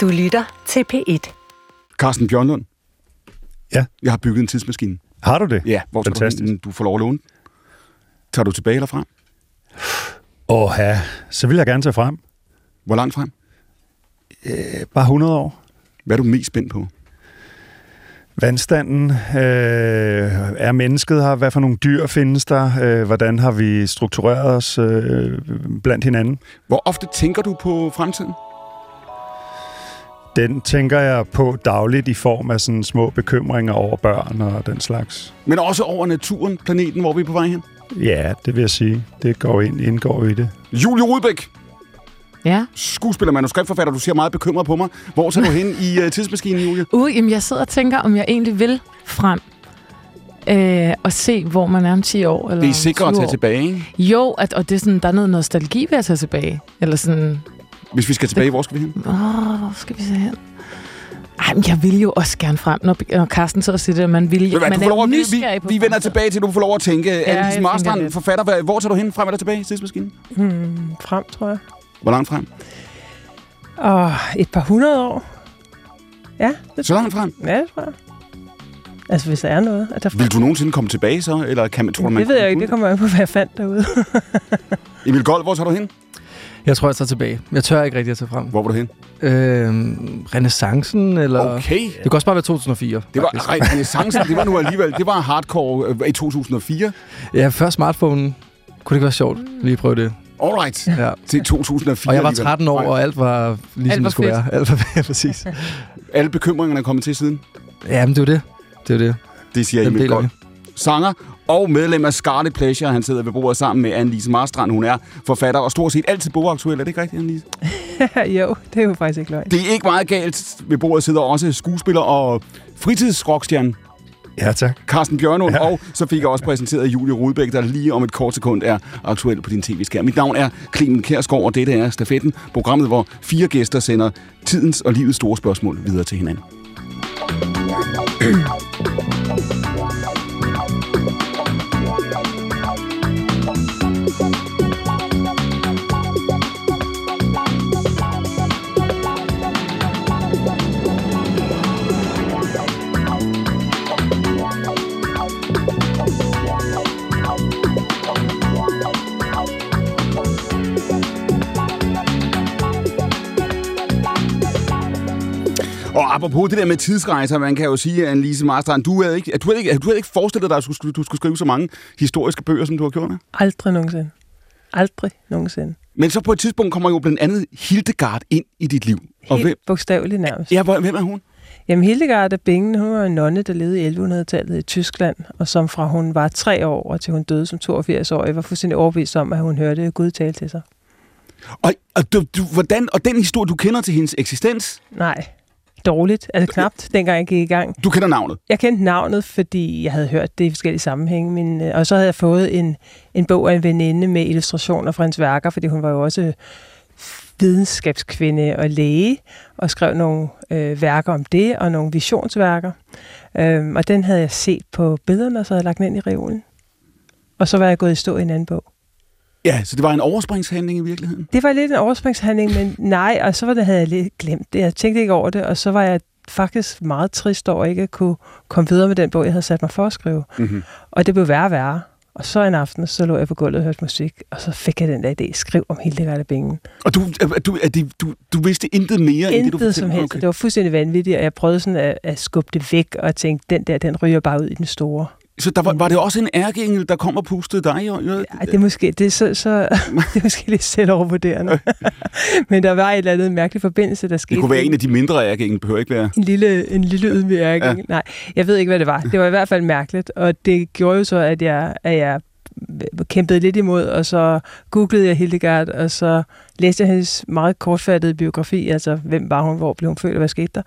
Du lytter til P1. Carsten Bjørnlund. Ja. Jeg har bygget en tidsmaskine. Har du det? Ja, hvor du, Fantastisk. hen? du får lov at låne den? Tager du tilbage eller frem? Åh, ja. Så vil jeg gerne tage frem. Hvor langt frem? Øh, bare 100 år. Hvad er du mest spændt på? Vandstanden. Øh, er mennesket her? Hvad for nogle dyr findes der? Øh, hvordan har vi struktureret os øh, blandt hinanden? Hvor ofte tænker du på fremtiden? Den tænker jeg på dagligt i form af sådan små bekymringer over børn og den slags. Men også over naturen, planeten, hvor vi er på vej hen? Ja, det vil jeg sige. Det går ind, indgår i det. Julie Rudbæk, Ja. skuespiller, manuskriptforfatter, du ser meget bekymret på mig. Hvor ser du hen i uh, tidsmaskinen, Julie? Uh, jamen, jeg sidder og tænker, om jeg egentlig vil frem øh, og se, hvor man er om 10 år. Eller Det er sikkert at 20 tage år. tilbage, ikke? Jo, at, og det er sådan, der er noget nostalgi ved at tage tilbage. Eller sådan, Hvis vi skal tilbage, hvor skal vi hen? åh, hvor skal vi se hen? Ej, men jeg vil jo også gerne frem, når, når Carsten sidder og siger det, at man vil, hvad, man du får lov er vi, nysgerrig på vi, vi vender tilbage til, du får lov at tænke. Ja, tænker Marstrand, forfatter, hvad- hvor tager du hen? Frem eller tilbage i tidsmaskinen? Hmm, frem, tror jeg. Hvor langt frem? Og et par hundrede år. Ja, det, Så langt frem. ja, det tror jeg. Altså, hvis der er noget. At der, Vil du nogensinde komme tilbage så? Eller kan man, tror man det ved jeg ikke. Det kommer an på, hvad jeg fandt derude. Emil Gold, hvor tager du hen? Jeg tror, jeg tager tilbage. Jeg tør ikke rigtig at tage frem. Hvor var du hen? Øh, renaissancen, eller... Okay. Det kan også bare være 2004. Det var, faktisk. ej, renaissancen, det var nu alligevel, det var hardcore øh, i 2004. Ja, før smartphone. Kunne det ikke være sjovt? Lige prøve det. Alright. Ja. Til 2004 Og jeg var alligevel. 13 år, Nej, og alt var ligesom Alt var det skulle fedt. være. Alt var ja, præcis. Alle bekymringerne er kommet til siden. Ja, men det er det. Det er det. Det siger Den Emil vi. Sanger og medlem af Scarlet Pleasure. Han sidder ved bordet sammen med Annelise Marstrand. Hun er forfatter og stort set altid bogaktuel. Er det ikke rigtigt, Annelise? jo, det er jo faktisk ikke løgn. Det er ikke meget galt. Ved bordet sidder også skuespiller og fritidsrockstjerne Ja, tak. Carsten Bjørnund, ja. Ja. og så fik jeg også præsenteret Julie Rudbæk, der lige om et kort sekund er aktuel på din tv-skærm. Mit navn er Clemen Kærsgaard, og dette er Stafetten, programmet, hvor fire gæster sender tidens og livets store spørgsmål videre til hinanden. Og apropos det der med tidsrejser, man kan jo sige, at Annelise Marstrand, du havde ikke, du havde ikke, du havde ikke forestillet dig, at du skulle, du skulle skrive så mange historiske bøger, som du har gjort. Aldrig nogensinde. Aldrig nogensinde. Men så på et tidspunkt kommer jo blandt andet Hildegard ind i dit liv. Og Helt hvem, bogstaveligt nærmest. ja, hvem er hun? Jamen, Hildegard af Bingen, hun var en nonne, der levede i 1100-tallet i Tyskland, og som fra hun var tre år og til hun døde som 82-årig, var fuldstændig overbevist om, at hun hørte Gud tale til sig. Og, og, du, du, hvordan, og den historie, du kender til hendes eksistens, Nej, dårligt. Altså knapt, dengang jeg gik i gang. du kender navnet. Jeg kendte navnet, fordi jeg havde hørt det i forskellige sammenhænge, men, øh, og så havde jeg fået en, en bog af en veninde med illustrationer fra hendes værker, fordi hun var jo også videnskabskvinde og læge, og skrev nogle øh, værker om det, og nogle visionsværker. Øhm, og den havde jeg set på billederne, og så havde jeg lagt den ind i reolen. Og så var jeg gået i stå i en anden bog. Ja, så det var en overspringshandling i virkeligheden. Det var lidt en overspringshandling, men nej, og så var det, havde jeg lidt glemt det. Jeg tænkte ikke over det, og så var jeg faktisk meget trist over ikke at kunne komme videre med den bog, jeg havde sat mig for at skrive. Mm-hmm. Og det blev værre og værre. Og så en aften, så lå jeg på gulvet og hørte musik, og så fik jeg den der idé, skriv om Hildegard af Bingen. Og du, er- du, er det, du, du vidste intet mere, end det, du Intet som helst. Okay. Det var fuldstændig vanvittigt, og jeg prøvede sådan at, at skubbe det væk, og tænkte, den der, den ryger bare ud i den store. Så der var, var det også en ærkeengel, der kom og pustede dig øret? Ja, det er måske, det er så, så det er måske lidt selvovervurderende. Men der var et eller andet mærkelig forbindelse, der skete. det kunne være en af de mindre ærkeengel, behøver ikke være. en lille, en lille ydmyg ærke. Ja. Ja. Nej, jeg ved ikke, hvad det var. Det var i hvert fald mærkeligt, og det gjorde jo så, at jeg, at jeg kæmpede lidt imod, og så googlede jeg Hildegard, og så læste jeg hendes meget kortfattede biografi, altså hvem var hun, hvor blev hun født, og hvad skete der?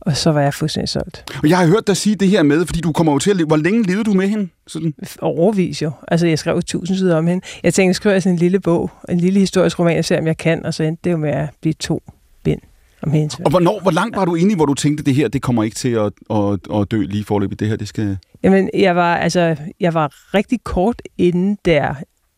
Og så var jeg fuldstændig solgt. Og jeg har hørt dig sige det her med, fordi du kommer jo til at leve. Hvor længe levede du med hende? Sådan. Overvis jo. Altså, jeg skrev tusind sider om hende. Jeg tænkte, skriver jeg sådan en lille bog, en lille historisk roman, jeg ser, om jeg kan, og så endte det jo med at blive to om hendes Og hvornår, hvor langt var du inde i, hvor du tænkte, det her, det kommer ikke til at, at, at dø lige forløbet. Det her, det skal... Jamen, jeg var, altså, jeg var rigtig kort inden der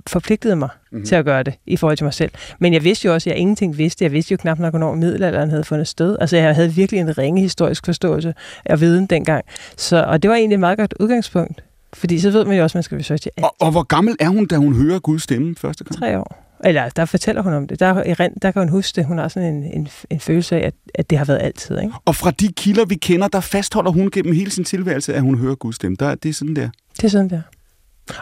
forpligtede mig Mhm. mm. til at gøre det i forhold til mig selv. Men jeg vidste jo også, at jeg ingenting vidste. Jeg vidste jo knap nok, hvornår middelalderen havde fundet sted. Altså, jeg havde virkelig en ringe historisk forståelse af viden dengang. Så, og det var egentlig et meget godt udgangspunkt. Fordi så ved man jo også, at man skal researche alt. Og, og hvor gammel er hun, da hun hører Guds stemme første gang? Tre år. Eller der fortæller hun om det. Der, i rent, der kan hun huske det. Hun har sådan en, en, en følelse af, at, at det har været altid. Ikke? Og fra de kilder, vi kender, der fastholder hun gennem hele sin tilværelse, at hun hører Guds stemme. Der, det er sådan der. Det er sådan der.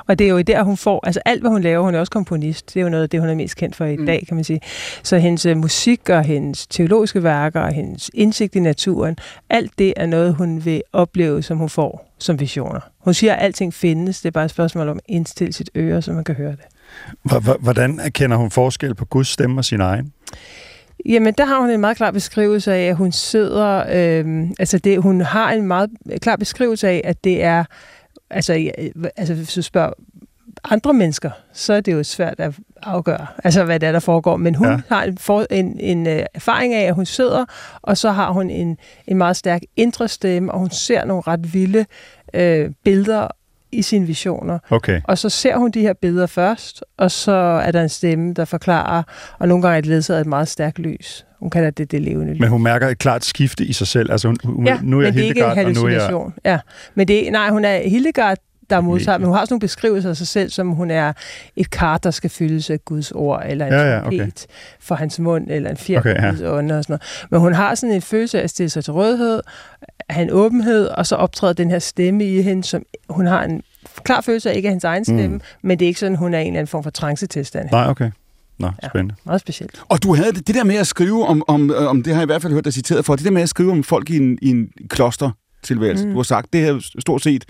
Og det er jo der, hun får, altså alt, hvad hun laver, hun er også komponist, det er jo noget af det, hun er mest kendt for i Mm. dag, kan man sige. Så hendes øh, musik og hendes teologiske værker og hendes indsigt i naturen, alt det er noget, hun vil opleve, som hun får som visioner. Hun siger, at alting findes, det er bare et spørgsmål om at indstille sit øre, så man kan høre det. Hvordan erkender hun forskel på Guds stemme og sin egen? Jamen, der har hun en meget klar beskrivelse af, at hun sidder... Øh, altså, det, hun har en meget klar beskrivelse af, at det er... Altså, ja, altså hvis du spørger andre mennesker, så er det jo svært at afgøre, altså hvad det er, der foregår. Men hun Ja. ja. har en, for, en, en øh, erfaring af, at hun sidder, og så har hun en, en meget stærk indre stemme, og hun ser nogle ret vilde øh, billeder i sine visioner. Okay. Og så ser hun de her billeder først, og så er der en stemme, der forklarer, og nogle gange er det ledsaget af et meget stærkt lys. Hun kalder det det levende lys. Men hun mærker et klart skifte i sig selv. Altså, hun, hun, ja, nu er jeg men det er ikke en er jeg... Ja, men det er, nej, hun er Hildegard, der modtager, Medium. men hun har også nogle beskrivelser af sig selv, som hun er et kart, der skal fyldes af Guds ord, eller en Ja, ja, okay. for hans mund, eller en fjer Okay, ja. Og sådan noget. Men hun har sådan en følelse af at stille sig til rådighed, at have en åbenhed, og så optræder den her stemme i hende, som hun har en klar følelse af ikke af hendes egen stemme, Mm. mm. men det er ikke sådan, hun er i en eller anden form for trancetilstand. Nej, okay. Nå, Ja. spændende. Meget specielt. Og du havde det, det der med at skrive om, om, øh, om, det har jeg i hvert fald hørt dig citeret for, det der med at skrive om folk i en, i en klostertilværelse. Mm. Mm. Du har sagt, det er stort set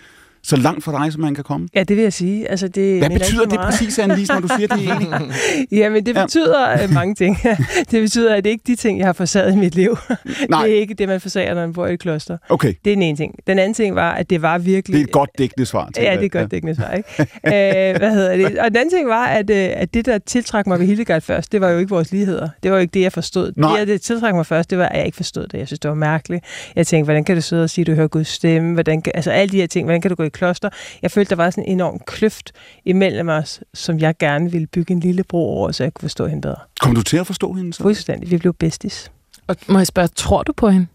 så langt fra dig, som man kan komme. Ja, det vil jeg sige. Altså, det Hvad betyder det præcis, Annelise, når du siger det egentlig? Jamen, det Ja. betyder øh, mange ting. det betyder, at det ikke er de ting, jeg har forsaget i mit liv. Nej, Det er ikke det, man forsager, når man bor i et kloster. okay. Det er den ene ting. Den anden ting var, at det var virkelig... Det er et godt dækkende svar. tænker Ja, det er godt dækkende svar, ikke? øh, hvad hedder det? Og den anden ting var, at, øh, at det, der tiltrak mig ved Hildegard først, det var jo ikke vores ligheder. Det var jo ikke det, jeg forstod. Nej. Det, der tiltrak mig først, det var, at jeg ikke forstod det. Jeg synes, det var mærkeligt. Jeg tænkte, hvordan kan du sidde og sige, at du hører Guds stemme? Hvordan kan, altså alle de her ting. Hvordan kan du gå i kloster? Jeg følte, der var sådan en enorm kløft imellem os, som jeg gerne ville bygge en lille bro over, så jeg kunne forstå hende bedre. Kom du til at forstå hende så? Fuldstændig. Vi blev bestis. Og må jeg spørge, tror du på hende?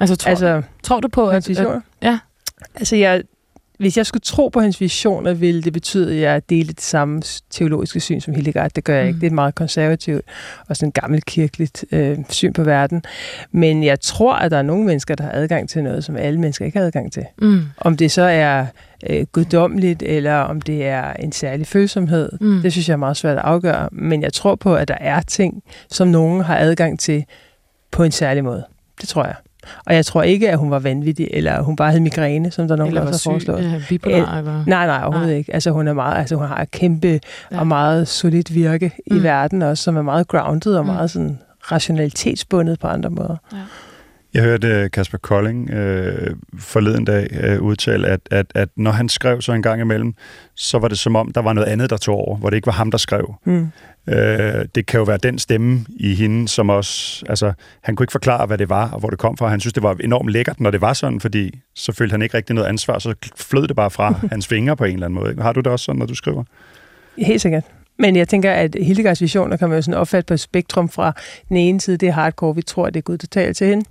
Altså, tror, altså, Altså, tror du på, at... ja. Altså, jeg, hvis jeg skulle tro på hans visioner, ville det betyde, at jeg delte det samme teologiske syn som Hildegard. Det gør jeg Mm. ikke. Det er et meget konservativt og sådan gammelt kirkeligt øh, syn på verden. Men jeg tror, at der er nogle mennesker, der har adgang til noget, som alle mennesker ikke har adgang til. mm, Om det så er øh, guddommeligt, eller om det er en særlig følsomhed, mm. det synes jeg er meget svært at afgøre. Men jeg tror på, at der er ting, som nogen har adgang til på en særlig måde. Det tror jeg. Og jeg tror ikke, at hun var vanvittig, eller hun bare havde migræne, som der nogen Eller også har foreslået. ja, bipolar, eller... Nej, nej, overhovedet Nej. ikke. Altså hun er meget, altså hun har et kæmpe Ja. ja. og meget solidt virke mm. Mm. i verden også, som er meget grounded og Mm. meget sådan rationalitetsbundet på andre måder. Jeg hørte øh, Kasper Kolding øh, forleden dag øh, udtale, at, at, at når han skrev så en gang imellem, så var det som om, der var noget andet, der tog over, hvor det ikke var ham, der skrev. Mm. Øh, det kan jo være den stemme i hende, som også... Altså, han kunne ikke forklare, hvad det var, og hvor det kom fra. Han synes, det var enormt lækkert, når det var sådan, fordi så følte han ikke rigtig noget ansvar, så flød det bare fra hans fingre på en eller anden måde. Har du det også sådan, når du skriver? Helt sikkert. Men jeg tænker, at Hildegards visioner kan man jo sådan opfatte på et spektrum fra den ene side, det er hardcore, vi tror, at det er Gud, taler til hende.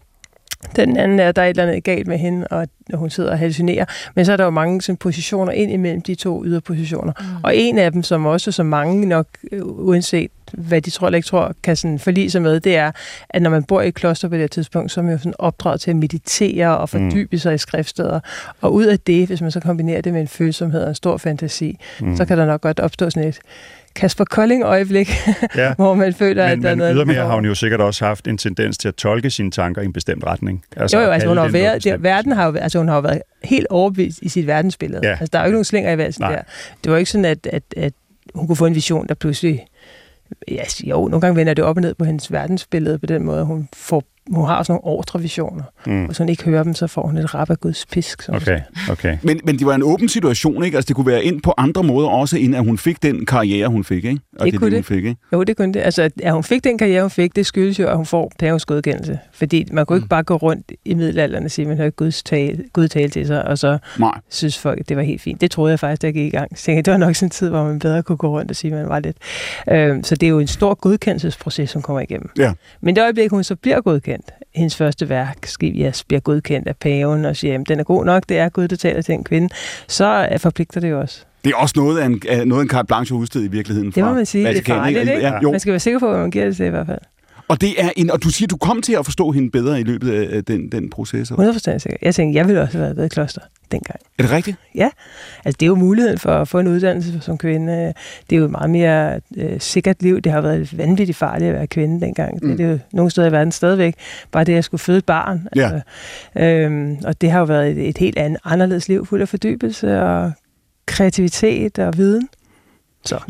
Den anden er, at der er et eller andet galt med hende, og at hun sidder og hallucinerer. Men så er der jo mange sådan, positioner ind imellem de to yderpositioner. Mm. Og en af dem, som også så mange nok, øh, uanset hvad de tror eller ikke tror, kan sådan forlige sig med, det er, at når man bor i et kloster på det her tidspunkt, så er man jo sådan opdraget til at meditere og fordybe sig i skriftsteder. Og ud af det, hvis man så kombinerer det med en følsomhed og en stor fantasi, Mm. så kan der nok godt opstå sådan et Kasper Kolding-øjeblik, ja. hvor man føler, at Men, der er men noget... ydermere har hun jo sikkert også haft en tendens til at tolke sine tanker i en bestemt retning. Altså, jo, jo, at altså hun har været, det, verden har jo, altså hun har jo været helt overbevist i sit verdensbillede. Ja. Altså der er jo ikke nogen slinger i valsen der. Det var ikke sådan, at, at, at hun kunne få en vision, der pludselig... Ja, jo, nogle gange vender det op og ned på hendes verdensbillede på den måde. Hun får hun har også nogle ordrevisioner. Mm. Hvis hun ikke hører dem, så får hun et rap af Guds pisk. Som Okay, okay. Men, men det var en åben situation, ikke? Altså, det kunne være ind på andre måder også, end at hun fik den karriere, hun fik, ikke? Og Det kunne hun det. fik, ikke? Jo, det kunne det. Altså, at- hun fik den karriere, hun fik, det skyldes jo, at hun får pavens godkendelse. Fordi man kunne ikke bare gå rundt i middelalderen og sige, at man hørte Guds tale, Gud tale til sig, og så Nej. synes folk, at det var helt fint. Det troede jeg faktisk, da jeg gik i gang. Så tænkte, det var nok sådan en tid, hvor man bedre kunne gå rundt og sige, at man var lidt. Øhm, så det er jo en stor godkendelsesproces, hun kommer igennem. Ja. Men det øjeblik, hun så bliver godkendt, hendes første værk, Skivias, bliver godkendt af paven og siger, at den er god nok, det er Gud, der taler til en kvinde, så øh, forpligter det jo også. Det er også noget af en, noget af en carte blanche udstedet i virkeligheden. Det må man sige. Det er farligt, ikke? Ja, jo. Man skal være sikker på, hvad man giver det til i hvert fald. Og, det er en, og du siger, du kom til at forstå hende bedre i løbet af den, den proces. Er 100% sikker. Jeg tænkte, jeg ville også have været ved et kloster dengang. det rigtigt? Altså, det er jo muligheden for at få en uddannelse som kvinde. Det er jo et meget mere øh, sikkert liv. Det har været vanvittigt farligt at være kvinde dengang. Mm. Det er det jo nogle steder i verden stadigvæk. Bare det at skulle føde et barn. Ja. Altså, øhm, og det har jo været et, et helt andet, anderledes liv, fuld af fordybelse og kreativitet og viden.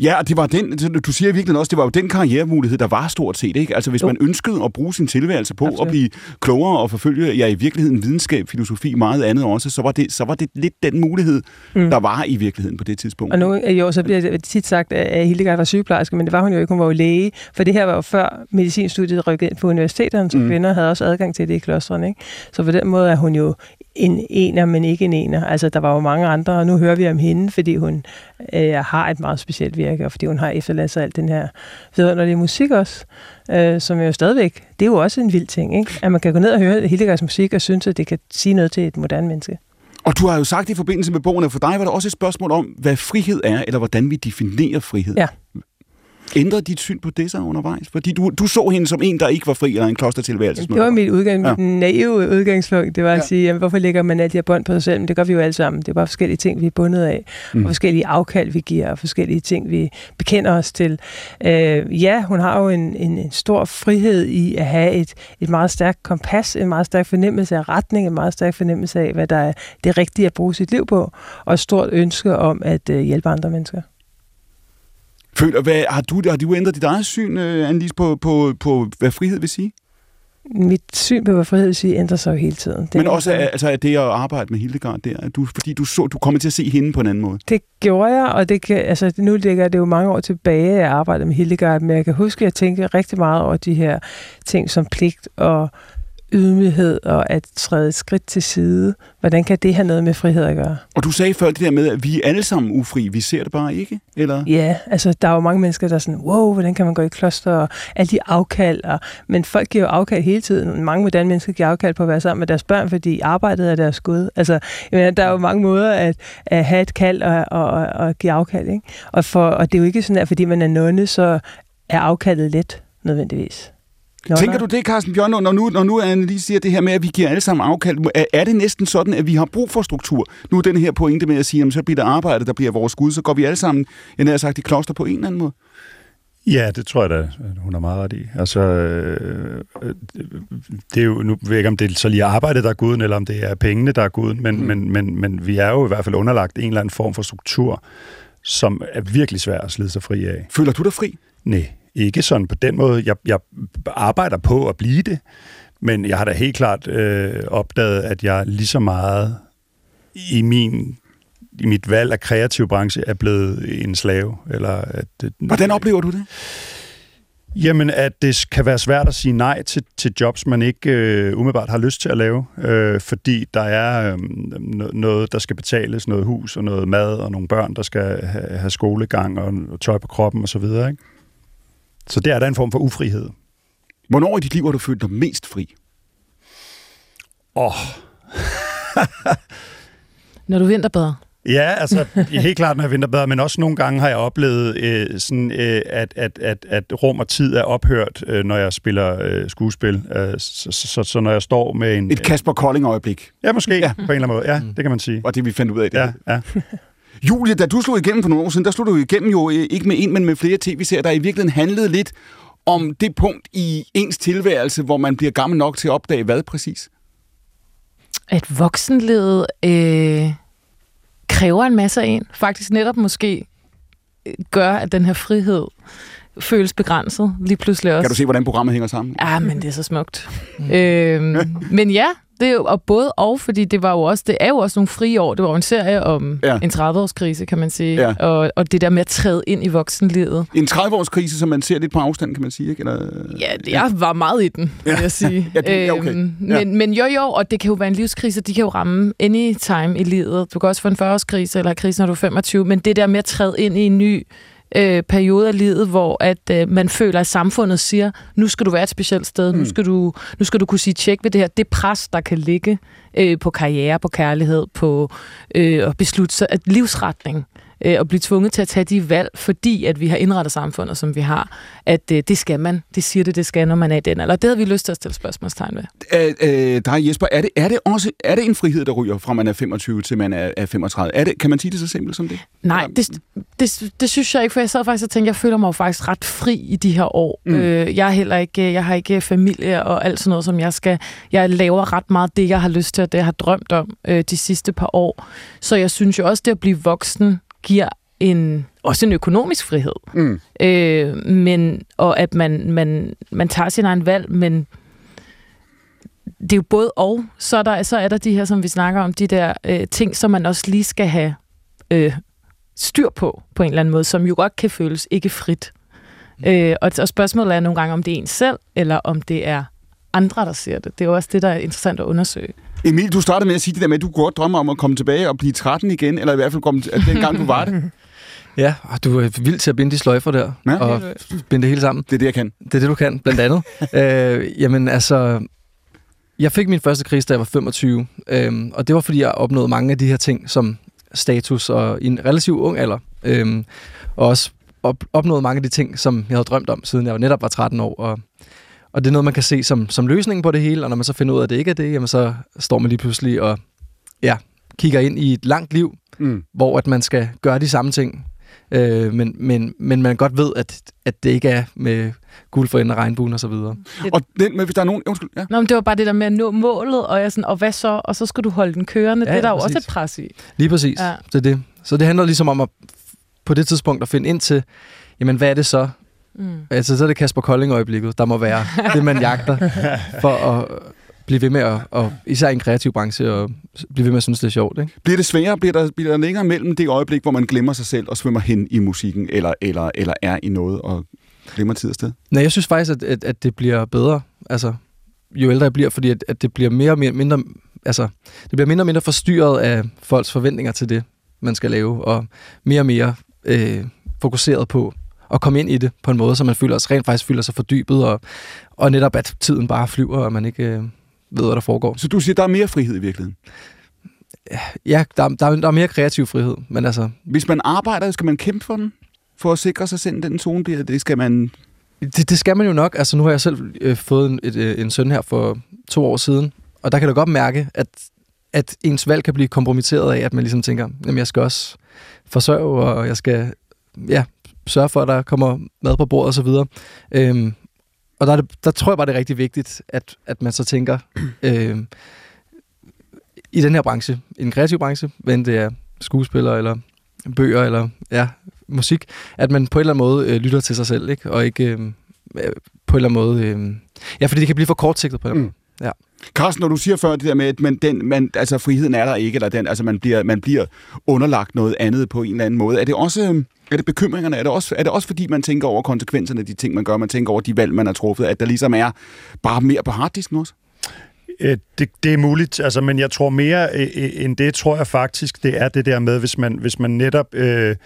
Ja, og det var den, du siger virkelig også, det var jo den karrieremulighed, der var stort set, ikke? Altså hvis Jo. man ønskede at bruge sin tilværelse på Absolut. at blive klogere og forfølge, ja i virkeligheden videnskab, filosofi, meget andet også, så var det, så var det lidt den mulighed, Mm. der var i virkeligheden på det tidspunkt. Og nu, jo, så bliver det tit sagt, at Hildegard var sygeplejerske, men det var hun jo ikke. Hun var jo læge, for det her var jo før medicinstudiet rykkede ind på universiteterne, så mm. kvinder havde også adgang til det i klostrene. Ikke? Så på den måde er hun jo en ener, men ikke en ener. Altså, der var jo mange andre, og nu hører vi om hende, fordi hun øh, har et meget specielt virke, og fordi hun har efterladt sig alt den her vidunderlige musik også, øh, som jo stadigvæk, det er jo også en vild ting, ikke? at man kan gå ned og høre Hildegards musik og synes, at det kan sige noget til et moderne menneske. Og du har jo sagt i forbindelse med bogen, at for dig var det også et spørgsmål om, hvad frihed er, eller hvordan vi definerer frihed. Ja. Ændrede dit syn på det så undervejs? Fordi du, du så hende som en, der ikke var fri, eller en klostertilværelse. Det var mit, udgang, Ja. mit naive udgangspunkt. Det var at Ja. sige, jamen, hvorfor lægger man alle de her bånd på sig selv? Men det gør vi jo alle sammen. Det er bare forskellige ting, vi er bundet af. Mm. Og forskellige afkald, vi giver, og forskellige ting, vi bekender os til. Øh, ja, hun har jo en, en, en stor frihed i at have et, et meget stærkt kompas, en meget stærk fornemmelse af retning, en meget stærk fornemmelse af, hvad der er det rigtige at bruge sit liv på, og et stort ønske om at øh, hjælpe andre mennesker. Føler, hvad, har, du, har du ændret dit eget syn, øh, Annelise, på, på, på, hvad frihed vil sige? Mit syn på, hvad frihed vil sige, ændrer sig jo hele tiden. Det Men også at- altså, at det at arbejde med Hildegard der, at du, fordi du, så, du kommer til at se hende på en anden måde. Det gjorde jeg, og det kan, altså, nu ligger det jo mange år tilbage, at jeg arbejdede med Hildegard, men jeg kan huske, at jeg tænkte rigtig meget over de her ting som pligt og ydmyghed og at træde et skridt til side. Hvordan kan det have noget med frihed at gøre? Og du sagde før det der med, at vi er alle sammen ufri, vi ser det bare ikke, eller? Ja, altså der er jo mange mennesker, der er sådan, wow, hvordan kan man gå i kloster, og alle de afkald, og, men folk giver jo afkald hele tiden. Mange moderne mennesker giver afkald på at være sammen med deres børn, fordi arbejdet er deres gud. Altså, jeg mener, der er jo mange måder at, at have et kald og, og, og, og give afkald, ikke? Og, for, og det er jo ikke sådan, at fordi man er nonne, så er afkaldet let, nødvendigvis. Nonner. Tænker du det, Carsten Bjørn, når nu, når nu Annelise siger det her med, at vi giver alle sammen afkald, er, er det næsten sådan, at vi har brug for struktur? Nu er den her pointe med at sige, at så bliver der arbejde, der bliver vores gud, så går vi alle sammen, jeg har sagt, i kloster på en eller anden måde. Ja, det tror jeg da, at hun har meget ret i. Altså, øh, øh, det er jo, nu ved jeg ikke, om det er så lige arbejdet, der er guden, eller om det er pengene, der er guden, men, mm. men, men, men vi er jo i hvert fald underlagt en eller anden form for struktur, som er virkelig svær at slide sig fri af. Føler du dig fri? Nej, ikke sådan på den måde. Jeg, jeg arbejder på at blive det, men jeg har da helt klart øh, opdaget, at jeg lige så meget i min i mit valg af kreativ branche er blevet en slave. Eller at, Hvordan oplever du det? Jamen, at det kan være svært at sige nej til, til jobs, man ikke øh, umiddelbart har lyst til at lave, øh, fordi der er øh, no- noget, der skal betales, noget hus og noget mad og nogle børn, der skal have, have skolegang og, og tøj på kroppen osv. Ikke? Så det er der en form for ufrihed. Hvornår i dit liv har du følt dig mest fri? Åh, oh, Når du vinterbader. Ja, altså helt klart, når jeg venter bedre, men også nogle gange har jeg oplevet, øh, sådan, øh, at, at, at, at rum og tid er ophørt, øh, når jeg spiller øh, skuespil. Øh, så, så, så, så når jeg står med en... Et Kasper Kolding-øjeblik, Ja, måske, Ja. på en eller anden måde. Ja, det kan man sige. var det, vi fandt ud af. Det. Ja, ja. Julie, da du slog igennem for nogle år siden, der slog du igennem jo øh, ikke med en, men med flere tv-serier, der i virkeligheden handlede lidt om det punkt i ens tilværelse, hvor man bliver gammel nok til at opdage hvad præcis? At voksenlivet øh, kræver en masse af en. Faktisk netop måske øh, gør, at den her frihed føles begrænset lige pludselig også. Kan du se, hvordan programmet hænger sammen? Ja, men det er så smukt. øhm, men ja, det er jo og både og, fordi det var jo også, det er jo også nogle frie år. Det var jo en serie om Ja. ja. en 30-årskrise, kan man sige. Ja. Og, og det der med at træde ind i voksenlivet. En 30-års krise, som man ser lidt på afstand, kan man sige, ikke? Eller, Ja, det, jeg var meget i den, vil jeg sige. Ja, du- ja, okay. Øhm, Ja. men, men jo, jo, og det kan jo være en livskrise, de kan jo ramme anytime i livet. Du kan også få en 40-årskrise eller krise, når du er 25, men det der med at træde ind i en ny øh, periode af livet, hvor at øh, man føler, at samfundet siger, nu skal du være et specielt sted, Mm. nu, skal du, nu skal du kunne sige tjek ved det her. Det pres, der kan ligge øh, på karriere, på kærlighed, på øh, at beslutte sig, at livsretning, øh, at blive tvunget til at tage de valg, fordi at vi har indrettet samfundet, som vi har, at øh, det skal man. Det siger det, det skal, når man er i den. Eller det havde vi lyst til at stille spørgsmålstegn ved. Øh, øh, dig, Jesper, er det, er, det også, er det en frihed, der ryger fra man er 25 til man er, er 35? Er det, kan man sige det så simpelt som det? Nej, det, det, det synes jeg ikke, for jeg sad faktisk og tænkte, jeg føler mig jo faktisk ret fri i de her år. Mm. Øh, jeg er heller ikke, jeg har ikke familie og alt sådan noget, som jeg skal. Jeg laver ret meget det, jeg har lyst til, og det, jeg har drømt om øh, de sidste par år. Så jeg synes jo også, det at blive voksen giver en, også en økonomisk frihed. Mm. Øh, men, og at man, man, man tager sin egen valg, men det er jo både og. Så er der, så er der de her, som vi snakker om, de der øh, ting, som man også lige skal have øh, styr på, på en eller anden måde, som jo godt kan føles ikke frit. Øh, og, og spørgsmålet er nogle gange, om det er en selv, eller om det er andre, der ser det. Det er jo også det, der er interessant at undersøge. Emil, du startede med at sige det der med, at du godt drømmer om at komme tilbage og blive 13 igen, eller i hvert fald komme, at dengang du var det. Ja, og du er vild til at binde de sløjfer der, Ja. ja. og binde det hele sammen. Det er det, jeg kan. Det er det, du kan, blandt andet. øh, jamen altså, jeg fik min første krise, da jeg var 25, øhm, og det var, fordi jeg opnåede mange af de her ting, som status og i en relativt ung alder. Øhm, og også op, opnåede mange af de ting, som jeg havde drømt om, siden jeg netop var 13 år. Og, og det er noget, man kan se som, som løsningen på det hele, og når man så finder ud af, at det ikke er det, jamen så står man lige pludselig og ja, kigger ind i et langt liv, Mm. hvor at man skal gøre de samme ting, øh, men, men, men man godt ved, at, at det ikke er med guld for enden af regnbuen og så videre. Og den, men hvis der er nogen... Undskyld, ja. Nå, men det var bare det der med at nå målet, og, jeg sådan, og hvad så? Og så skal du holde den kørende. Ja, det er der ja, jo også præcis. et pres i. Lige præcis. Ja. Det er det. Så det handler ligesom om at på det tidspunkt at finde ind til, jamen hvad er det så? Mm. Altså så er det Kasper Kolding-øjeblikket, der må være det, man jagter for at blive ved med at, og især i en kreativ branche, og blive ved med at synes, det er sjovt. Ikke? Bliver det sværere? Bliver der, bliver der længere mellem det øjeblik, hvor man glemmer sig selv og svømmer hen i musikken, eller, eller, eller er i noget og glemmer tid og sted? Nej, jeg synes faktisk, at, at, at det bliver bedre, altså jo ældre jeg bliver, fordi at, at det bliver mere og mere, mindre, altså, det bliver mindre og mindre forstyrret af folks forventninger til det, man skal lave, og mere og mere øh, fokuseret på at komme ind i det på en måde, så man føler, sig- rent faktisk føler sig fordybet, og, og netop at tiden bare flyver, og man ikke øh, ved, hvad der foregår. Så du siger, der er mere frihed i virkeligheden. Ja, der, der, er- der er mere kreativ frihed, men altså, Hvis man arbejder, skal man kæmpe for den? For at sikre sig selv den zone, bliver det skal man... Det, det skal man jo nok. Altså, nu har jeg selv øh, fået en, et, øh, en søn her for to år siden, og der kan du godt mærke, at, at ens valg kan blive kompromitteret af, at man ligesom tænker, jamen jeg skal også forsørge, og jeg skal ja, sørge for, at der kommer mad på bordet osv. Øhm, og der, er det, der tror jeg bare, det er rigtig vigtigt, at, at man så tænker, øhm, i den her branche, i den kreative branche, men det er skuespiller eller bøger eller ja, musik, at man på en eller anden måde øh, lytter til sig selv, ikke? og ikke øh, øh, på en eller anden måde... Øh, ja, fordi det kan blive for kortsigtet på en Mm. måde. Carsten, når du siger før det der med, at man, den, man, altså, friheden er der ikke, eller den, altså, man, bliver, man bliver underlagt noget andet på en eller anden måde. Er det også øhm, er det bekymringerne? Er det, også, er det også fordi, man tænker over konsekvenserne af de ting, man gør? Man tænker over de valg, man har truffet? At der ligesom er bare mere på harddisken også? Øh, Det, det er muligt, altså, men jeg tror mere øh, øh, end det, tror jeg faktisk, det er det der med, hvis man, hvis man netop øh,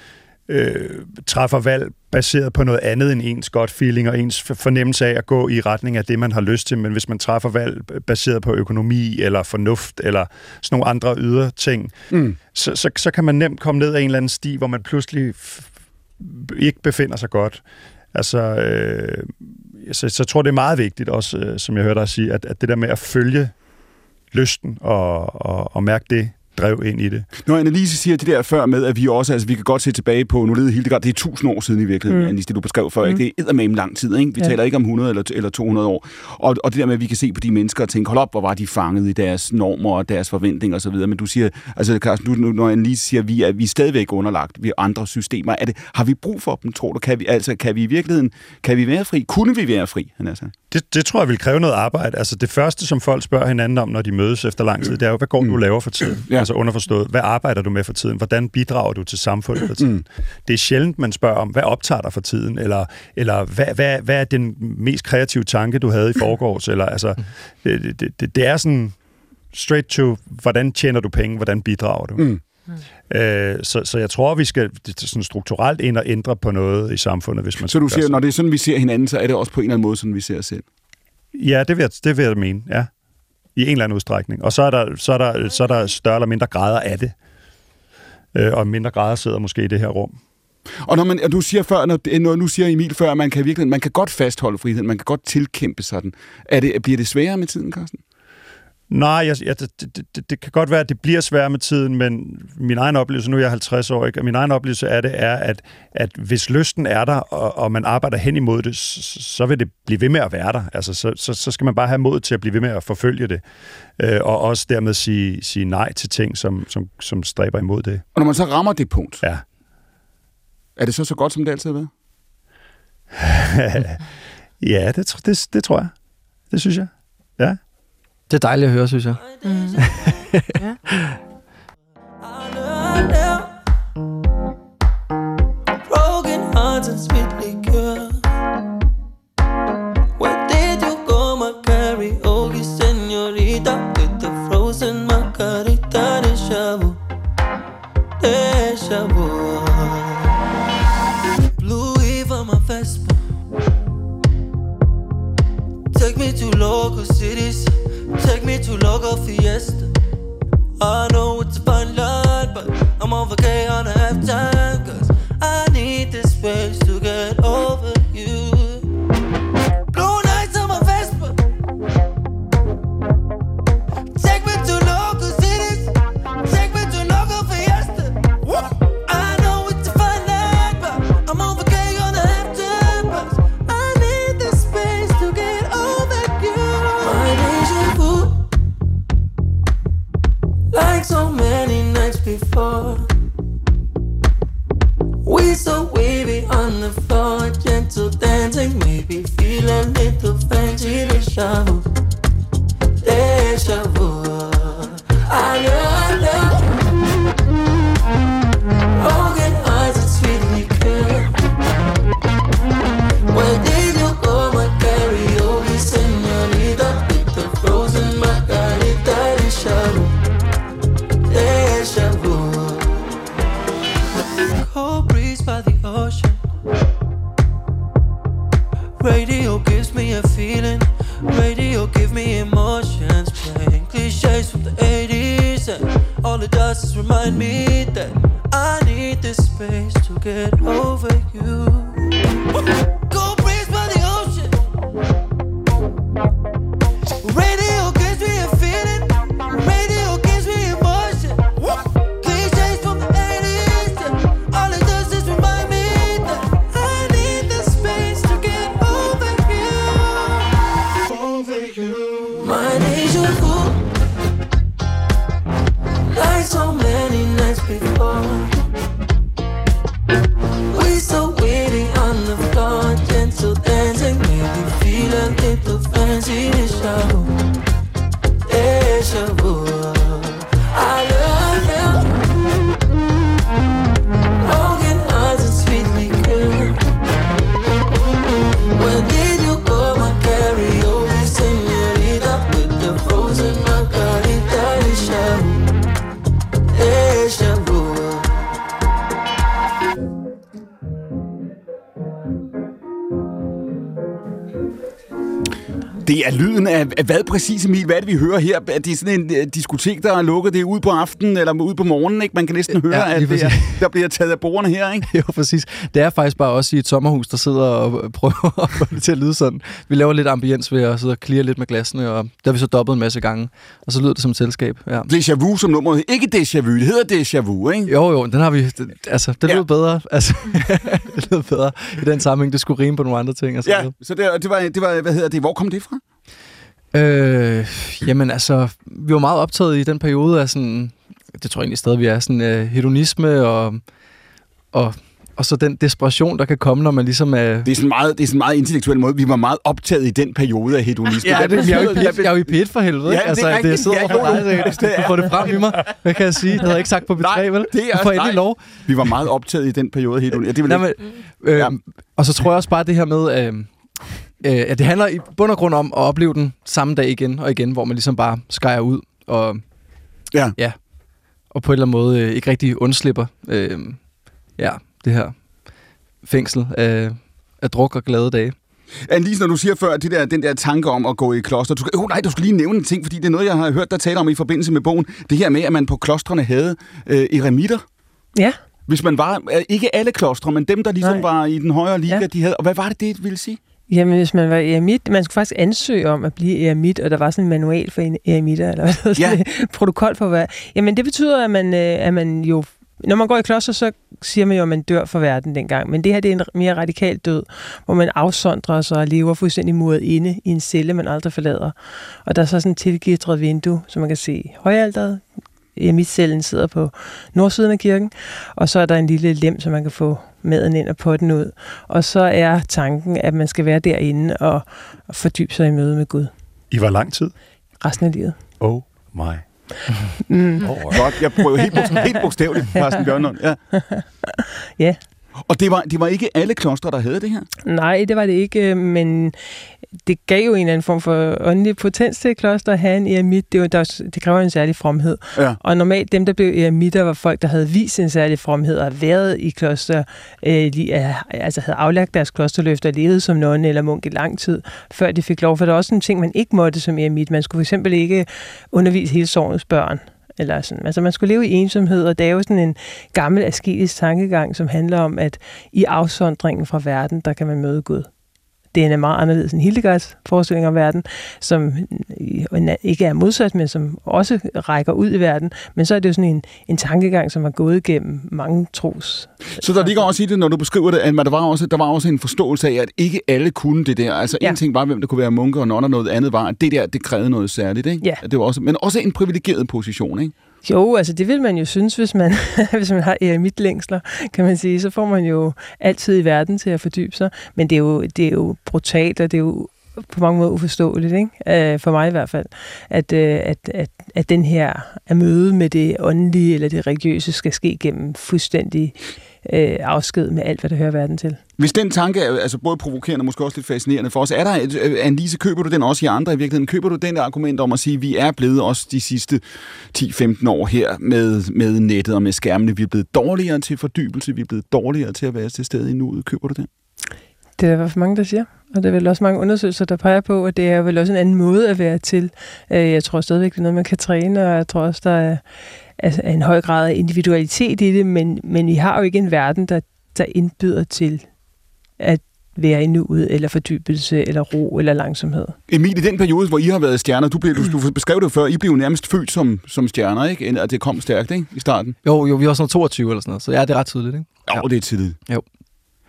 øh, træffer valg baseret på noget andet end ens godt feeling og ens for- fornemmelse af at gå i retning af det, man har lyst til, men hvis man træffer valg baseret på økonomi eller fornuft eller sådan nogle andre ydre ting, Mm. så, så, så kan man nemt komme ned ad en eller anden sti, hvor man pludselig ikke befinder sig godt. Altså, øh, så, så jeg tror, det er meget vigtigt også, øh, som jeg hørte dig sige, at, at det der med at følge lysten og, og, og mærke det, drev ind i det. Når Annelise siger det der før med, at vi også, altså vi kan godt se tilbage på, nu leder Hildegard, det er tusind år siden i virkeligheden, mm. Annelise, det du beskrev før, mm. ikke? det er eddermame lang tid, ikke? vi ja. taler ikke om 100 eller, eller 200 år, og, og det der med, at vi kan se på de mennesker og tænke, hold op, hvor var de fanget i deres normer og deres forventninger osv., men du siger, altså Carsten, du, når Annelise siger, at vi er, vi er stadigvæk underlagt, vi andre systemer, er det, har vi brug for dem, tror du, kan vi, altså kan vi i virkeligheden, kan vi være fri, kunne vi være fri, han altså? Det, det tror jeg vil kræve noget arbejde, altså det første, som folk spørger hinanden om, når de mødes efter lang tid, det er jo, hvad går mm. du laver for tiden? Ja. Altså underforstået, hvad arbejder du med for tiden? Hvordan bidrager du til samfundet for tiden? Det er sjældent, man spørger om, hvad optager dig for tiden? Eller, eller hvad, hvad, hvad er den mest kreative tanke, du havde i forgårs? Eller, altså, det, det, det, det er sådan straight to, hvordan tjener du penge? Hvordan bidrager du? Mm. Øh, så, så jeg tror, vi skal sådan strukturelt ind og ændre på noget i samfundet, hvis man Så du siger, når det er sådan, vi ser hinanden, så er det også på en eller anden måde, sådan vi ser os selv? Ja, det vil jeg, det vil jeg mene, ja. I en eller anden udstrækning. Og så er der, så er der, så er der større eller mindre grader af det. Øh, og mindre grader sidder måske i det her rum. Og når man, du siger før, når, når nu siger Emil før, at man kan virkelig, man kan godt fastholde friheden, man kan godt tilkæmpe sådan. Er det, bliver det sværere med tiden, Carsten? Nej, jeg, ja, det, det, det kan godt være, at det bliver sværere med tiden, men min egen oplevelse, nu er jeg 50 år, ikke? og min egen oplevelse af det er, at, at hvis lysten er der, og, og man arbejder hen imod det, så, så vil det blive ved med at være der. Altså, så, så, så skal man bare have mod til at blive ved med at forfølge det, øh, og også dermed sige, sige nej til ting, som, som, som stræber imod det. Og når man så rammer det punkt, ja. er det så så godt, som det altid har været? ja, det, det, det tror jeg. Det synes jeg. Det er dejligt at høre, synes jeg. Mm. ja. Broken hearts and sweet Take me to Fiesta. I know it's a fine line, but I'm on vacay on a half time. Cause I need this space on the floor, gentle dancing, maybe feel a little fancy deja vu, deja vu. I I know. Broken hearts and sweet liquor. Where did you go, my señorita? With the frozen margarita deja vu, deja vu. Cold breeze by the ocean. Radio gives me a feeling. Radio give me emotions. Playing cliches from the 80s. And all it does is remind me that I need this space to get over you. Hvad præcis, Emil? Hvad er det, vi hører her? Er det sådan en uh, diskotek, der er lukket? Det er ud på aftenen eller ud på morgenen, ikke? Man kan næsten høre, Ja, at det er, der bliver taget af bordene her, ikke? Jo, præcis. Det er faktisk bare også i et sommerhus, der sidder og prøver at få det til at lyde sådan. Vi laver lidt ambiens ved at sidde og klire lidt med glasene, og det har vi så dobbelt en masse gange. Og så lyder det som et selskab. Ja. Déjà vu som nummeret. Ikke déjà vu, det hedder déjà vu, ikke? Jo, jo, den har vi... Det, altså, det Ja. lød bedre. Altså, det lød bedre i den sammenhæng. Det skulle rime på nogle andre ting. Og sådan Ja, så det, det, var, det var, hvad hedder det, hvor kom det fra? Øh, jamen altså, vi var meget optaget i den periode af sådan, det tror jeg egentlig stadig, vi er, sådan uh, hedonisme og, og, og så den desperation, der kan komme, når man ligesom er... Det er sådan meget, det er sådan meget intellektuel måde. Vi var meget optaget i den periode af hedonisme. Ja, det, jeg, er jo i betyder- P1, jeg er jo i P1 for helvede, Ja, ikke? det er Altså, det, rigtigt. sidder Ja, over for jo, så du får det frem i mig. Hvad kan jeg sige? Det havde jeg ikke sagt på B3, Nej, vel? det er- endelig nej. lov. Vi var meget optaget i den periode af hedonisme. Ja, det vil Nej, men, øh, Ja. Og så tror jeg også bare det her med, øh, øh, at det handler i bund og grund om at opleve den samme dag igen og igen, hvor man ligesom bare skærer ud og, Ja. ja, og på en eller anden måde øh, ikke rigtig undslipper øh, ja, det her fængsel af, af druk og glade dage. Annelise, når du siger før, det der, den der tanke om at gå i kloster, du skal, oh, nej, du skal lige nævne en ting, fordi det er noget, jeg har hørt dig tale om i forbindelse med bogen. Det her med, at man på klostrene havde øh, eremitter. Ja. Hvis man var, øh, ikke alle klostre, men dem, der ligesom Nej. var i den højere liga, Ja. de havde. Og hvad var det, det ville sige? Jamen, hvis man var eremit, man skulle faktisk ansøge om at blive eremit, og der var sådan en manual for en eremitter, eller hvad Ja. ja. protokol for hvad. Jamen, det betyder, at man, øh, at man jo, når man går i kloster, så siger man jo, at man dør for verden dengang. Men det her, det er en mere radikal død, hvor man afsondrer sig og lever fuldstændig muret inde i en celle, man aldrig forlader. Og der er så sådan et tilgitret vindue, så man kan se højalteret. Eremitcellen sidder på nordsiden af kirken, og så er der en lille lem, så man kan få maden ind og potten ud. Og så er tanken, at man skal være derinde og, fordybe sig i møde med Gud I var lang tid? resten af livet. Oh my. Mm. Oh, Godt, jeg prøver helt, helt bogstaveligt, Carsten Bjørnlund. Ja. Ja. Og det var, det var ikke alle klostre, der havde det her? Nej, det var det ikke, øh, men det gav jo en eller anden form for åndelig potens til et kloster at have en eremit. Det, var, der, det kræver en særlig fromhed. Ja. Og normalt dem, der blev eremitter, var folk, der havde vist en særlig fromhed og været i kloster, øh, lige, øh, altså havde aflagt deres klosterløfter og levet som nonne eller munk i lang tid, før de fik lov. For der er også en ting, man ikke måtte som eremit. Man skulle fx ikke undervise hele sovnets børn. Eller sådan. Altså man skulle leve i ensomhed, og det er jo sådan en gammel asketisk tankegang, som handler om, at i afsondringen fra verden, der kan man møde Gud. Det er en meget anderledes end Hildegards forestilling om verden, som ikke er modsat, men som også rækker ud i verden. Men så er det jo sådan en, en tankegang, som har gået igennem mange tros. Så der ligger også i det, når du beskriver det, at der var også, der var også en forståelse af, at ikke alle kunne det der. Altså ja. En ting var, hvem der kunne være munker og nonner, noget andet var, at det der, det krævede noget særligt. Ikke? Ja. Det var også, men også en privilegeret position. Ikke? Jo, altså det vil man jo synes, hvis man, hvis man har eremitlængsler, kan man sige. Så får man jo altid i verden til at fordybe sig. Men det er jo, det er jo brutalt, og det er jo på mange måder uforståeligt, ikke? Øh, for mig i hvert fald, at, øh, at, at, at den her at møde med det åndelige eller det religiøse skal ske gennem fuldstændig uh, afsked med alt, hvad der hører verden til. Hvis den tanke er altså både provokerende og måske også lidt fascinerende for os, er der, øh, Annelise, køber du den også i andre i virkeligheden? Køber du den der argument om at sige, at vi er blevet også de sidste 10-15 år her med, med nettet og med skærmene, vi er blevet dårligere til fordybelse, vi er blevet dårligere til at være til stede i nuet. Køber du den? Det er der i hvert fald mange, der siger. Og der er vel også mange undersøgelser, der peger på, at det er vel også en anden måde at være til. Øh, Jeg tror stadigvæk, det er noget, man kan træne, og jeg tror også, der er altså, en høj grad af individualitet i det, men, men vi har jo ikke en verden, der, der indbyder til at være i nuet, eller fordybelse, eller ro, eller langsomhed. Emil, i den periode, hvor I har været stjerner, du, blev, du, du beskrev det før, I blev jo nærmest født som, som stjerner, ikke? At det kom stærkt, ikke? I starten. Jo, jo, vi var sådan 22 eller sådan noget, så ja, det er ret tydeligt, ikke? Jo, ja. det er tidligt. Jo.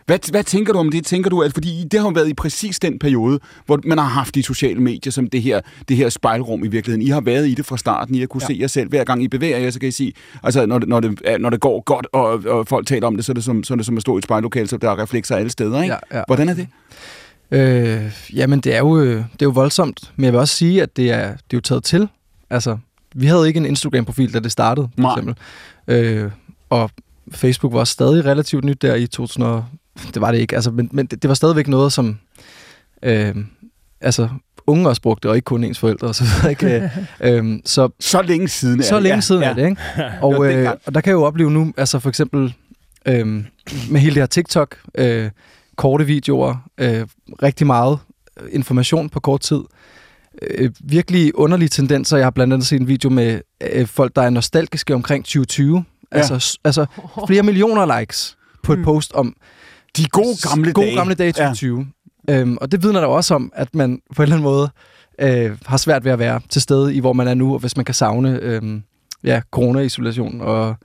Hvad, hvad tænker du om det? Tænker du, at fordi det har været i præcis den periode, hvor man har haft de sociale medier som det her, det her spejlrum i virkeligheden. I har været i det fra starten. I har kunne ja. se jer selv. Hver gang I bevæger jer, så kan I sige, altså når det, når det, når det går godt, og, og folk taler om det, så er det, som, så er det som at stå i et spejllokale, så der er reflekser alle steder. Ikke? Ja, ja. Hvordan er det? Øh, jamen, det er, jo, øh, det er jo voldsomt, men jeg vil også sige, at det er, det er jo taget til. Altså, vi havde ikke en Instagram-profil, da det startede, for Nej. eksempel. Øh, og Facebook var stadig relativt nyt der i 2000 og, Det var det ikke, altså, men, men det, det var stadigvæk noget, som øh, altså, unge også brugte, og ikke kun ens forældre. og Så, videre, ikke? øh, så Så længe siden er så det. længe ja, siden ja. er det, ikke? Og, øh, og der kan jeg jo opleve nu, altså for eksempel øh, med hele det her TikTok, øh, korte videoer, øh, rigtig meget information på kort tid, øh, virkelig underlige tendenser. Jeg har blandt andet set en video med øh, folk, der er nostalgiske omkring 2020. Ja. Altså, s- altså flere millioner likes på et Mm. post om De gode gamle gode dage. gamle dage i 2020. Ja. Øhm, og det vidner der også om, at man på en eller anden måde øh, har svært ved at være til stede i, hvor man er nu, og hvis man kan savne øh, ja, corona-isolation. Og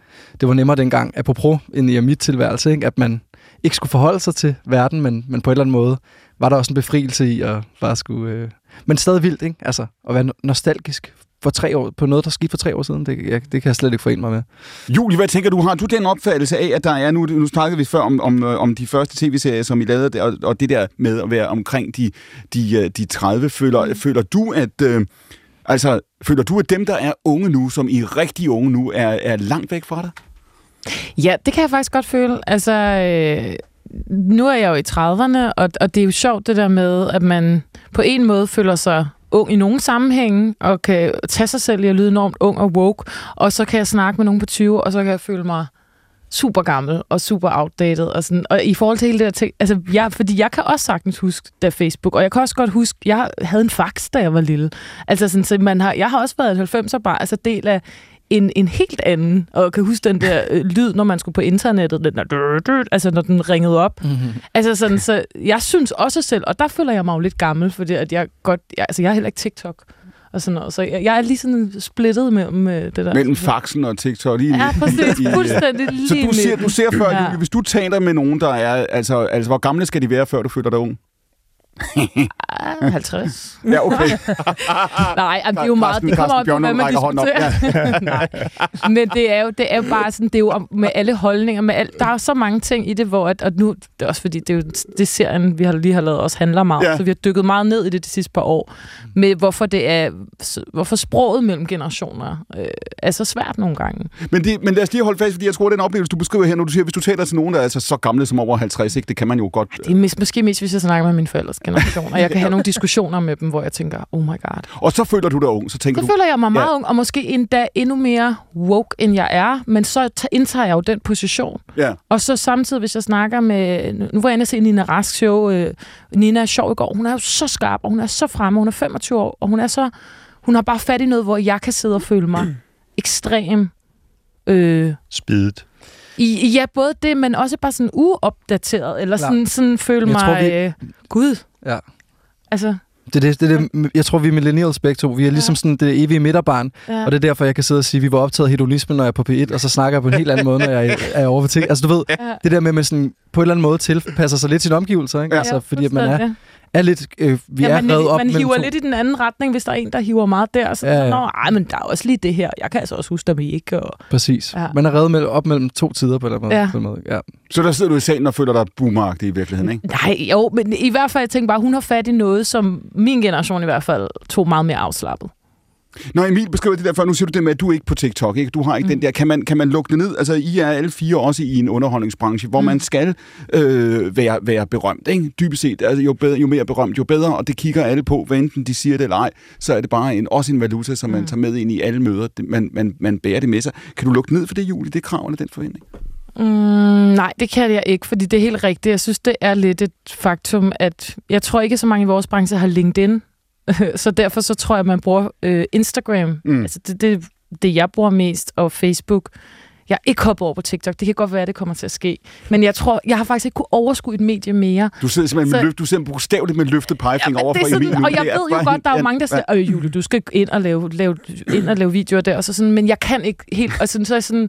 det var nemmere dengang, apropos ind i mit tilværelse, ikke? at man ikke skulle forholde sig til verden, men, men på en eller anden måde var der også en befrielse i at bare skulle... Øh, men stadig vildt, ikke? Altså, at være no- nostalgisk for tre år, på noget, der skete for tre år siden, det, jeg, det kan jeg slet ikke forene mig med. Julie, hvad tænker du? Har du den opfattelse af, at der er nu, nu snakkede vi før om, om, øh, om de første tv-serier, som I lavede, der, og, og det der med at være omkring de, de, øh, de 30, føler, føler du, at... Øh, altså, føler du, at dem, der er unge nu, som I er rigtig unge nu, er, er langt væk fra dig? Ja, det kan jeg faktisk godt føle. Altså, øh, nu er jeg jo i 30'erne, og, og det er jo sjovt det der med, at man på en måde føler sig ung i nogle sammenhænge, og kan tage sig selv i at lyde enormt ung og woke, og så kan jeg snakke med nogen på 20, og så kan jeg føle mig super gammel og super outdated. Og, sådan. og i forhold til hele det der ting, altså jeg, fordi jeg kan også sagtens huske, da Facebook, og jeg kan også godt huske, jeg havde en fax, da jeg var lille. Altså sådan, så man har, jeg har også været et 90'er bare, altså del af en, en helt anden, og kan huske den der øh, lyd, når man skulle på internettet, den der, altså når den ringede op. Mm-hmm. Altså sådan, så jeg synes også selv, og der føler jeg mig jo lidt gammel, fordi at jeg godt, jeg, altså jeg er heller ikke TikTok og sådan noget, så jeg, jeg er lige sådan splittet mellem øh, det der. Mellem faxen og TikTok. Lige Ja, præcis. i, Fuldstændig Så lige du ser, du ser før, Ja. Julie, hvis du taler med nogen, der er... Altså, altså, hvor gamle skal de være, før du føler dig ung? Ah, 50. Ja, okay. Nej, jamen, det er jo meget, det kommer op på, hvad man diskuterer. Nej. Men det er jo, det er jo bare sådan, det er jo med alle holdninger, med alt, der er så mange ting i det, hvor, at, og nu, det er også fordi, det er jo det serien, vi har lige har lavet, også handler meget, Ja. ja. så vi har dykket meget ned i det de sidste par år, med hvorfor det er, hvorfor sproget mellem generationer øh, er så svært nogle gange. Men, det, men lad os lige holde fast, fordi jeg tror, den oplevelse, du beskriver her, når du siger, hvis du taler til nogen, der er altså så gamle som over 50, ikke? det kan man jo godt... Det er mis- måske mest, hvis jeg snakker med mine forældres generation, og jeg kan have nogle diskussioner med dem, hvor jeg tænker, oh my god. Og så føler du dig ung, så tænker Så du... føler jeg mig meget Ja. ung, og måske endda endnu mere woke, end jeg er, men så ta- indtager jeg jo den position. Ja. Og så samtidig, hvis jeg snakker med... Nu var jeg inde og se Nina Rask show. Øh, Nina er sjov i går. Hun er jo så skarp, og hun er så fremme. Hun er 25 år, og hun er så... Hun har bare fat i noget, hvor jeg kan sidde og føle mig ekstrem... Øh, Spidet. i, ja, både det, men også bare sådan uopdateret, eller Klar. sådan, sådan føle Jeg mig... tror, vi- øh, Gud. Ja. Altså, Det det, det, det, jeg tror, vi er millennials begge to. Vi er ligesom sådan det evige midterbarn, ja. og det er derfor, jeg kan sidde og sige, at vi var optaget af hedonisme, når jeg er på P1, og så snakker jeg på en helt anden måde, når jeg er over for ting. Altså, du ved, ja. det der med, at man sådan, på en eller anden måde tilpasser sig lidt sine omgivelser, ikke? Ja. Altså, fordi at man er. Er lidt, øh, vi ja, er man, reddet op man hiver to. lidt i den anden retning, hvis der er en, der hiver meget der. Så Ja, ja. Nå, ej, men der er også lige det her. Jeg kan altså også huske, der vi ikke. Og... Præcis. Ja. Man er reddet mellem, op mellem to tider på den måde. Ja. På den måde. ja. Så der sidder du i salen og føler dig boomeragtig i virkeligheden, ikke? Nej, jo, men i hvert fald, jeg tænker bare, hun har fat i noget, som min generation i hvert fald tog meget mere afslappet. Når Emil beskriver det der før, nu siger du det med, at du er ikke på TikTok, ikke? Du har ikke mm. den der. Kan man, kan man lukke det ned? Altså, I er alle fire også i en underholdningsbranche, hvor mm. man skal øh, være, være berømt, ikke? Dybest set. Altså, jo, bedre, jo mere berømt, jo bedre, og det kigger alle på, hvad enten de siger det eller ej, så er det bare en, også en valuta, som man Mm. tager med ind i alle møder. Det- Man, man, man bærer det med sig. Kan du lukke ned for det, Julie, det krav eller den forventning? Mm, nej, det kan jeg ikke, fordi det er helt rigtigt. Jeg synes, det er lidt et faktum, at jeg tror ikke, så mange i vores branche har LinkedIn. så derfor så tror jeg, at man bruger øh, Instagram. Mm. Altså det, det, det, jeg bruger mest, og Facebook. Jeg er ikke hoppet over på TikTok. Det kan godt være, at det kommer til at ske. Men jeg tror, jeg har faktisk ikke kunne overskue et medie mere. Du sidder simpelthen Så- med, løft, du sidder bogstaveligt med løftet pegefinger men over for Emil. og jeg ved jo godt, helt- der er jo ja, mange, der siger, øh Julie, du skal ind og lave, lave, ind og lave videoer der, og så sådan, men jeg kan ikke helt, og sådan, så er jeg sådan,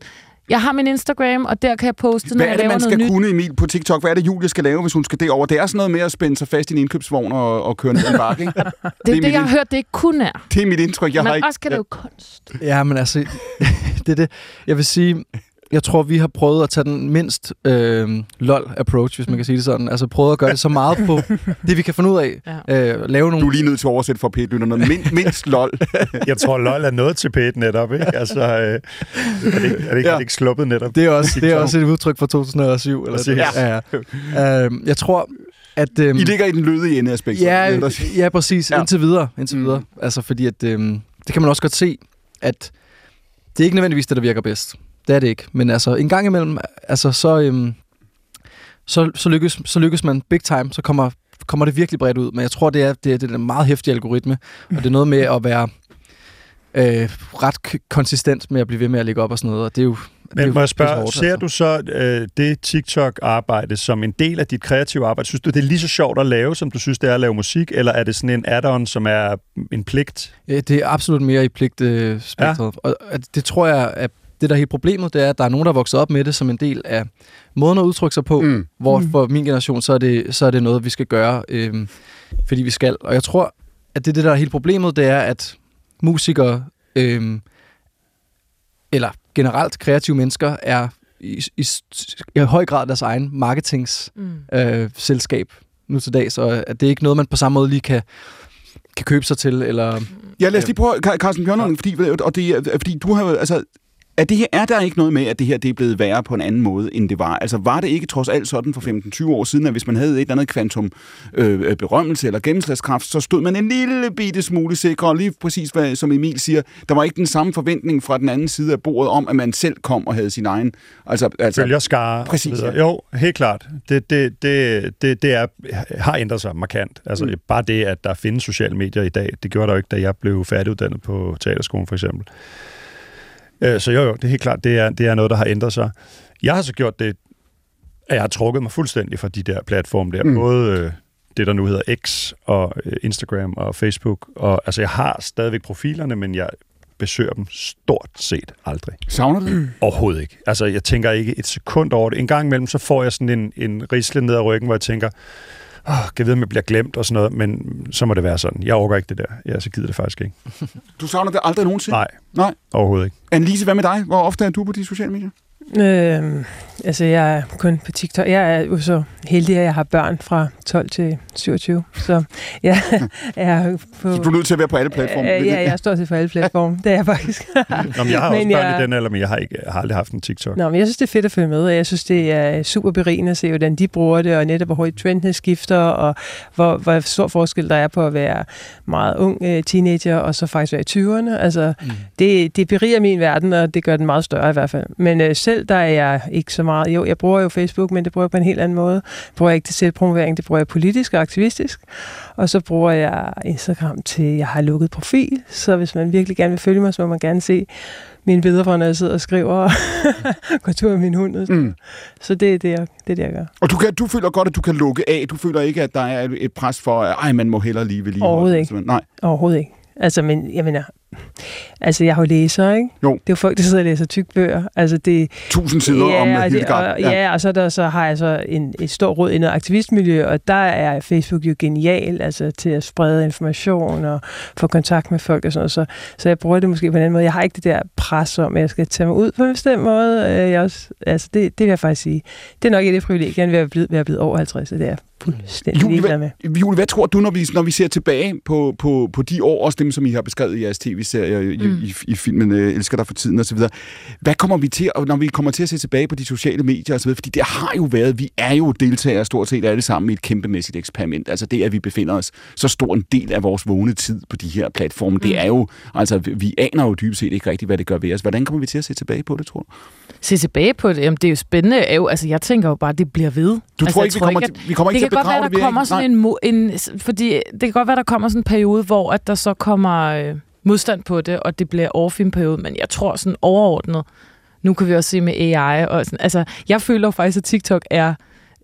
jeg har min Instagram, og der kan jeg poste, når Hvad er det, man skal nyt. kunne, Emil, på TikTok? Hvad er det, Julie skal lave, hvis hun skal derover? Det er sådan noget med at spænde sig fast i en indkøbsvogn og, og køre ned en bakke, ikke? Det er det er det, mit jeg har ind- hørt, det ikke kun er. Det er mit indtryk. Jeg har Man ikke... også kan lave kunst. Ja, men altså, det er det. Jeg vil sige, jeg tror, vi har prøvet at tage den mindst øh, lol-approach, hvis man kan sige det sådan. Altså prøvet at gøre det så meget på det, vi kan finde ud af. Ja. Øh, lave Du nogle... er lige nødt til at oversætte for pætlytterne. Mind, mindst lol. Jeg tror, LOL er noget til pæt netop, ikke? Altså, øh, er det ikke, er det ikke, Ja. er det ikke sluppet netop? Det er, også, det er også et udtryk fra 2007. Eller Præcis. Ja, ja. Øh, jeg tror, at... Øh, I ligger i den lødige ende af spektrum. Ja, ja, præcis. Ja. Indtil videre. Indtil Mm. videre. Altså, fordi at, øhm, det kan man også godt se, at det er ikke nødvendigvis det, der virker bedst. Det er det ikke. Men altså, en gang imellem, altså, så, øhm, så, så, lykkes, så lykkes man big time. Så kommer kommer det virkelig bredt ud. Men jeg tror, det er, det er, det er en meget hæftig algoritme, og det er noget med at være øh, ret konsistent med at blive ved med at lægge op og sådan noget. Og det er jo, Men må jeg spørge, hårdt, ser altså. du så øh, det TikTok-arbejde som en del af dit kreative arbejde? Synes du, det er lige så sjovt at lave, som du synes, det er at lave musik? Eller er det sådan en add-on, som er en pligt? Øh, Det er absolut mere i pligt øh, spektret. Ja. Og at det tror jeg, at det der er helt problemet, det er, at der er nogen, der er vokset op med det som en del af måden at udtrykke sig på, Mm. mm. hvor for min generation, så er det, så er det noget, vi skal gøre, øh, fordi vi skal. Og jeg tror, at det, er det der er helt problemet, det er, at musikere, øh, eller generelt kreative mennesker, er i, i, i høj grad deres egen marketingsselskab Mm. øh, selskab nu til dag, så at det er ikke noget, man på samme måde lige kan, kan købe sig til, eller Ja, lad os lige prøve, Car- Carsten Bjørnholm, fordi, og det, fordi du har altså, er, det her, er der ikke noget med, at det her det er blevet værre på en anden måde, end det var? Altså, var det ikke trods alt sådan for 15-20 år siden, at hvis man havde et eller andet kvantum øh, øh, berømmelse eller gennemslagskraft, så stod man en lille bitte smule sikker, og lige præcis hvad, som Emil siger, der var ikke den samme forventning fra den anden side af bordet om, at man selv kom og havde sin egen... Altså, altså, Følgerskare? Præcis, ja. Jo, helt klart. Det, det, det, det, det er, har ændret sig markant. Altså, mm. Bare det, at der findes sociale medier i dag, det gjorde der jo ikke, da jeg blev færdiguddannet på teaterskolen, for eksempel. Øh, Så jo, jo, det er helt klart, det er, det er noget, der har ændret sig. Jeg har så gjort det, at jeg har trukket mig fuldstændig fra de der platforme der. Mm. Både øh, det, der nu hedder X, og øh, Instagram og Facebook. Og, altså, jeg har stadigvæk profilerne, men jeg besøger dem stort set aldrig. savner du det? Overhovedet ikke. Altså, jeg tænker ikke et sekund over det. En gang imellem, så får jeg sådan en, en risle ned ad ryggen, hvor jeg tænker, åh, kan vide, om jeg bliver glemt og sådan noget, men så må det være sådan. Jeg overgår ikke det der. Jeg så gider det faktisk ikke. Du savner det aldrig nogensinde? Nej, Nej. overhovedet ikke. Annelise, hvad med dig? Hvor ofte er du på de sociale medier? Øhm, altså, jeg er kun på TikTok. Jeg er jo så heldig, at jeg har børn fra 12 til 27. Så jeg er på... Så du er nødt til at være på alle platforme. Øh, ja, jeg står til for alle platforme. Det er jeg faktisk. Nå, men jeg har også Men børn jeg- i den alder, men jeg har, ikke, jeg har aldrig haft en TikTok. Nå, men jeg synes, det er fedt at følge med, og jeg synes, det er super berigende at se, hvordan de bruger det, og netop hvor hurtigt trendene skifter, og hvor, hvor stor forskel der er på at være meget ung øh, teenager, og så faktisk være i 20'erne. Altså, Mm. det, det beriger min verden, og det gør den meget større i hvert fald. Men øh, selv der er jeg ikke så meget... Jo, jeg bruger jo Facebook, men det bruger jeg på en helt anden måde. Det bruger jeg ikke til selvpromovering, det bruger jeg politisk og aktivistisk. Og så bruger jeg Instagram til, jeg har lukket profil, så hvis man virkelig gerne vil følge mig, så må man gerne se mine billeder fra, når jeg sidder og skriver og går tur med min hund. Mm. Så det er det, jeg, det, er det, jeg gør. Og du, kan, du føler godt, at du kan lukke af. Du føler ikke, at der er et- et pres for, at ej, man må hellere lige ved lige. Overhovedet ikke. Nej. Overhovedet ikke. Altså, men jeg mener, altså jeg har jo læser, ikke? Jo. Det er jo folk, der sidder og læser tykke bøger. Altså det, Tusind sider om og det, Hildegard. og, ja. og så, der, så har jeg så en, et stort råd i noget aktivistmiljø, og der er Facebook jo genial altså, til at sprede information og få kontakt med folk og sådan noget. Så, så jeg bruger det måske på en anden måde. Jeg har ikke det der pres om, at jeg skal tage mig ud på en bestemt måde. Øh, Jeg også, altså det, det vil jeg faktisk sige. Det er nok et af privilegierne ved at blive, ved at blive over 50, så det er fuldstændig Julie, med. Jule, hvad tror du, når vi, når vi ser tilbage på, på, på de år, også dem, som I har beskrevet i jeres tv-serier, i, Mm. i, i filmen øh, Elsker dig for tiden osv., hvad kommer vi til, og når vi kommer til at se tilbage på de sociale medier osv., fordi det har jo været, vi er jo deltagere stort set alle sammen i et kæmpemæssigt eksperiment, altså det, at vi befinder os så stor en del af vores vågne tid på de her platforme, det Mm. er jo, altså vi aner jo dybest set ikke rigtigt, hvad det gør ved os. Hvordan kommer vi til at se tilbage på det, tror du? Se tilbage på det, jamen det er jo spændende. Er jo, altså, jeg tænker jo bare, at det bliver ved. Du altså, tror ikke, vi kommer, at- til, vi kommer det ikke til at godt være, der det? er kommer sådan en, mo- en... Fordi det kan godt være, der kommer sådan en periode, hvor at der så kommer øh, modstand på det, og det bliver overfin periode, men jeg tror sådan overordnet, nu kan vi også se med AI, og sådan, altså, jeg føler jo faktisk, at TikTok er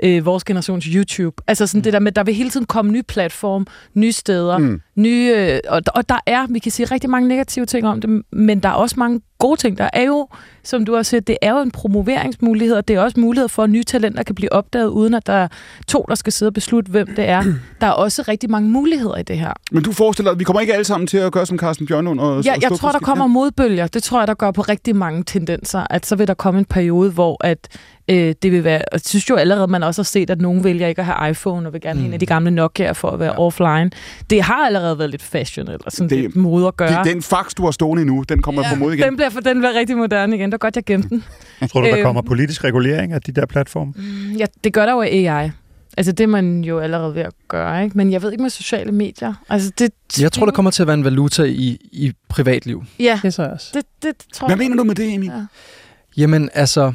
øh, vores generations YouTube. Altså sådan det der med, der vil hele tiden komme nye platform, nye steder, Mm. mm. nye, øh, og, og der er, vi kan sige rigtig mange negative ting om det, men der er også mange gode ting. Der er jo, som du også siger, det er jo en promoveringsmulighed, og det er også mulighed for, at nye talenter kan blive opdaget, uden at der er to, der skal sidde og beslutte, hvem det er. Der er også rigtig mange muligheder i det her. Men du forestiller dig, vi kommer ikke alle sammen til at gøre som Carsten Bjørnlund og Ja, og jeg tror, der kommer modbølger. Det tror jeg, der gør på rigtig mange tendenser. At så vil der komme en periode, hvor at, øh, det vil være... Og jeg synes jo allerede, man også har set, at nogen vælger ikke at have iPhone og vil gerne have en af de gamle Nokia for at være ja. offline. Det har allerede været lidt fashion, eller sådan det, lidt mode at gøre. Det, den fax, du har stående nu, den kommer ja, på mod igen. Den bliver, for den bliver rigtig moderne igen. Det var godt, jeg gemte den. Tror du, der Øhm. kommer politisk regulering af de der platforme? Mm, Ja, det gør der jo AI. Altså, det er man jo allerede ved at gøre, ikke? Men jeg ved ikke med sociale medier. Altså, det, Jeg tror, der kommer til at være en valuta i, i privatliv. Ja, Det tror jeg også. det, det tror Hvad jeg. mener du med det, Emil? Ja. Jamen altså,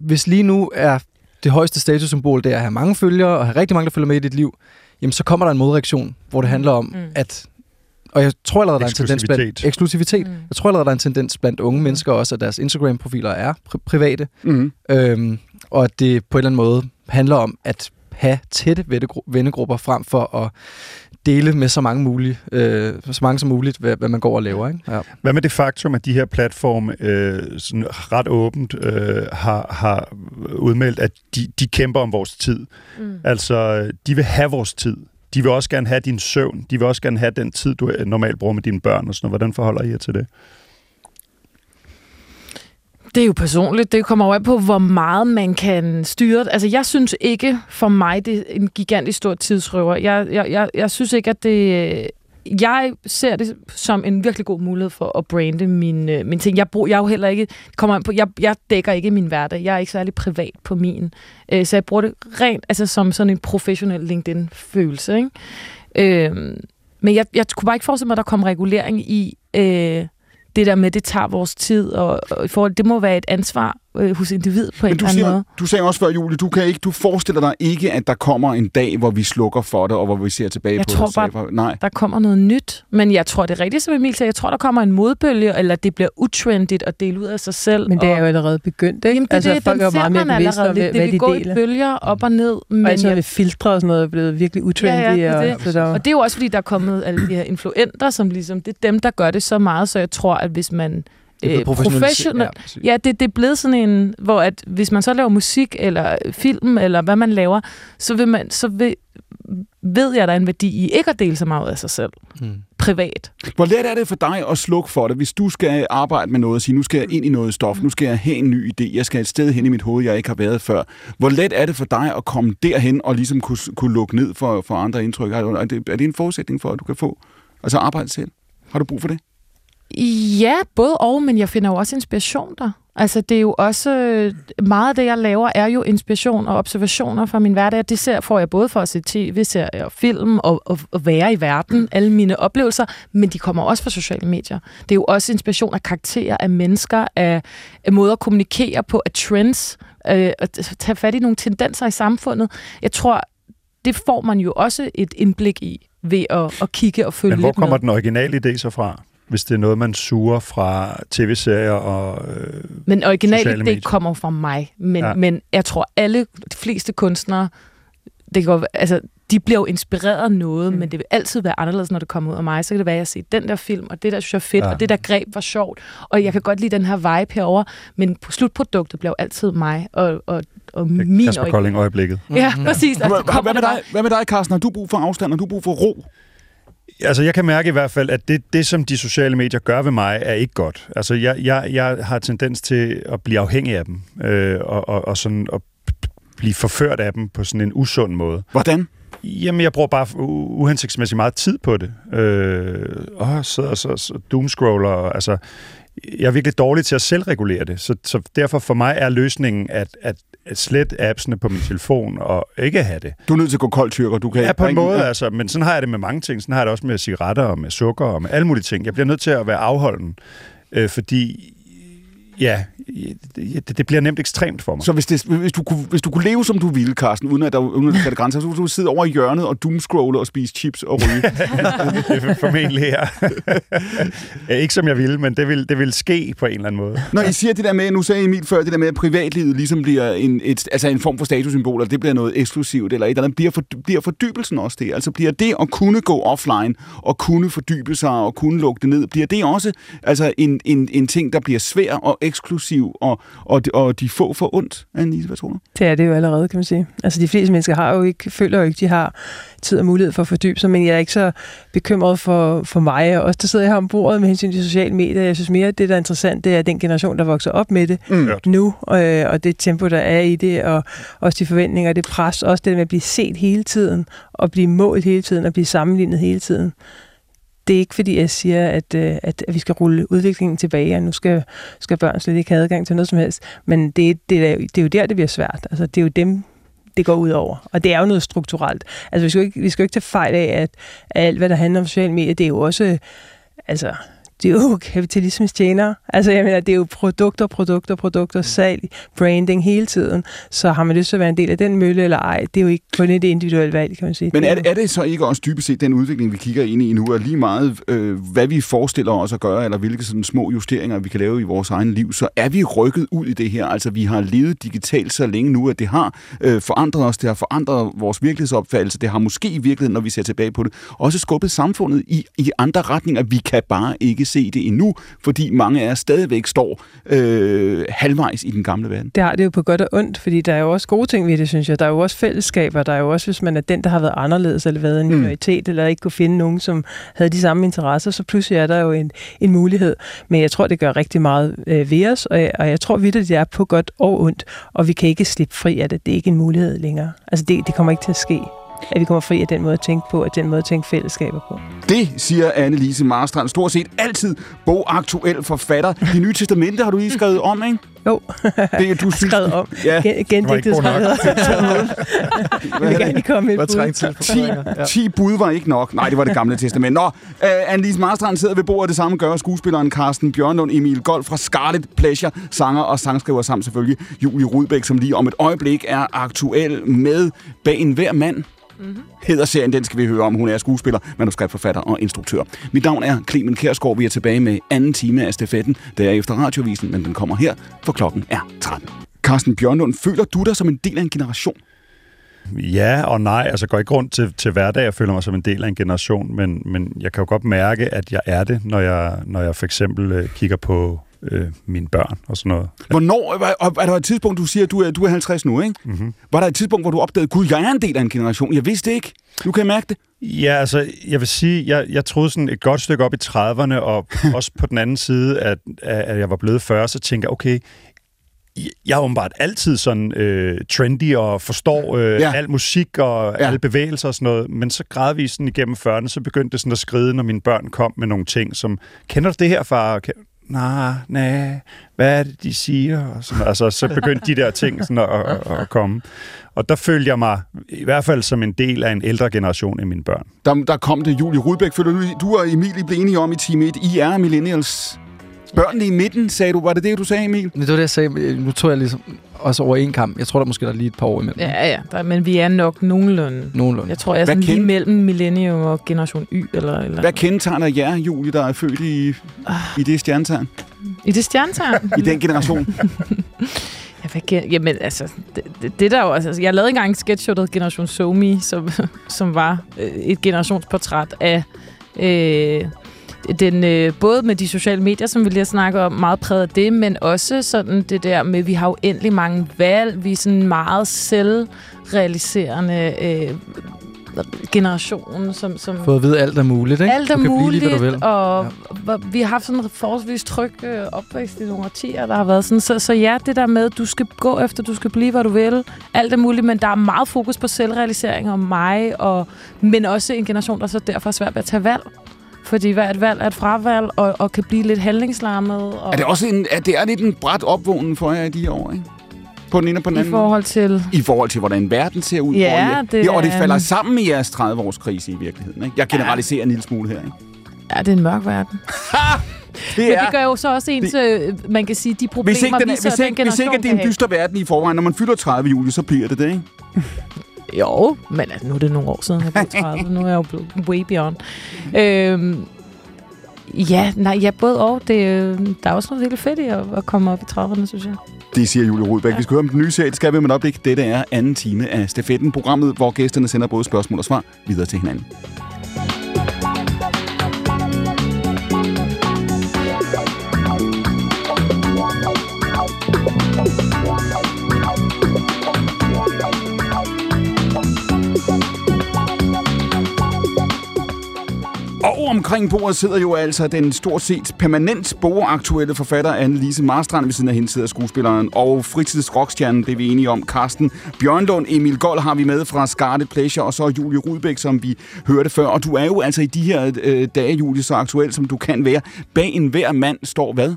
hvis lige nu er det højeste statussymbol, det er at have mange følgere, og have rigtig mange, der følger med i dit liv, jamen så kommer der en modreaktion, hvor det handler om, Mm. mm. at og jeg tror allerede, der er en tendens blandt Eksklusivitet. eksklusivitet. Mm. Jeg tror allerede, der er en tendens blandt unge Mm. mennesker også, at deres Instagram-profiler er pri- private. Mm. Øhm, og at det på en eller anden måde handler om at have tætte vennegru- vennegrupper frem for at dele med så mange, muligt, øh, så mange som muligt, hvad, hvad man går og laver. Ikke? Ja. Hvad med det faktum, at de her platforme øh, sådan ret åbent øh, har, har udmeldt, at de, de kæmper om vores tid? Mm. Altså, de vil have vores tid. De vil også gerne have din søvn. De vil også gerne have den tid, du øh, normalt bruger med dine børn og sådan noget. Hvordan forholder I jer til det? Det er jo personligt. Det kommer jo an på, hvor meget man kan styre. Altså, jeg synes ikke, for mig, det er en gigantisk stor tidsrøver. Jeg, jeg, jeg, jeg synes ikke, at det... Øh, jeg ser det som en virkelig god mulighed for at brande min, øh, min ting. Jeg, brug, jeg er jo heller ikke... Kommer på, jeg, jeg dækker ikke min hverdag. Jeg er ikke særlig privat på min. Øh, så jeg bruger det rent altså, som sådan en professionel LinkedIn-følelse. Ikke? Øh, men jeg, jeg kunne bare ikke forestille mig, at der kom regulering i... Øh, det der med, det tager vores tid, og, og i forhold, det må være et ansvar øh, hos individet på en Men eller anden måde. du sagde også før, Julie, du, kan ikke, du forestiller dig ikke, at der kommer en dag, hvor vi slukker for det, og hvor vi ser tilbage Jeg på tror det. bare- Bare... Nej. Der kommer noget nyt, men jeg tror, det er rigtigt, som Emil sagde. Jeg tror, der kommer en modbølge, eller det bliver utrendigt at dele ud af sig selv. Men det er jo allerede begyndt, ikke? Jamen, det, altså, det, folk er jo meget mere bevidste om, allerede hvad, lidt. Det hvad vil de gå i deler. bølger op og ned. Men og altså, jeg, med filtre og sådan noget er blevet virkelig utrendy. Ja, ja, det og, det. Så der, og det er jo også, fordi der er kommet alle de her influenter, som ligesom, det er dem, der gør det så meget, så jeg tror, at hvis man Det øh, professionel, Ja, det, det er blevet sådan en, hvor at hvis man så laver musik, eller film, eller hvad man laver, så, vil man, så vil, ved jeg, at der er en værdi i ikke at dele så meget af sig selv Mm. privat. Hvor let er det for dig at slukke for det, hvis du skal arbejde med noget og sige, nu skal jeg ind i noget stof, nu skal jeg have en ny idé, jeg skal et sted hen i mit hoved, jeg ikke har været før. Hvor let er det for dig at komme derhen og ligesom kunne, kunne lukke ned for, for andre indtryk? Er det, er det en forudsætning for, at du kan få altså arbejde selv? Har du brug for det? Ja, både og, men jeg finder jo også inspiration der. Altså, det er jo også... Meget af det, jeg laver, er jo inspiration og observationer fra min hverdag. Det ser, får jeg både for at se tv-serier og film og, og, og være i verden, alle mine oplevelser, men de kommer også fra sociale medier. Det er jo også inspiration af karakterer, af mennesker, af, af måder at kommunikere på, af trends, øh, at tage fat i nogle tendenser i samfundet. Jeg tror, det får man jo også et indblik i ved at, at kigge og følge Men hvor kommer med. den originale idé så fra? Hvis det er noget, man suger fra tv-serier og... Øh, Men original Sociale idé medier. kommer fra mig. Men, Ja. men jeg tror, alle de fleste kunstnere, det kan, være- altså, de bliver jo inspireret af noget, Mm. men det vil altid være anderledes, når det kommer ud af mig. Så kan det være, at jeg ser den der film, og det der synes jeg er fedt, Ja. og det der greb var sjovt, og jeg kan godt lide den her vibe herover, men på slutproduktet bliver jo altid mig, og, og, og min Kasper Kolding øjeblikket. Ja, præcis. Altså, Hvad, med det dig, hvad med dig, Carsten? Har du brug for afstand? Har du brug for ro? Altså, jeg kan mærke i hvert fald, at det, det som de sociale medier gør ved mig, er ikke godt. Altså, jeg, jeg, jeg har tendens til at blive afhængig af dem, øh, og, og, og sådan at blive forført af dem på sådan en usund måde. Hvordan? Jamen, jeg bruger bare uhensigtsmæssigt meget tid på det. Øh, og sidder og så, så doomscroller. Altså, jeg er virkelig dårlig til at selvregulere det. Så, så derfor for mig er løsningen at, at, at slette appsene på min telefon og ikke have det. Du er nødt til at gå kold tyrker. Du kan Ja, på en måde, Ja. altså. Men sådan har jeg det med mange ting. Sådan har jeg det også med cigaretter og med sukker og med alle mulige ting. Jeg bliver nødt til at være afholden, øh, fordi ja, det, det bliver nemt ekstremt for mig. Så hvis, det, hvis, du kunne, hvis du kunne leve, som du ville, Carsten, uden at der uden at der satte grænser, så kunne du sidde over i hjørnet og doomscrolle og spise chips og ryge. er formentlig her. ja, ikke som jeg ville, men det vil, det vil ske på en eller anden måde. Når I siger det der med, nu sagde Emil før, det der med, at privatlivet ligesom bliver en, et, altså en form for statussymbol, eller det bliver noget eksklusivt, eller et eller andet, bliver, for, bliver fordybelsen også det? Altså bliver det at kunne gå offline, og kunne fordybe sig, og kunne lukke det ned, bliver det også altså en, en, en ting, der bliver svær og eksklusiv, og, og, og de få for ondt, Annelise, hvad tror du? Det er det jo allerede, kan man sige. Altså, de fleste mennesker har jo ikke, føler jo ikke, de har tid og mulighed for at fordybe sig, men jeg er ikke så bekymret for, for mig, og også der sidder jeg her om bordet med hensyn til sociale medier. Jeg synes mere, at det, der er interessant, det er den generation, der vokser op med det Mm. Nu, øh, og det tempo, der er i det, og også de forventninger, det pres, også det med at blive set hele tiden, og blive målt hele tiden, og blive sammenlignet hele tiden. Det er ikke fordi, jeg siger, at, øh, at, at vi skal rulle udviklingen tilbage, og nu skal, skal børn slet ikke have adgang til noget som helst. Men det, det, er, det er jo der, det bliver svært. Altså, det er jo dem, det går ud over. Og det er jo noget strukturelt. Altså, vi skal jo ikke, vi skal jo ikke tage fejl af, at alt, hvad der handler om sociale medier, det er jo også... Altså, det er jo kapitalismens tjenere. Altså, jeg mener, det er jo produkter, produkter, produkter, salg, branding hele tiden. Så har man lyst til at være en del af den mølle eller ej, det er jo ikke kun et individuelt valg, kan man sige. Men er det, er det så ikke også dybest set den udvikling, vi kigger ind i nu, er lige meget, øh, hvad vi forestiller os at gøre, eller hvilke sådan små justeringer, vi kan lave i vores egen liv, så er vi rykket ud i det her. Altså, vi har levet digitalt så længe nu, at det har øh, forandret os, det har forandret vores virkelighedsopfattelse, det har måske i virkeligheden, når vi ser tilbage på det, også skubbet samfundet i, i andre retninger. Vi kan bare ikke se det endnu, fordi mange af os stadigvæk står øh, halvvejs i den gamle verden. Det har det jo på godt og ondt, fordi der er jo også gode ting ved det, synes jeg. Der er jo også fællesskaber, der er jo også, hvis man er den, der har været anderledes, eller været en Mm. minoritet, eller ikke kunne finde nogen, som havde de samme interesser, så pludselig er der jo en, en mulighed. Men jeg tror, det gør rigtig meget øh, ved os, og jeg, og jeg tror vidt, at det er på godt og ondt, og vi kan ikke slippe fri af det. Det er ikke en mulighed længere. Altså, det, det kommer ikke til at ske at vi kommer fri af den måde at tænke på, og den måde at tænke fællesskaber på. Det siger Annelise Marstrand. Stort set altid bogaktuel forfatter. De nye testamente har du lige skrevet om, ikke? Jo, Det, du synes, skrevet om. Ja, Gen- Gendigtet god nok. skrevet. Jeg vil gerne komme med Hvad et bud. trængt til? 10, 10 bud var ikke nok. Nej, det var det gamle testament. Nå, uh, Annelise Marstrand sidder ved bordet. Det samme gør skuespilleren Carsten Bjørnlund, Emil Gold fra Scarlet Pleasure, sanger og sangskriver samt selvfølgelig Julie Rudbæk, som lige om et øjeblik er aktuel med Bag en hver mand. Mm-hmm. Hedder serien, den skal vi høre om. Hun er skuespiller, manuskriptforfatter og instruktør. Mit navn er Clemen Kærsgaard. Vi er tilbage med anden time af stafetten. Det er efter radiovisen, men den kommer her, for klokken er 13. Carsten Bjørnlund, føler du dig som en del af en generation? Ja og nej. Altså, jeg går ikke rundt til, til hverdag og føler mig som en del af en generation, men, men jeg kan jo godt mærke, at jeg er det, når jeg, når jeg for eksempel øh, kigger på øh, mine børn og sådan noget. Hvornår, og er der et tidspunkt, du siger, at du er, du er 50 nu, ikke? Mm-hmm. Var der et tidspunkt, hvor du opdagede, gud, jeg er en del af en generation? Jeg vidste ikke. Nu kan jeg mærke det. Ja, altså, jeg vil sige, jeg, jeg troede sådan et godt stykke op i 30'erne, og også på den anden side, at, at jeg var blevet 40, så tænker jeg, okay, jeg er åbenbart altid sådan øh, trendy og forstår øh, Ja. al musik og ja. alle bevægelser og sådan noget, men så gradvist sådan igennem 40'erne, så begyndte det sådan at skride, når mine børn kom med nogle ting, som, kender du det her, far? Nej, nej, hvad er det, de siger? Og sådan, altså, så begyndte de der ting sådan at, at, at komme. Og der følte jeg mig i hvert fald som en del af en ældre generation end mine børn. Der, der kom det Julie Rudbæk. Føler du, du og Emilie blev enige om i time 1. I er millennials. Børnene i midten, sagde du. Var det det, du sagde, Emil? Det var det, jeg sagde. Nu tog jeg ligesom også over en kamp. Jeg tror, der måske der er lige et par år imellem. Ja, ja, der, men vi er nok nogenlunde. Nogenlunde. Jeg tror, jeg er sådan lige mellem Millennium og Generation Y. Eller, eller Hvad kendetegner jer, Julie, der er født i, i det stjernetegn? I det stjernetegn? I den generation? Ja, hvad gen- Jamen, altså, det, det, det der jo, altså, jeg lavede engang en sketch show, der Generation SoMe, som, som var øh, et generationsportræt af øh, den, øh, både med de sociale medier, som vi lige har snakket om, meget præget af det, men også sådan det der med, at vi har uendelig mange valg, vi er sådan meget selvrealiserende øh, generation, som, som Fået at vide, alt er muligt, ikke? alt er du kan muligt, blive lige, hvad du vil. og ja. vi har haft sådan en forholdsvis tryg øh, opvækst i nogle årtier, der har været sådan. Så, så ja, det der med, at du skal gå efter, du skal blive, hvad du vil. Alt er muligt, men der er meget fokus på selvrealisering og mig, og, men også en generation, der så derfor er svært ved at tage valg. Fordi hvad er et valg er et fravalg, og, og kan blive lidt handlingslammet. Og er det også en, er det er lidt en bræt opvågning for jer i de år, ikke? På den ene og på den I anden måde? forhold til... I forhold til, hvordan verden ser ud. Ja, hvor I det ja, og det er- falder sammen med jeres 30-års krise i virkeligheden. Ikke? Jeg generaliserer en lille smule her. Ikke? Ja, det er en mørk verden. Det Men det gør jo så også ens, øh, man kan sige, de problemer, hvis ikke, den, vi er, så hvis, den ikke, hvis ikke det er en dyster verden i forvejen, når man fylder 30 juli, så bliver det det, ikke? Jo, men altså, nu er det nogle år siden, jeg blev 30. nu er jeg jo blevet way beyond. Øhm, ja, nej, ja, både og. Det, øh, der er også noget virkelig fedt i at, at komme op i 30'erne, synes jeg. Det siger Julie Rudbæk. Vi skal høre om den nye serie. Det skal vi om et øjeblik. Dette er anden time af Stafetten, programmet, hvor gæsterne sender både spørgsmål og svar videre til hinanden. Omkring bordet sidder jo altså den stort set permanent bogaktuelle forfatter Anne-Lise Marstrand. Ved siden af hende sidder skuespilleren og fritidsrockstjernen, blev vi enige om. Carsten Bjørnlund, Emil Gold har vi med fra Scarlet Pleasure, og så Julie Rudbæk, som vi hørte før. Og du er jo altså i de her øh, dage, Julie, så aktuel som du kan være. Bag en hver mand står hvad?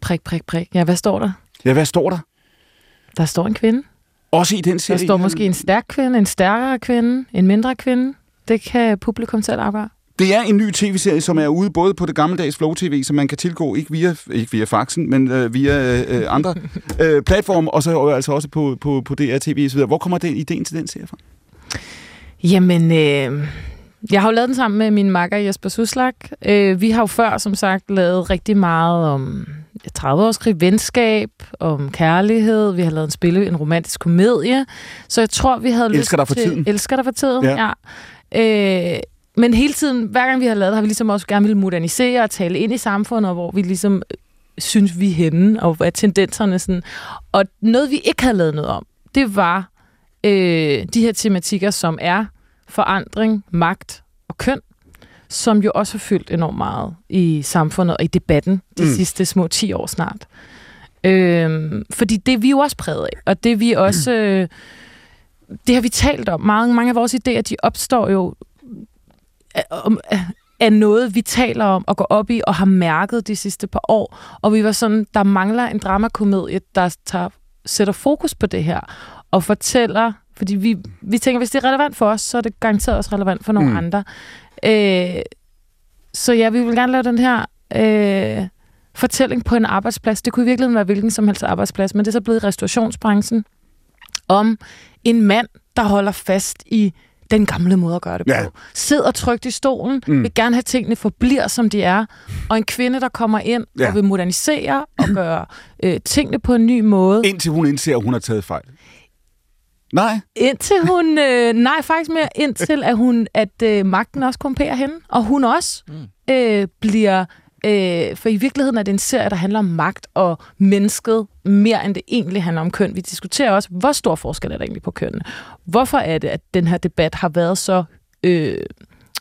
Prik, prik, prik. Ja, hvad står der? Ja, hvad står der? Der står en kvinde. Også i den Der serie. står måske en stærk kvinde, en stærkere kvinde, en mindre kvinde. Det kan publikum selv afgøre. Det er en ny tv-serie, som er ude både på det gammeldags Flow TV, som man kan tilgå, ikke via, ikke via faxen, men øh, via øh, andre øh, platforme, og så øh, altså også på, på, på DR TV osv. Hvor kommer den ideen til den serie fra? Jamen, øh, jeg har jo lavet den sammen med min makker Jesper Suslak. Øh, vi har jo før, som sagt, lavet rigtig meget om 30 års krig, venskab, om kærlighed. Vi har lavet en spille, en romantisk komedie. Så jeg tror, vi havde Elsker dig for til, tiden. Elsker dig for tiden, Ja. ja. Øh, men hele tiden, hver gang vi har lavet har vi ligesom også gerne vil modernisere og tale ind i samfundet, hvor vi ligesom øh, synes, vi er henne, og hvad er tendenserne sådan. Og noget, vi ikke havde lavet noget om, det var øh, de her tematikker, som er forandring, magt og køn, som jo også har fyldt enormt meget i samfundet og i debatten de Mm. mm. sidste små 10 år snart. Øhm, fordi det er vi jo også præget af, og det er vi også... Øh, det har vi talt om. Mange, mange af vores idéer, de opstår jo af, af- noget, vi taler om og går op i og har mærket de sidste par år. Og vi var sådan, der mangler en dramakomedie, der tager, sætter fokus på det her og fortæller, fordi vi, vi tænker, hvis det er relevant for os, så er det garanteret også relevant for nogle mm. andre. Øh, så ja, vi vil gerne lave den her øh, fortælling på en arbejdsplads. Det kunne i virkeligheden være hvilken som helst arbejdsplads, men det er så blevet i restaurationsbranchen om en mand, der holder fast i den gamle måde at gøre det på. Ja. Sidder trygt i stolen, Mm. vil gerne have tingene forbliver, som de er. Og en kvinde, der kommer ind Ja. ja. og vil modernisere og gøre øh, tingene på en ny måde. Indtil hun indser, at hun har taget fejl. Nej. Indtil hun... Øh, nej, faktisk mere indtil, at, hun, at øh, magten også komperer hende. Og hun også mm. øh, bliver... Øh, for i virkeligheden er det en serie, der handler om magt og mennesket, mere end det egentlig handler om køn. Vi diskuterer også, hvor stor forskel er der egentlig på kønnene. Hvorfor er det, at den her debat har været så øh,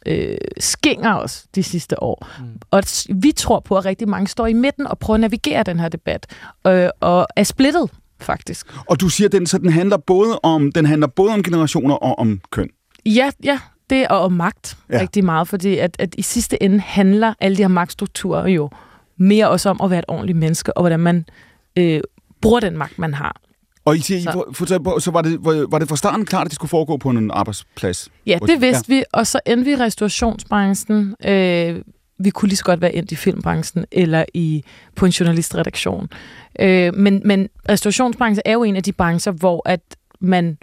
øh, skinger os de sidste år? Mm. Og vi tror på, at rigtig mange står i midten og prøver at navigere den her debat, øh, og er splittet, faktisk. Og du siger, at den, så den handler både om, den handler både om generationer og om køn. Ja, ja, det er om magt Ja. rigtig meget, fordi at, at i sidste ende handler alle de her magtstrukturer jo mere også om at være et ordentligt menneske, og hvordan man øh, bruger den magt, man har. Og I siger, I, Så- for, for, så var det, var, det fra starten klart, at det skulle foregå på en arbejdsplads? Ja, det vidste ja. vi, og så endte vi i restaurationsbranchen. Øh, vi kunne lige så godt være endt i filmbranchen eller i på en journalistredaktion. Øh, men, men restaurationsbranchen er jo en af de brancher, hvor at man,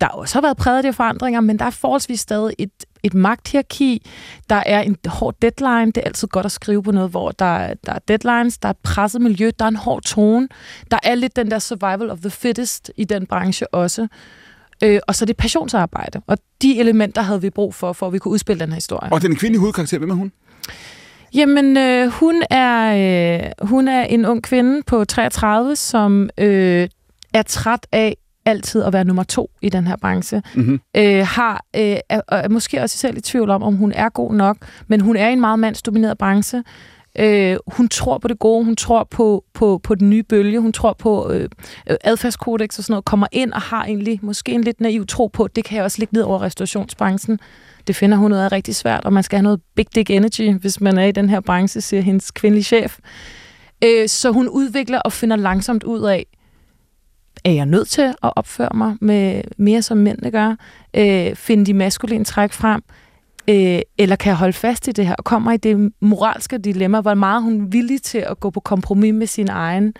der også har været præget af de forandringer, men der er forholdsvis stadig et, et magthierarki. Der er en hård deadline. Det er altid godt at skrive på noget, hvor der, er- der er deadlines, der er et presset miljø, der er en hård tone. Der er lidt den der survival of the fittest i den branche også. Øh, og så det passionsarbejde. Og de elementer havde vi brug for, for at vi kunne udspille den her historie. Og den kvindelige hovedkarakter, hvem er hun? Jamen, øh, hun, er, øh, hun er en ung kvinde på 33, som øh, er træt af altid at være nummer to i den her branche. Mm-hmm. Øh, har, øh, er, er måske også selv i tvivl om, om hun er god nok, men hun er i en meget mandsdomineret branche. Øh, hun tror på det gode, hun tror på, på, på den nye bølge, hun tror på øh, adfærdskodex og sådan noget, kommer ind og har egentlig måske en lidt naiv tro på, det kan jeg også ligge ned over restaurationsbranchen. Det finder hun ud af rigtig svært, og man skal have noget big dick energy, hvis man er i den her branche, siger hendes kvindelige chef. Øh, så hun udvikler og finder langsomt ud af, er jeg nødt til at opføre mig med mere som mændene gør? Øh, finde de maskuline træk frem? Øh, eller kan jeg holde fast i det her? Og kommer i det moralske dilemma, hvor meget hun er villig til at gå på kompromis med sine egne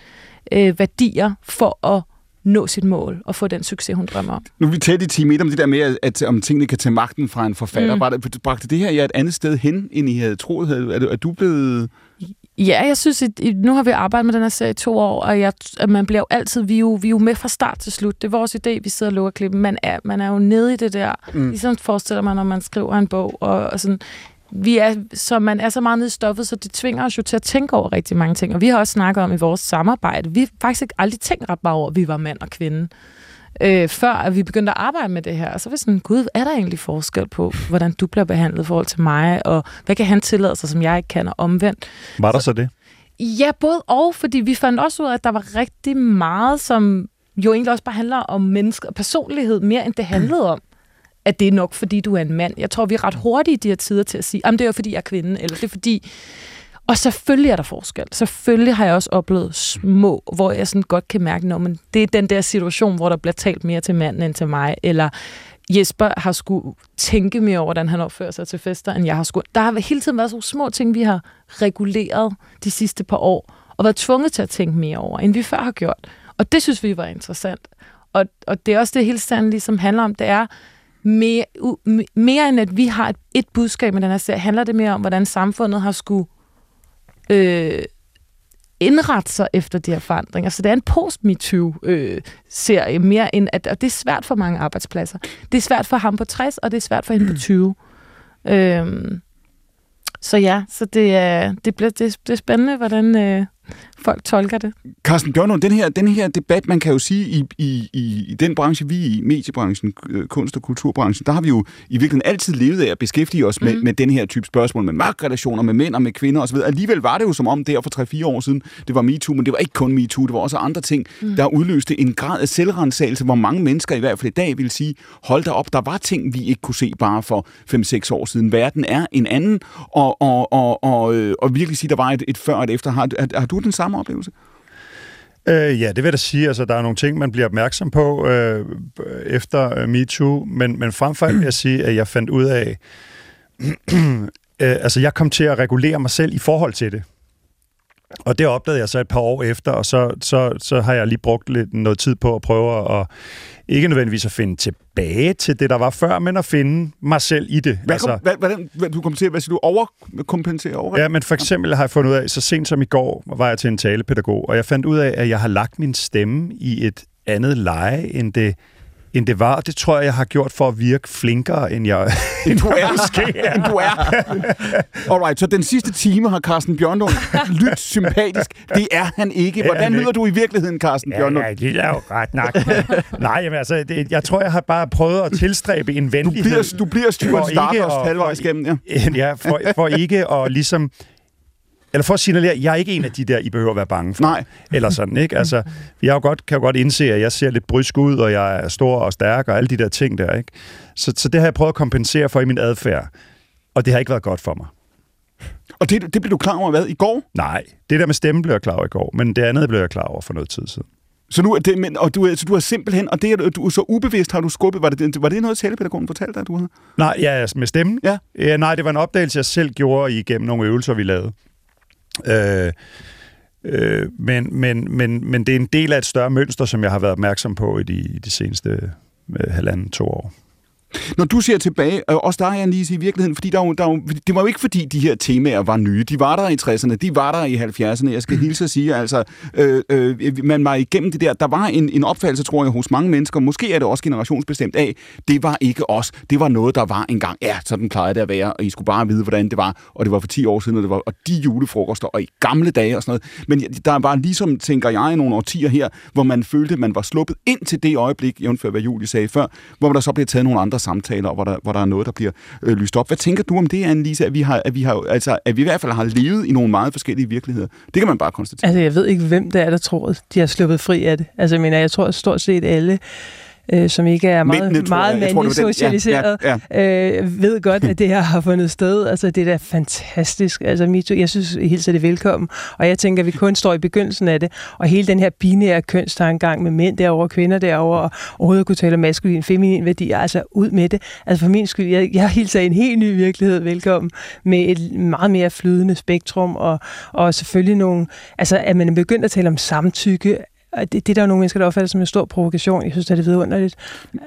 øh, værdier for at nå sit mål og få den succes, hun drømmer om. Nu er vi tæt i time 1 om det der med, at, at om tingene kan tage magten fra en forfatter. Mm. Det, bragte det her jer et andet sted hen, end I havde troet? Er, er du blevet... Ja, jeg synes, at nu har vi arbejdet med den her serie i to år, og jeg, at man bliver jo altid, vi er jo, vi er jo med fra start til slut. Det er vores idé, vi sidder og lukker klippen. Man er, man er jo nede i det der. Mm. Mm. Ligesom forestiller man, når man skriver en bog. Og, og sådan, vi er, så man er så meget nede i stoffet, så det tvinger os jo til at tænke over rigtig mange ting. Og vi har også snakket om i vores samarbejde, vi har faktisk ikke aldrig tænkt ret meget over, at vi var mand og kvinde. Øh, før at vi begyndte at arbejde med det her. Og så var sådan, gud, er der egentlig forskel på, hvordan du bliver behandlet i forhold til mig, og hvad kan han tillade sig, som jeg ikke kan, og omvendt. Var der så det? Ja, både og, fordi vi fandt også ud af, at der var rigtig meget, som jo egentlig også bare handler om menneske og personlighed, mere end det handlede om, at det er nok, fordi du er en mand. Jeg tror, vi er ret hurtige i de her tider til at sige, at det er fordi jeg er kvinde, eller det er fordi... Og selvfølgelig er der forskel. Selvfølgelig har jeg også oplevet små, hvor jeg sådan godt kan mærke, at det er den der situation, hvor der bliver talt mere til manden end til mig, eller Jesper har skulle tænke mere over, hvordan han opfører sig til fester, end jeg har skulle. Der har hele tiden været så små ting, vi har reguleret de sidste par år, og været tvunget til at tænke mere over, end vi før har gjort. Og det synes vi var interessant. Og, og det er også det, hele standen ligesom handler om. Det er mere, u, mere end at vi har et, et budskab med den her serie, handler det mere om, hvordan samfundet har skulle øh, indrette sig efter de her forandringer. Så det er en post-MeToo-serie øh, mere end, at, og det er svært for mange arbejdspladser. Det er svært for ham på 60, og det er svært for hende på 20. Øhm, så ja, så det er, det, bliver, det, det er spændende, hvordan, øh, folk tolker det. Carsten Bjørnlund, den her, den her debat, man kan jo sige, i, i, i, i den branche, vi i, mediebranchen, øh, kunst- og kulturbranchen, der har vi jo i virkeligheden altid levet af at beskæftige os med, mm. med den her type spørgsmål, med magtrelationer, med mænd og med kvinder osv. Alligevel var det jo som om der for 3-4 år siden, det var MeToo, men det var ikke kun MeToo, det var også andre ting, mm. der udløste en grad af selvrensagelse, hvor mange mennesker i hvert fald i dag vil sige, hold da op, der var ting, vi ikke kunne se bare for 5-6 år siden. Verden er en anden, og, og, og, og, øh, og virkelig sige, der var et, et før og et efter. Har, har, har du den samme oplevelse? Øh, ja, det vil jeg da sige. Altså, der er nogle ting, man bliver opmærksom på øh, efter uh, MeToo, men, men frem for alt vil jeg sige, at jeg fandt ud af, øh, altså jeg kom til at regulere mig selv i forhold til det. Og det opdagede jeg så et par år efter, og så, så, så har jeg lige brugt lidt noget tid på at prøve at ikke nødvendigvis at finde tilbage til det, der var før, men at finde mig selv i det. Hvad, altså, hvad, hvad, hvad, du kommenterer, hvad siger du? Overkompensere? Over? Ja, men for eksempel har jeg fundet ud af, så sent som i går var jeg til en talepædagog, og jeg fandt ud af, at jeg har lagt min stemme i et andet leje, end det end det var. Det tror jeg, jeg har gjort for at virke flinkere, end jeg end du er. Måske er. end du er. Alright, så den sidste time har Carsten Bjørnlund lyttet sympatisk. Det er han ikke. Hvordan lyder du i virkeligheden, Carsten Bjørnlund? Ja, det er jo ret nok. Nej, jamen, altså, det, jeg tror, jeg har bare prøvet at tilstræbe en venlighed. Du bliver, du bliver Stuart Stardust halvvejs igennem, ja. Ja, for, for ikke at ligesom eller for at signalere, jeg er ikke en af de der, I behøver at være bange for. Nej. Eller sådan, ikke? Altså, jeg jo godt, kan jo godt indse, at jeg ser lidt brysk ud, og jeg er stor og stærk, og alle de der ting der, ikke? Så, så det har jeg prøvet at kompensere for i min adfærd. Og det har ikke været godt for mig. Og det, det blev du klar over, hvad, i går? Nej, det der med stemme blev jeg klar over i går, men det andet blev jeg klar over for noget tid siden. Så, nu, det, men, og du, så du har simpelthen, og det, du så ubevidst har du skubbet, var det, var det noget, talepædagogen fortalte dig, du havde? Nej, ja, med stemmen? Ja. ja. Nej, det var en opdagelse, jeg selv gjorde igennem nogle øvelser, vi lavede. Øh, øh, men, men, men, men det er en del af et større mønster, som jeg har været opmærksom på i de, i de seneste øh, halvanden, to år. Når du ser tilbage, øh, også der er jeg lige i virkeligheden, fordi der, der, det var jo ikke fordi, de her temaer var nye. De var der i 60'erne, de var der i 70'erne. Jeg skal mm. hilse at sige, altså, øh, øh, man var igennem det der. Der var en, en opfattelse, tror jeg, hos mange mennesker, måske er det også generationsbestemt af, det var ikke os. Det var noget, der var engang. Ja, sådan plejede det at være, og I skulle bare vide, hvordan det var. Og det var for 10 år siden, og det var og de julefrokoster, og i gamle dage og sådan noget. Men der var ligesom, tænker jeg, nogle årtier her, hvor man følte, man var sluppet ind til det øjeblik, jævnfør hvad Julie sagde før, hvor der så blev taget nogle andre samtaler, hvor der, hvor der er noget, der bliver øh, lyst op. Hvad tænker du om det, Annelise, at vi, har, at, vi har, altså, at vi i hvert fald har levet i nogle meget forskellige virkeligheder? Det kan man bare konstatere. Altså, jeg ved ikke, hvem det er, der tror, de har sluppet fri af det. Altså, jeg mener, jeg tror at stort set alle øh, som ikke er meget, Mændene, meget mandligt socialiseret, ja, ja, ja. Øh, ved godt, at det her har fundet sted. Altså, det er da fantastisk. Altså, MeToo, jeg synes, jeg hilser det velkommen. Og jeg tænker, at vi kun står i begyndelsen af det. Og hele den her binære kønstankegang med mænd derover og kvinder derover og overhovedet kunne tale om maskulin, feminin værdi, altså ud med det. Altså for min skyld, jeg, jeg hilser en helt ny virkelighed velkommen med et meget mere flydende spektrum og, og selvfølgelig nogle, altså at man er begyndt at tale om samtykke, det, det er der jo nogle mennesker, der opfatter som en stor provokation. Jeg synes, det er vidunderligt.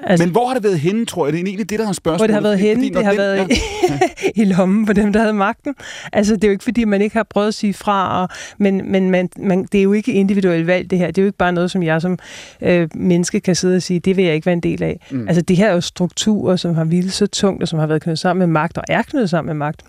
Altså, Men hvor har det været henne, tror jeg? Det er egentlig det, der har spørgsmål. Hvor det har været henne, det har den, været ja. i, i lommen på dem, der havde magten. Altså, det er jo ikke, fordi man ikke har prøvet at sige fra, og, men, men man, man, det er jo ikke individuelt valg, det her. Det er jo ikke bare noget, som jeg som øh, menneske kan sidde og sige, det vil jeg ikke være en del af. Mm. Altså, det her er jo strukturer, som har hvilet så tungt, og som har været knyttet sammen med magt, og er knyttet sammen med magt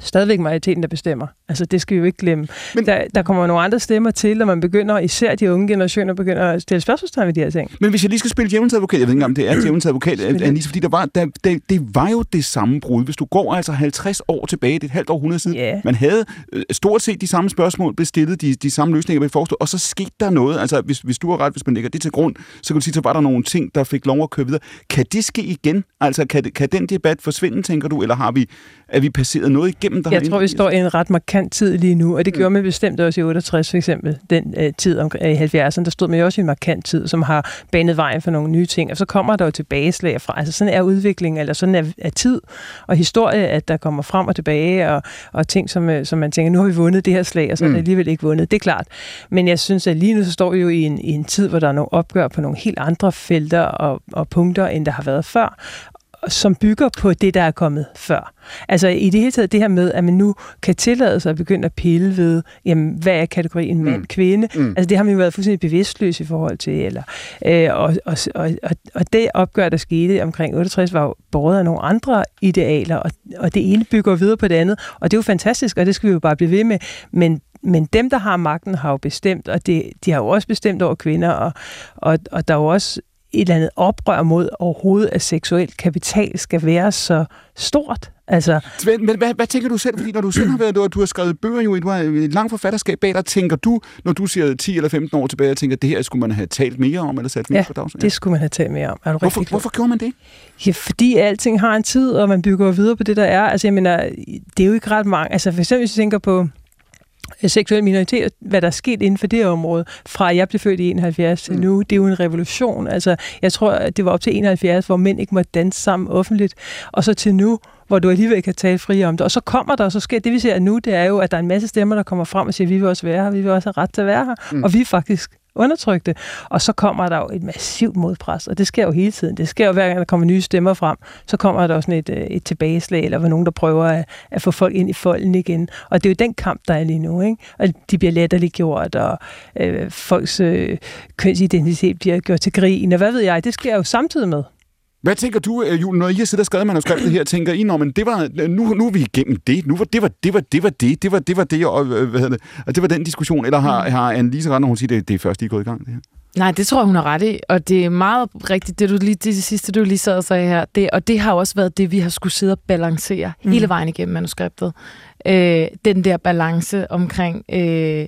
stadigvæk majoriteten, der bestemmer. Altså, det skal vi jo ikke glemme. Men, der, der kommer nogle andre stemmer til, når man begynder, især de unge generationer, begynder at stille spørgsmålstegn ved de her ting. Men hvis jeg lige skal spille djævelens advokat, jeg ved ikke om det er djævelens advokat, Anissa, fordi der var, der, der, det var jo det samme brud. Hvis du går altså 50 år tilbage, det er et halvt århundrede siden, yeah. man havde øh, stort set de samme spørgsmål, bestillet de, de samme løsninger, vi forestod, og så skete der noget. Altså, hvis, hvis du har ret, hvis man lægger det til grund, så kan du sige, så var der nogle ting, der fik lov at køre videre. Kan det ske igen? Altså, kan, kan den debat forsvinde, tænker du, eller har vi, er vi passeret noget igennem? der Jeg har tror, vi står i en ret markant tid lige nu, og det gjorde man bestemt også i 68 for eksempel, den øh, tid om, øh, i 70'erne, der stod man jo også i en markant tid, som har banet vejen for nogle nye ting, og så kommer der jo tilbageslag fra, altså sådan er udvikling, eller sådan er, er tid og historie, at der kommer frem og tilbage, og, og ting, som, øh, som man tænker, nu har vi vundet det her slag, og så er Mm. det alligevel ikke vundet, det er klart. Men jeg synes, at lige nu så står vi jo i en, i en tid, hvor der er nogle opgør på nogle helt andre felter og, og punkter, end der har været før, som bygger på det, der er kommet før. Altså i det hele taget det her med, at man nu kan tillade sig at begynde at pille ved, jamen, hvad er kategorien mand-kvinde? Mm. Altså det har man jo været fuldstændig bevidstløs i forhold til. Eller, øh, og, og, og, og, og det opgør, der skete omkring 68, var jo båret af nogle andre idealer, og, og det ene bygger videre på det andet. Og det er jo fantastisk, og det skal vi jo bare blive ved med. Men men dem, der har magten, har jo bestemt, og det, de har jo også bestemt over kvinder, og, og, og der er jo også et eller andet oprør mod overhovedet, at seksuel kapital skal være så stort. Altså, Men, men hvad, hvad tænker du selv? Fordi når du selv har været, du, du har skrevet bøger jo, du har et langt forfatterskab bag dig, tænker du, når du siger 10 eller 15 år tilbage, og tænker, det her skulle man have talt mere om, eller sat mere Ja, på dagsordenen? det skulle man have talt mere om. Er du Hvorfor, hvorfor gjorde man det? Ja, fordi alting har en tid, og man bygger videre på det, der er. Altså, jeg mener, det er jo ikke ret mange. Altså, for eksempel, hvis vi tænker på øh, seksuel minoritet, hvad der er sket inden for det område, fra jeg blev født i 71 til Mm. nu, det er jo en revolution. Altså, jeg tror, at det var op til 71, hvor mænd ikke måtte danse sammen offentligt, og så til nu, hvor du alligevel kan tale fri om det. Og så kommer der, og så sker det, vi ser nu, det er jo, at der er en masse stemmer, der kommer frem og siger, vi vil også være her, vi vil også have ret til at være her, mm. og vi er faktisk undertrykte. Og så kommer der jo et massivt modpres, og det sker jo hele tiden. Det sker jo hver gang, der kommer nye stemmer frem, så kommer der også sådan et, øh, et tilbageslag, eller hvor nogen, der prøver at, at få folk ind i folden igen. Og det er jo den kamp, der er lige nu, ikke? Og de bliver latterliggjort, og øh, folks øh, kønsidentitet bliver gjort til grin, og hvad ved jeg, det sker jo samtidig med. Hvad tænker du, øh, Julen, når I har siddet og skrevet manuskriptet her, tænker I, men det var, nu, nu er vi igennem det, nu var det var det var det var det, det var det var det, og, øh, hvad hedder det, og det var den diskussion, eller har, har Anne-Lise ret, når hun siger, det, det er først, I er gået i gang, det her? Nej, det tror jeg, hun har ret i, og det er meget rigtigt, det, du lige, det sidste, du lige sad og sagde her. Det, og det har også været det, vi har skulle sidde og balancere mm. hele vejen igennem manuskriptet. Øh, den der balance omkring, øh,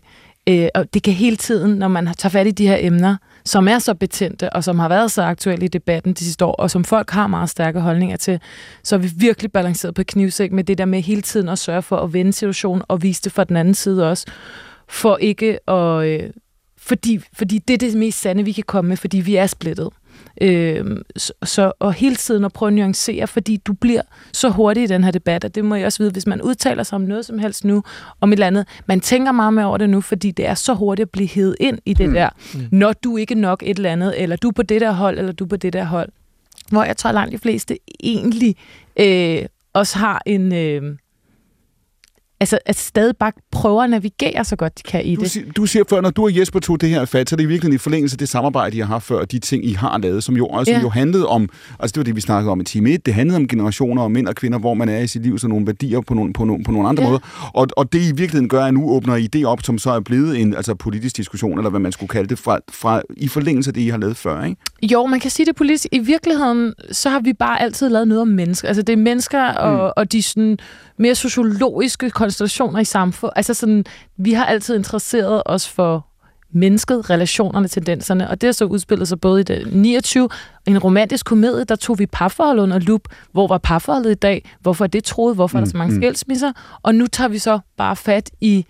øh, og det kan hele tiden, når man tager fat i de her emner, som er så betændte, og som har været så aktuelle i debatten de sidste år, og som folk har meget stærke holdninger til, så er vi virkelig balanceret på knivsæk med det der med hele tiden at sørge for at vende situationen og vise det fra den anden side også, for ikke at... Øh, fordi, fordi det er det mest sande, vi kan komme med, fordi vi er splittet. Øhm, så, og hele tiden at prøve at nuancere, fordi du bliver så hurtig i den her debat, og det må jeg også vide, hvis man udtaler sig om noget som helst nu, om et eller andet, man tænker meget mere over det nu, fordi det er så hurtigt at blive hævet ind i det Mm. mm. der, når du ikke nok et eller andet, eller du er på det der hold, eller du er på det der hold. Hvor jeg tror, langt de fleste egentlig øh, også har en... Øh, altså, at stadig bare prøver at navigere så godt de kan i Du, det. du siger før, når du og Jesper tog det her fat, så er det i virkeligheden i forlængelse af det samarbejde, I har haft før, og de ting, I har lavet, som jo også Ja. jo handlede om, altså det var det, vi snakkede om i time 1, det handlede om generationer og mænd og kvinder, hvor man er i sit liv, så nogle værdier på nogle, på nogle, på nogle andre Ja. måder. Og, og det I virkeligheden gør, at nu åbner I det op, som så er blevet en altså politisk diskussion, eller hvad man skulle kalde det, fra, fra i forlængelse af det, I har lavet før, ikke? Jo, man kan sige det politisk. I virkeligheden, så har vi bare altid lavet noget om mennesker. Altså, det er mennesker og, mm. og de sådan, mere sociologiske konstellationer i samfundet. Altså, sådan, vi har altid interesseret os for mennesket, relationerne, tendenserne, og det har så udspillet sig både i det 29, en romantisk komedie, der tog vi parforholdet under lup. Hvor var parforholdet i dag? Hvorfor er det troet? Hvorfor er der så mange Mm, mm. skilsmisser? Og nu tager vi så bare fat i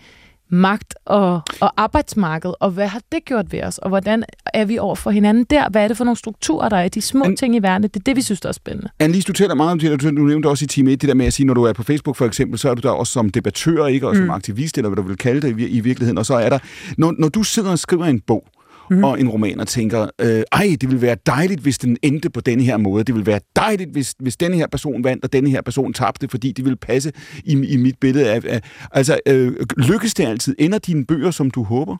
magt og, og arbejdsmarked, og hvad har det gjort ved os, og hvordan er vi over for hinanden der? Hvad er det for nogle strukturer, der er i de små Men- ting i verden? Det er det, vi synes, der er spændende. Annelise, du taler meget om det, du, nævnte også i time 1, det der med at sige, når du er på Facebook for eksempel, så er du der også som debattør, ikke? Og som Mm. aktivist, eller hvad du vil kalde det i, virkeligheden. Og så er der, når, når du sidder og skriver en bog mm. og en roman, og tænker, øh, ej, det ville være dejligt, hvis den endte på denne her måde. Det ville være dejligt, hvis, hvis denne her person vandt, og denne her person tabte, fordi det ville passe i, i mit billede af... af altså, øh, lykkes det altid? Ender dine bøger, som du håber?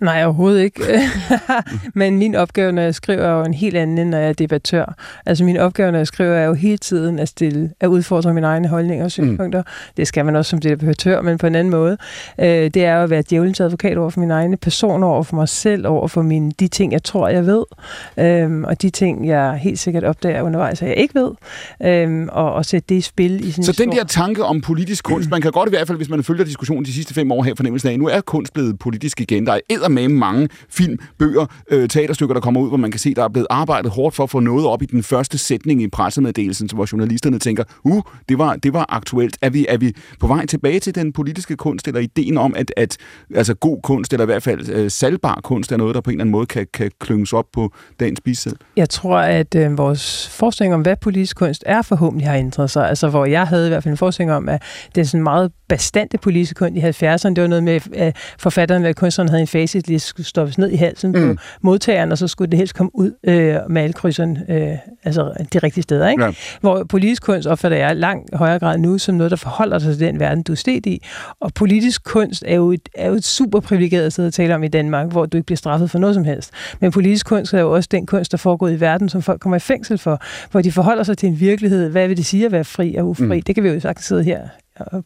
Nej, overhovedet ikke. Men min opgave, når jeg skriver, er jo en helt anden, end når jeg er debattør. Altså min opgave, når jeg skriver, er jo hele tiden at, stille, at udfordre mine egne holdninger og synspunkter. Mm. Det skal man også som debattør, men på en anden måde. Øh, det er jo at være djævelens advokat over for mine egne personer, over for mig selv, over for mine, de ting, jeg tror, jeg ved, øhm, og de ting, jeg helt sikkert opdager undervejs, at jeg ikke ved, øhm, og, og sætte det i spil i sådan Så en den stor... der tanke om politisk kunst, man kan godt i hvert fald, hvis man følger diskussionen de sidste fem år, have fornemmelsen af, nu er kunst blevet politisk igen. Der er med mange film, bøger, øh, teaterstykker, der kommer ud, hvor man kan se, der er blevet arbejdet hårdt for at få noget op i den første sætning i pressemeddelelsen, hvor journalisterne tænker, uh, det var, det var aktuelt. Er vi, er vi på vej tilbage til den politiske kunst, eller ideen om, at, at altså god kunst, eller i hvert fald øh, salgbar kunst, er noget, der på en eller anden måde kan, kan klynges op på dagens spidsel? Jeg tror, at øh, vores forskning om, hvad politisk kunst er, forhåbentlig har ændret sig. Altså, hvor jeg havde i hvert fald en forskning om, at det er sådan meget bastante politiske kunst i 70'erne. Det var noget med, at øh, forfatteren eller kunstneren havde en facitliste, skulle stoppes ned i halsen mm. på modtageren, og så skulle det helst komme ud øh, med alle krydserne, øh, altså de rigtige steder. Ikke? Ja. Hvor politisk kunst opfatter jeg langt højere grad nu som noget, der forholder sig til den verden, du er sted i. Og politisk kunst er jo et, er jo et super privilegeret sted at tale om i Danmark, hvor du ikke bliver straffet for noget som helst. Men politisk kunst er jo også den kunst, der foregår i verden, som folk kommer i fængsel for, hvor de forholder sig til en virkelighed. Hvad vil det sige at være fri og ufri? Mm. Det kan vi jo sagtens sidde her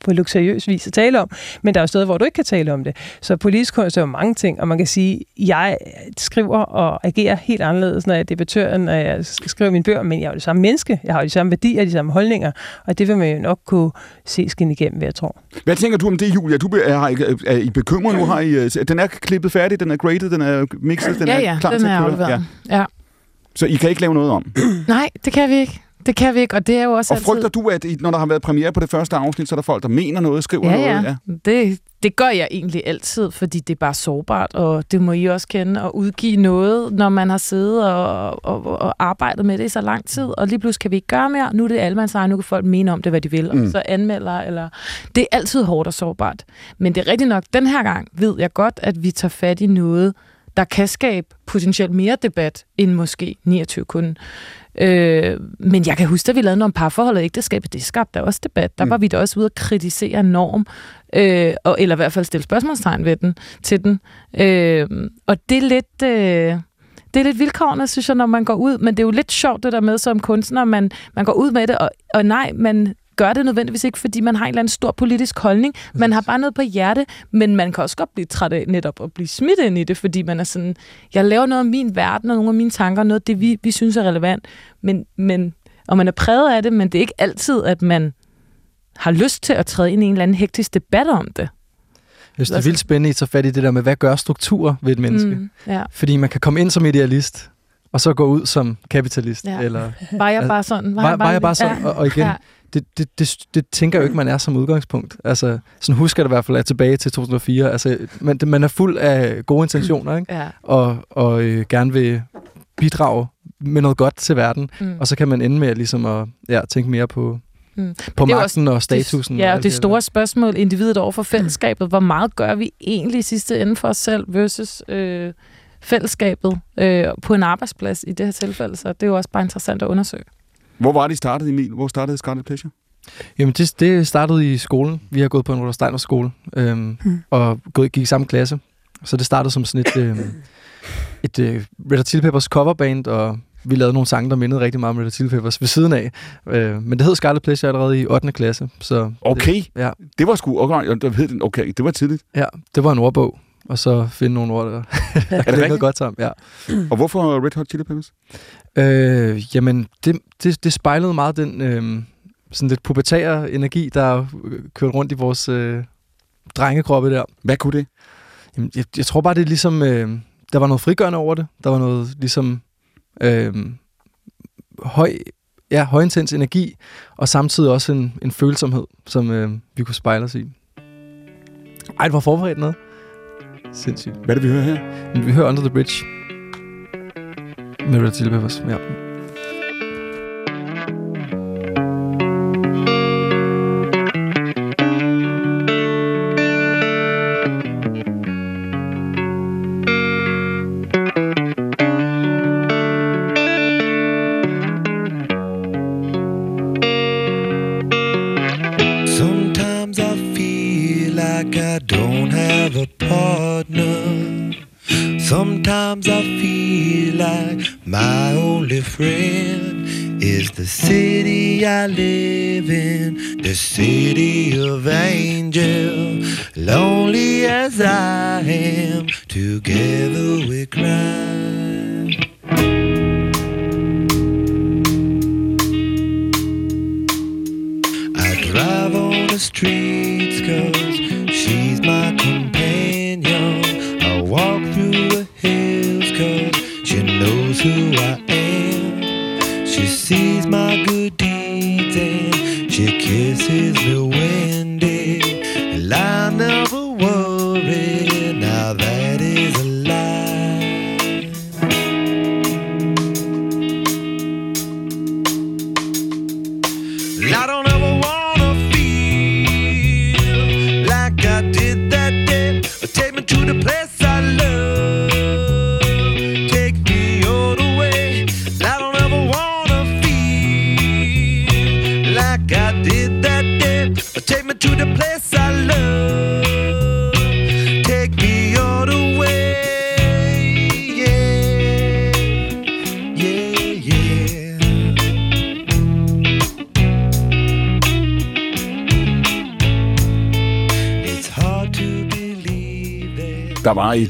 på luksuriøs vis at tale om, men der er jo steder, hvor du ikke kan tale om det. Så politisk kunst er jo mange ting, og man kan sige, at jeg skriver og agerer helt anderledes, når jeg er debattør, når jeg skriver mine bøger, men jeg er jo det samme menneske, jeg har jo de samme værdier, de samme holdninger, og det vil man jo nok kunne se skin igennem, hvad jeg tror. Hvad tænker du om det, Julia? Du er, er I bekymret nu? Har I, øh, den er klippet færdig, den er graded, den er mixet, den ja, er ja, klar den til er at køre? Ja. ja. Så I kan ikke lave noget om? Nej, det kan vi ikke. Det kan vi ikke, og det er jo også Og altid... frygter du, at når der har været premiere på det første afsnit, så er der folk, der mener noget, skriver ja, noget? Ja, det, det gør jeg egentlig altid, fordi det er bare sårbart, og det må I også kende, at udgive noget, når man har siddet og, og, og arbejdet med det i så lang tid, og lige pludselig kan vi ikke gøre mere. Nu er det almands nu kan folk mene om det, hvad de vil, mm. og så anmelder, eller... Det er altid hårdt og sårbart. Men det er rigtigt nok, den her gang ved jeg godt, at vi tager fat i noget, der kan skabe potentielt mere debat end måske 29 kun. Øh, men jeg kan huske, at vi lavede nogle parforhold og ægteskabet. Det skabte der også debat. Der mm. var vi da også ude at kritisere norm, øh, og, eller i hvert fald stille spørgsmålstegn ved den, til den. Øh, og det er lidt... Øh, det er lidt vilkårende, synes jeg, når man går ud, men det er jo lidt sjovt det der med som kunstner, man, man går ud med det, og, og nej, man gør det nødvendigvis ikke, fordi man har en eller anden stor politisk holdning. Man har bare noget på hjerte, men man kan også godt blive træt af netop at blive smidt ind i det, fordi man er sådan, jeg laver noget af min verden og nogle af mine tanker, noget af det, vi, vi synes er relevant, men, men, og man er præget af det, men det er ikke altid, at man har lyst til at træde ind i en eller anden hektisk debat om det. Jeg synes, det er vildt spændende, at I fat i det der med, hvad gør struktur ved et menneske? Mm, ja. Fordi man kan komme ind som idealist, og så gå ud som kapitalist. Ja. Eller, var jeg bare sådan? Var, var, var jeg bare sådan? Ja. Og, og igen, ja det, det, det, det tænker jeg jo ikke, man er som udgangspunkt. Altså, sådan husker det i hvert fald, at tilbage til 2004. Altså, man, man er fuld af gode intentioner, ikke? Ja. Og, og øh, gerne vil bidrage med noget godt til verden. Mm. Og så kan man ende med ligesom at ja, tænke mere på, Mm. På magten også, og statusen. Det, ja, og det store der. spørgsmål, individet over for fællesskabet, hvor meget gør vi egentlig i sidste ende for os selv versus øh, fællesskabet øh, på en arbejdsplads i det her tilfælde. Så det er jo også bare interessant at undersøge. Hvor var det, I startede, Emil? Hvor startede Scarlet Pleasure? Jamen, det, det startede i skolen. Vi har gået på en Rudolf Steiner skole, øhm, hmm. og gået, gik i samme klasse. Så det startede som sådan et, øhm, et øh, Red Hot Chili Peppers coverband, og vi lavede nogle sange, der mindede rigtig meget om Red Hot Chili Peppers ved siden af. Øh, men det hed Scarlet Pleasure allerede i 8. klasse. Så okay, det, ja. det var sgu... Okay, okay, det var tidligt. Ja, det var en ordbog og så finde nogle ord, der er det noget godt sammen. Ja. Og hvorfor Red Hot Chili Peppers? Øh, jamen, det, det, det spejlede meget den øh, sådan lidt pubertære energi, der kørte rundt i vores øh, drengekroppe der. Hvad kunne det? Jamen, jeg, jeg tror bare, det er ligesom... Øh, der var noget frigørende over det. Der var noget ligesom... Øh, høj, ja, højintens energi, og samtidig også en, en følsomhed, som øh, vi kunne spejle os i. Ej, det var forberedt noget. Sindssygt. Hvad er det, vi hører her? Vi hører Under the Bridge. Med Red Silver. Ja.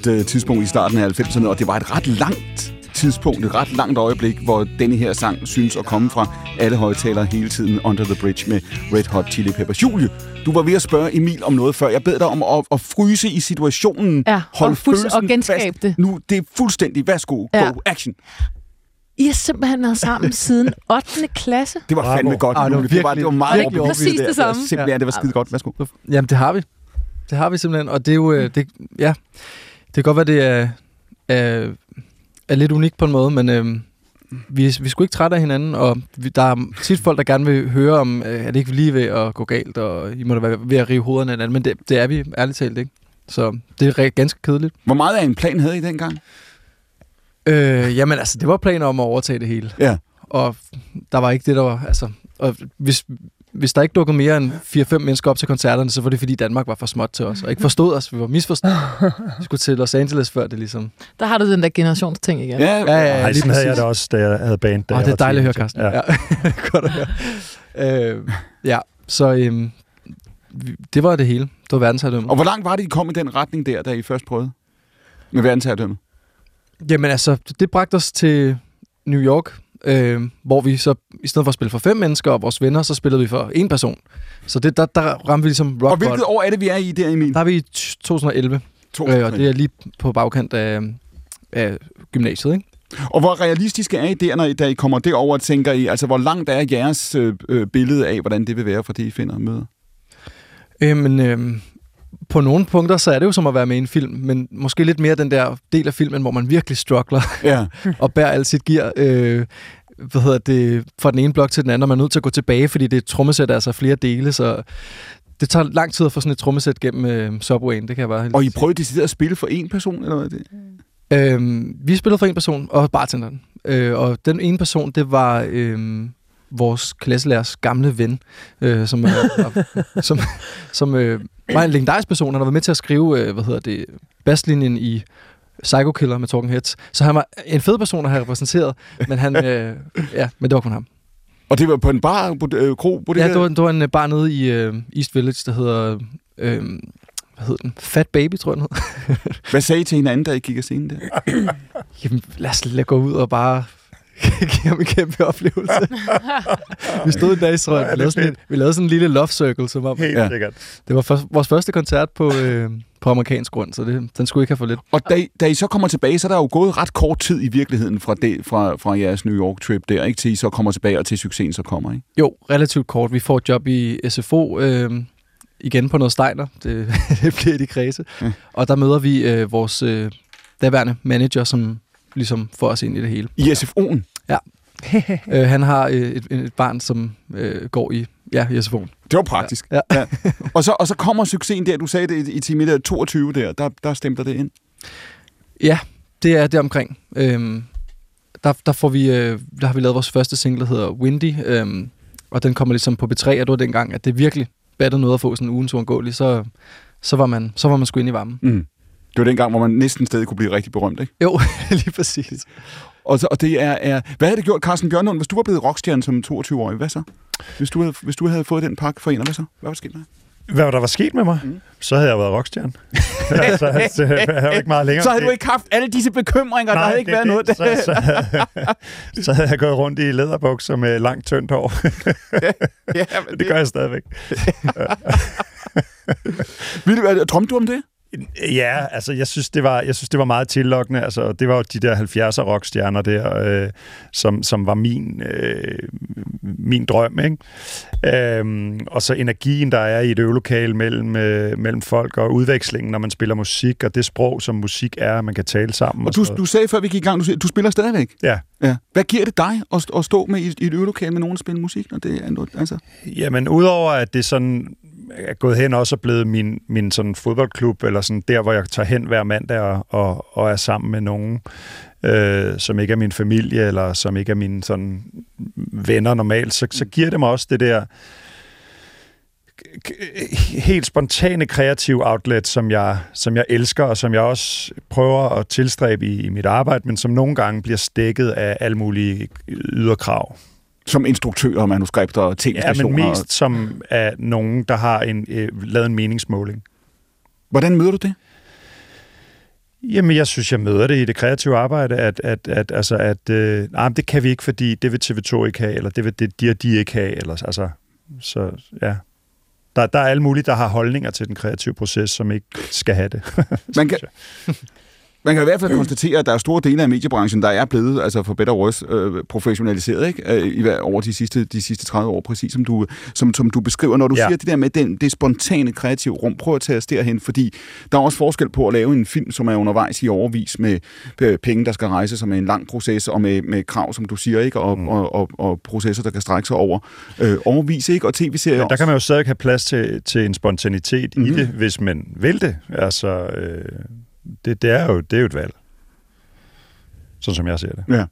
Et øh, tidspunkt i starten af 90'erne, og det var et ret langt tidspunkt, et ret langt øjeblik, hvor denne her sang synes at komme fra alle højtalere hele tiden Under the Bridge med Red Hot Chili Peppers. Julie, du var ved at spørge Emil om noget før. Jeg bed dig om at, at fryse i situationen. Ja, Hold og følelsen og genskabe fast. det. Nu, det er fuldstændig. Værsgo, Ja. go, action. I har simpelthen været sammen siden 8. klasse. Det var fandme godt, Ej, det var Julie. Det var, det var meget virkelig overbevisende præcis det der. samme. Simpelthen, det var skide godt. Værsgo. Jamen, det har vi. Det har vi simpelthen, og det er jo, øh, det, ja, det kan godt være, det er, er, er lidt unikt på en måde, men øh, vi, vi er sgu ikke trætte af hinanden, og vi, der er tit folk, der gerne vil høre om, øh, er det ikke lige ved at gå galt, og I må da være ved at rive hovederne af hinanden, men det, det er vi ærligt talt ikke. Så det er ganske kedeligt. Hvor meget af en plan havde I dengang? Øh, jamen altså, det var planer om at overtage det hele. Ja. Og der var ikke det, der var... Altså, og hvis, hvis der ikke dukkede mere end 4-5 mennesker op til koncerterne, så var det fordi Danmark var for småt til os, og ikke forstod os. Vi var misforstået. Vi skulle til Los Angeles før det ligesom... Der har du den der generationsting igen. Ja, Ja, ja, ja. Ej, sådan havde jeg det også, da jeg havde band. Da Åh, jeg det er dejligt at høre. Carsten. Ja. Ja. Godt at høre. Øh, ja, så øhm, det var det hele. Det var verdensherredømme. Og hvor langt var det, I kom i den retning der, da I først prøvede? Med verdensherredømme. Jamen altså, det bragte os til New York, øh, hvor vi så, i stedet for at spille for fem mennesker og vores venner, så spillede vi for en person. Så det, der, der ramte vi ligesom rock Og hvilket år er det, vi er i der, Emil? Der er vi i 2011, øh, og det er lige på bagkant af, af gymnasiet, ikke? Og hvor realistisk er I der, når I, da I kommer derover og tænker I, altså hvor langt er jeres øh, øh, billede af, hvordan det vil være for det, I finder og møder? Øh, men øh, på nogle punkter, så er det jo som at være med i en film, men måske lidt mere den der del af filmen, hvor man virkelig struggler Ja. og bærer alt sit gear øh, hvad hedder det, fra den ene blok til den anden, og man er nødt til at gå tilbage, fordi det er et trommesæt, altså flere dele, så det tager lang tid at få sådan et trommesæt gennem øh, Subwayen, det kan jeg bare helt Og I prøvede decideret at spille for en person, eller hvad det? Øhm, vi spillede for en person, og bartenderen. Øh, og den ene person, det var øh, vores klasselærers gamle ven, øh, som, øh, som, som øh, var en legendarisk person. Han har været med til at skrive, øh, hvad hedder det, basslinjen i Psycho Killer med Talking Heads. Så han var en fed person at have repræsenteret, men han, øh, ja, men det var kun ham. Og det var på en bar, på, øh, kro, på det Ja, her? det var, det var en øh, bar nede i øh, East Village, der hedder, øh, hvad hedder den? Fat Baby, tror jeg den hed. Hvad sagde I til hinanden, da I gik af scenen der? Jamen, lad os lade gå ud og bare give ham en kæmpe oplevelse. vi stod en dag, tror jeg, Ja, vi lavede, sådan en, vi lavede sådan en lille love circle, som om, Helt Ja. sikkert. det var for, vores første koncert på, øh, på amerikansk grund, så det, den skulle ikke have for lidt. Og da, I- da I så kommer tilbage, så er der jo gået ret kort tid i virkeligheden fra, det, fra, fra jeres New York-trip der, ikke? Til I så kommer tilbage, og til succesen så kommer, ikke? Jo, relativt kort. Vi får et job i SFO, øh, igen på noget Steiner. Det, det bliver i de kredse. Ja. Og der møder vi øh, vores øh, daværende manager, som ligesom får os ind i det hele. I SFO'en. øh, han har øh, et, et barn, som øh, går i, ja, i SFO'en. Det var praktisk. Ja. ja. Og, så, og så kommer succesen der, du sagde det i, i time der 22 der, der, der stemte det ind. Ja, det er det omkring. Øhm, der, der, får vi, øh, der har vi lavet vores første single, der hedder Windy, øhm, og den kommer ligesom på B3, og det var dengang, at det virkelig battede noget at få sådan en ugens uundgåelig, så, så, var man, så var man sgu inde i varmen. Mm. Det var dengang, hvor man næsten stadig kunne blive rigtig berømt, ikke? Jo, lige præcis. Og, så, og det er, er... Hvad havde det gjort, Carsten Bjørnlund, hvis du var blevet rockstjerne som 22-årig? Hvad så? Hvis du havde, hvis du havde fået den pakke for en, hvad så? Hvad var der sket med? Hvad der var sket med mig? Mm. Så havde jeg været rockstjerne. altså, altså, jeg havde ikke meget længere. Så havde du ikke haft alle disse bekymringer, der havde ikke det- været noget. det- Så, så, så havde jeg gået rundt i læderbukser med langt, tyndt hår. ja, men det gør jeg stadigvæk. Vil du, drømte du om det? Ja, altså jeg synes, det var, jeg synes, det var meget tillokkende. Altså, det var jo de der 70'er rockstjerner der, øh, som, som var min, øh, min drøm. Ikke? Øhm, og så energien, der er i et øvelokale mellem, øh, mellem folk, og udvekslingen, når man spiller musik, og det sprog, som musik er, man kan tale sammen. Og du, sådan du sagde før vi gik i gang, du, du spiller stadigvæk. Ja. Ja. Hvad giver det dig at, at stå med i, i et øvelokale med nogen, der spiller musik? Når det er noget, altså? Jamen, udover at det sådan er gået hen også er blevet min, min sådan fodboldklub, eller sådan der, hvor jeg tager hen hver mandag og, og, og er sammen med nogen, øh, som ikke er min familie, eller som ikke er mine sådan venner normalt, så, så giver det mig også det der helt spontane kreative outlet, som jeg, som jeg elsker, og som jeg også prøver at tilstræbe i, i mit arbejde, men som nogle gange bliver stikket af alle mulige yderkrav. Som instruktør, manuskripter og Ja, tv-stationer. men mest som af nogen, der har en, øh, lavet en meningsmåling. Hvordan møder du det? Jamen, jeg synes, jeg møder det i det kreative arbejde, at, at, at, altså, at øh, nej, det kan vi ikke, fordi det vil TV2 ikke have, eller det vil det, de og de ikke have, eller, altså, så ja. Der, der er alle mulige, der har holdninger til den kreative proces, som ikke skal have det. Man kan, man kan i hvert fald konstatere, at der er store dele af mediebranchen, der er blevet, altså for better worse, øh, professionaliseret ikke? Øh, i, over de sidste, de sidste 30 år, præcis som du, som, som du beskriver. Når du ja. Ja. siger det der med den, det spontane kreative rum, prøv at tage os derhen, fordi der er også forskel på at lave en film, som er undervejs i overvis med øh, penge, der skal rejse, som er en lang proces, og med, med krav, som du siger, ikke? Og, mm. og, og, og processer, der kan strække sig over øh, overvis, ikke? Og tv-serier Men der kan man jo stadig have plads til, til en spontanitet Mhm. mm-hmm. i det, hvis man vil det. Altså, øh, det, det, er jo, det er jo et valg. Sådan som jeg ser det. Ja.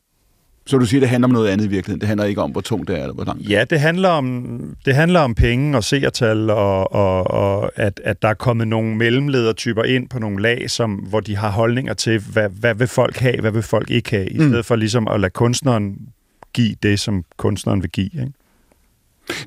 Så du siger, det handler om noget andet i virkeligheden. Det handler ikke om, hvor tungt det er, eller hvor langt. Ja, det handler om, det handler om penge og seertal, og, og, og at, at der er kommet nogle mellemledertyper ind på nogle lag, som, hvor de har holdninger til, hvad, hvad vil folk have, hvad vil folk ikke have, i Mm. stedet for ligesom at lade kunstneren give det, som kunstneren vil give. Ikke?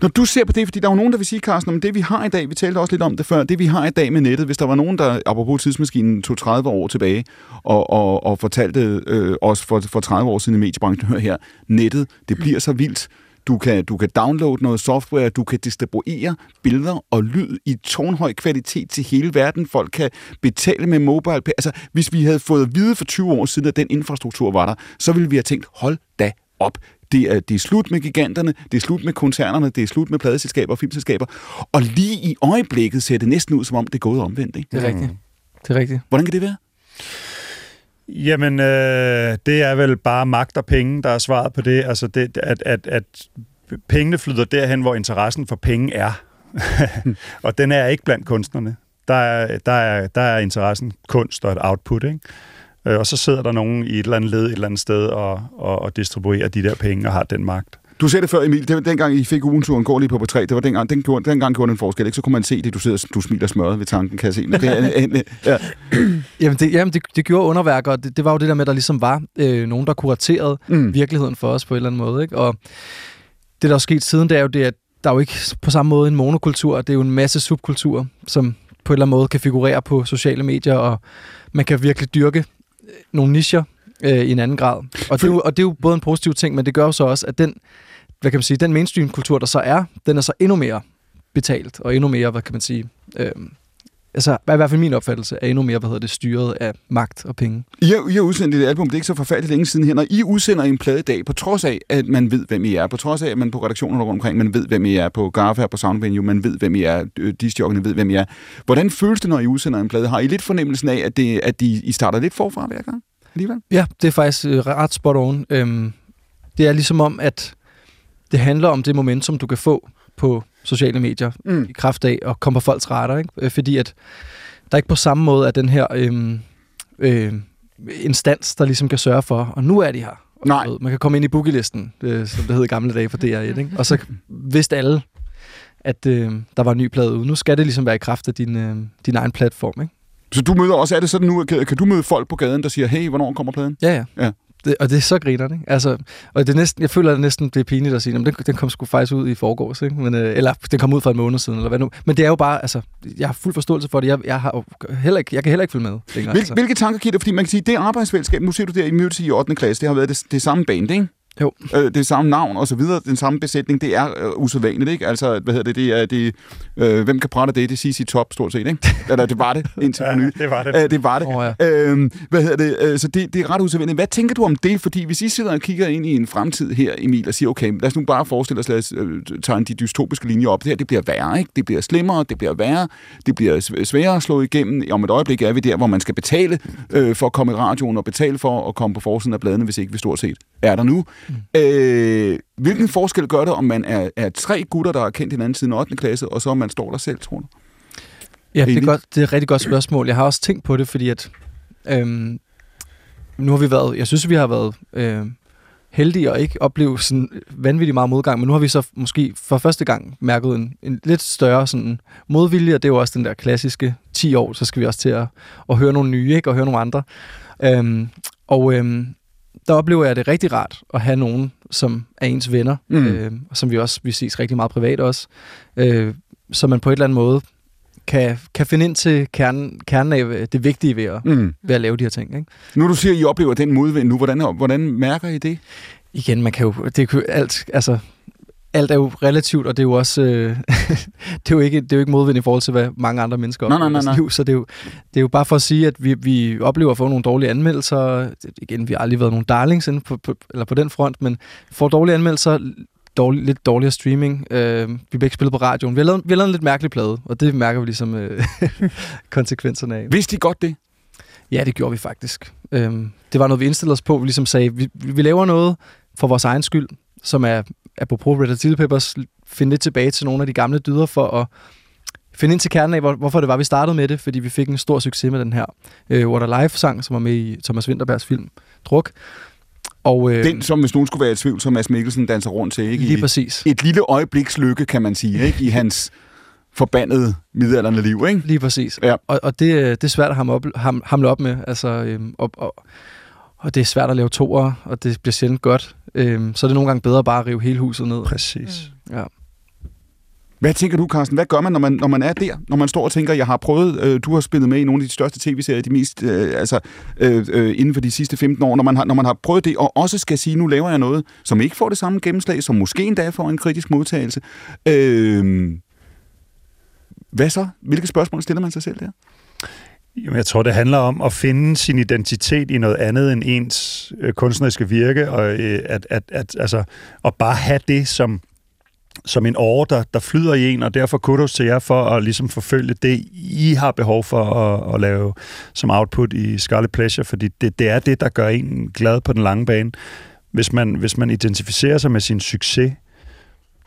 Når du ser på det, fordi der er jo nogen, der vil sige, Carsten, om det vi har i dag, vi talte også lidt om det før, det vi har i dag med nettet, hvis der var nogen, der, apropos tidsmaskinen, tog 30 år tilbage og, og, og fortalte øh, os for, for 30 år siden i mediebranchen, hør her, nettet, det bliver så vildt. Du kan, du kan downloade noget software, du kan distribuere billeder og lyd i tårnhøj kvalitet til hele verden. Folk kan betale med mobile. Altså, hvis vi havde fået at vide for 20 år siden, at den infrastruktur var der, så ville vi have tænkt, hold da op. Det er, det er slut med giganterne, det er slut med koncernerne, det er slut med pladeselskaber og filmselskaber. Og lige i øjeblikket ser det næsten ud, som om det er gået omvendt. Ikke? Det er rigtigt. Det er rigtigt. Hvordan kan det være? Jamen, øh, det er vel bare magt og penge, der er svaret på det. Altså, det, at, at, at pengene flyder derhen, hvor interessen for penge er. og den er ikke blandt kunstnerne. Der er, der er, der er interessen kunst og et output, ikke? Øh, Og så sidder der nogen i et eller andet led et eller andet sted og, og, og distribuerer de der penge og har den magt. Du sagde det før, Emil. Det var dengang, I fik ugenturen går lige på P3. Det var dengang, den gjorde, dengang gjorde den en forskel. Ikke? Så kunne man se det. Du sidder du smiler smørret ved tanken, kan jeg se. Men det er, ja. Jamen, det, jamen det, det gjorde underværker, og det, det var jo det der med, at der ligesom var øh, nogen, der kuraterede Mm. virkeligheden for os på en eller anden måde. Ikke? Og det, der er sket siden, det er jo det, at der er jo ikke på samme måde en monokultur. Det er jo en masse subkulturer, som på en eller anden måde kan figurere på sociale medier, og man kan virkelig dyrke nogle nischer øh, i en anden grad. Og det, er jo, og det er jo både en positiv ting, men det gør jo så også, at den, hvad kan man sige, den mainstream-kultur, der så er, den er så endnu mere betalt, og endnu mere, hvad kan man sige, øh, altså, i hvert fald min opfattelse, er endnu mere, hvad hedder det, styret af magt og penge. I har, I har udsendt et album, det er ikke så forfærdeligt længe siden her. Når I udsender en plade i dag, på trods af, at man ved, hvem I er, på trods af, at man på redaktionerne rundt omkring, man ved, hvem I er, på Garfa, på Soundvenue, man ved, hvem I er, øh, discjockene ved, hvem I er. Hvordan føles det, når I udsender en plade? Har I lidt fornemmelsen af, at, det, at I, I starter lidt forfra hver gang? Alligevel? Ja, det er faktisk øh, ret spot on. Øhm, det er ligesom om, at det handler om det momentum, du kan få på sociale medier Mm. i kraft af at komme på folks radar. Ikke? Øh, Fordi at der ikke på samme måde er den her øhm, øh, instans, der ligesom kan sørge for, og nu er de her. Nej. Man kan komme ind i boogielisten, øh, som det hed i gamle dage på DR1. Ikke? Og så vidste alle, at øh, der var en ny plade ude. Nu skal det ligesom være i kraft af din, øh, din egen platform. Ikke? Så du møder også, er det sådan nu, kan, kan du møde folk på gaden, der siger, hey, hvornår kommer pladen? Ja, ja. Ja. Det, og det er så grinerne, ikke? Altså, og det er næsten, jeg føler, at det næsten bliver pinligt at sige, at den, den kom sgu faktisk ud i forgårs, ikke? Men, øh, eller den kom ud for en måned siden, eller hvad nu. Men det er jo bare, altså, jeg har fuld forståelse for det. Jeg, jeg, har heller ikke, jeg kan heller ikke følge med længere. Hvil, altså. Hvilke tanker giver det? Fordi man kan sige, det arbejdsfællesskab, nu ser du der i Mødtes i 8. klasse, det har været det, det samme band, ikke? Øh, det samme navn og så videre, den samme besætning, det er øh, usædvanligt, ikke? Altså, hvad hedder det, det er, det, øh, hvem kan prate det? Det er CC Top, stort set, ikke? Eller det var det, indtil nylig. det var det. Øh, det var det. Åh, ja. Øhm, hvad hedder det? Øh, så det, det er ret usædvanligt. Hvad tænker du om det? Fordi hvis I sidder og kigger ind i en fremtid her, Emil, og siger, okay, lad os nu bare forestille os, lad os øh, tage de dystopiske linjer op. Det her, det bliver værre, ikke? Det bliver slemmere, det bliver værre, det bliver sv- sværere at slå igennem. Om et øjeblik er vi der, hvor man skal betale øh, for at komme i radioen, og betale for at komme på forsiden af bladene, hvis ikke vi stort set er der nu. Mm. Øh, hvilken forskel gør det, om man er, er tre gutter, der har kendt hinanden siden 8. klasse, og så om man står der selv, tror du? Ja, det er, godt, det er et rigtig godt spørgsmål. Jeg har også tænkt på det, fordi at øhm, nu har vi været, jeg synes, vi har været øhm, heldige og ikke opleve sådan vanvittigt meget modgang, men nu har vi så måske for første gang mærket en, en lidt større sådan modvilje, og det er jo også den der klassiske 10 år, så skal vi også til at, at høre nogle nye, ikke? og høre nogle andre. Øhm, og øhm, der oplever jeg det rigtig rart at have nogen, som er ens venner, Mm. øh, og som vi også vi ses rigtig meget privat også, øh, så man på et eller andet måde kan, kan finde ind til kernen, kernen af øh, det vigtige ved at, Mm. ved at lave de her ting. Ikke? Nu du siger, at I oplever den modvind nu, hvordan, hvordan mærker I det? Igen, man kan jo, det kan jo alt, altså, alt er jo relativt, og det er jo også, øh, det, er jo ikke, det er jo ikke modvind i forhold til, hvad mange andre mennesker oplever nej, i nej, liv, så det er, jo, det er jo bare for at sige, at vi, vi oplever at få nogle dårlige anmeldelser. Igen, vi har aldrig været nogle darlings inde på, på, eller på den front, men får dårlige anmeldelser, dårlig, lidt dårligere streaming. Øh, vi bliver ikke spillet på radioen. Vi har, lavet, vi har lavet en lidt mærkelig plade, og det mærker vi ligesom øh, konsekvenserne af. Vidste I godt det? Ja, det gjorde vi faktisk. Øhm, det var noget, vi indstillede os på. Vi ligesom sagde, vi, vi laver noget for vores egen skyld, som er, apropos Red Hot Chili Peppers, finde lidt tilbage til nogle af de gamle dyder for at finde ind til kernen af, hvor, hvorfor det var, vi startede med det, fordi vi fik en stor succes med den her øh, What a Life-sang, som var med i Thomas Winterbergs film Druk. Og, øh, Den, som hvis nogen skulle være i tvivl, som Mads Mikkelsen danser rundt til, ikke? lige I præcis. et lille øjebliks lykke, kan man sige, ikke? I hans forbandede middelalderne liv, ikke? Lige præcis. Ja. Og, og det, øh, det er svært at hamle op, ham, hamle op med. Altså, øhm, og, og, og det er svært at lave toer, og det bliver sjældent godt. Øhm, så er det nogle gange bedre bare at rive hele huset ned. Præcis. Ja. Hvad tænker du, Carsten? Hvad gør man, når man, når man er der? Når man står og tænker, jeg har prøvet, øh, du har spillet med i nogle af de største tv-serier, de mest, øh, altså, øh, øh, inden for de sidste 15 år, når man, har, når man har prøvet det, og også skal sige, nu laver jeg noget, som ikke får det samme gennemslag, som måske endda får en kritisk modtagelse. Øh, hvad så? Hvilke spørgsmål stiller man sig selv der? Jamen, jeg tror, det handler om at finde sin identitet i noget andet end ens øh, kunstneriske virke, og øh, at, at, at, altså, at bare have det som, som en åre, der, der flyder i en, og derfor kudos til jer for at ligesom forfølge det, I har behov for at, at lave som output i Scarlet Pleasure, fordi det, det er det, der gør en glad på den lange bane. Hvis man, hvis man identificerer sig med sin succes,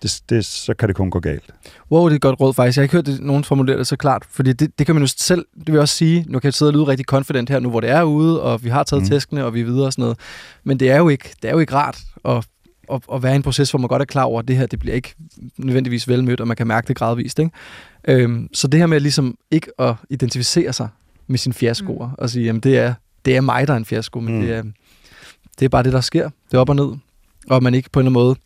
det, det, så kan det kun gå galt. Wow, det er et godt råd faktisk. Jeg har ikke hørt det, nogen formulere det så klart, fordi det, det kan man jo selv, det vil jeg også sige, nu kan jeg sidde og lyde rigtig confident her nu, hvor det er ude, og vi har taget Mm. tæskene, og vi er videre og sådan noget. Men det er jo ikke, det er jo ikke rart at, at, at være i en proces, hvor man godt er klar over, at det her, det bliver ikke nødvendigvis velmødt, og man kan mærke det gradvist. Ikke? Øhm, så det her med ligesom ikke at identificere sig med sine fiaskoer, mm. og sige, jamen det er, det er mig, der er en fiasko, men mm. det, er, det er bare det, der sker. Det er op og ned. Og man ikke på en eller anden måde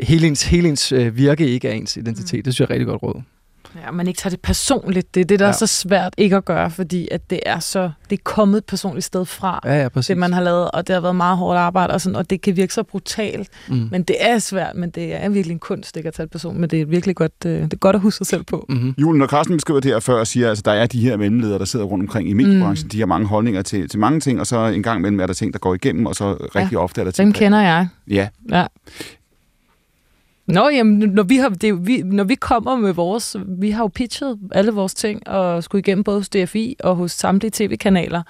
hele ens, hele ens øh, virke ikke er ens identitet. Mm. Det synes jeg er rigtig godt råd. Ja, man ikke tager det personligt. Det er det, der ja. Er så svært ikke at gøre, fordi at det er så det er kommet et personligt sted fra. Ja, ja, præcis. det, man har lavet, og det har været meget hårdt arbejde, og, sådan, og det kan virke så brutalt. mm. Men det er svært, men det er virkelig en kunst, ikke at tage et person, men det er virkelig godt, øh, det er godt at huske sig selv på. Mm-hmm. Julen, når Carsten beskriver det her før og siger, at altså, der er de her mellemledere, der sidder rundt omkring i mediebranchen, mm. de har mange holdninger til, til mange ting, og så en gang imellem er der ting, der går igennem, og så rigtig ja. ofte er der ting, Dem der... kender jeg. Ja, Ja. Nå, jamen, når vi, har, det, er vi, når vi kommer med vores... Vi har jo pitchet alle vores ting og skulle igennem både hos DFI og hos samtlige tv-kanaler.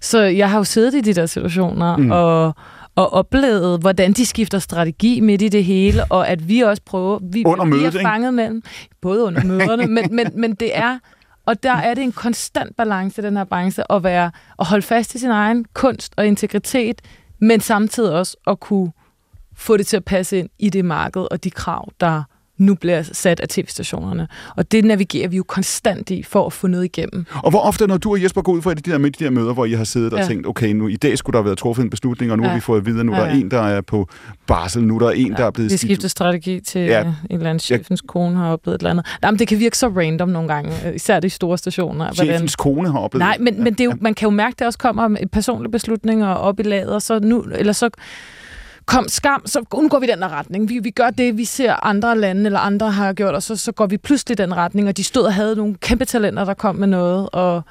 Så jeg har jo siddet i de der situationer Mm. og, og oplevet, hvordan de skifter strategi midt i det hele, og at vi også prøver... Vi, Under vi mødet, er ikke? fanget mellem... Både under møderne, men, men, men det er... Og der er det en konstant balance i den her branche at, være, at holde fast i sin egen kunst og integritet, men samtidig også at kunne få det til at passe ind i det marked og de krav, der nu bliver sat af tv-stationerne. Og det navigerer vi jo konstant i for at få noget igennem. Og hvor ofte, når du og Jesper går ud fra de der, med de der møder, hvor I har siddet og Ja. tænkt, okay, nu i dag skulle der have været truffet en beslutning, og nu ja. har Ja. vi fået at vide, at nu ja, Ja, der er ja. en, der er på barsel, nu er der en, der er blevet Vi skifter strategi til Ja. ja. en eller anden chefens kone har oplevet et eller andet. Nej, men det kan virke så random nogle gange, øh, især de store stationer. Chefens kone har oplevet Nej, men, men det er jo, man kan jo mærke, at det også kommer med personlige beslutninger op i laget, og så nu, eller så kom skam, så nu går vi den her retning. Vi, vi gør det, vi ser andre lande eller andre har gjort, og så, så går vi pludselig den retning, og de stod og havde nogle kæmpe talenter, der kom med noget, og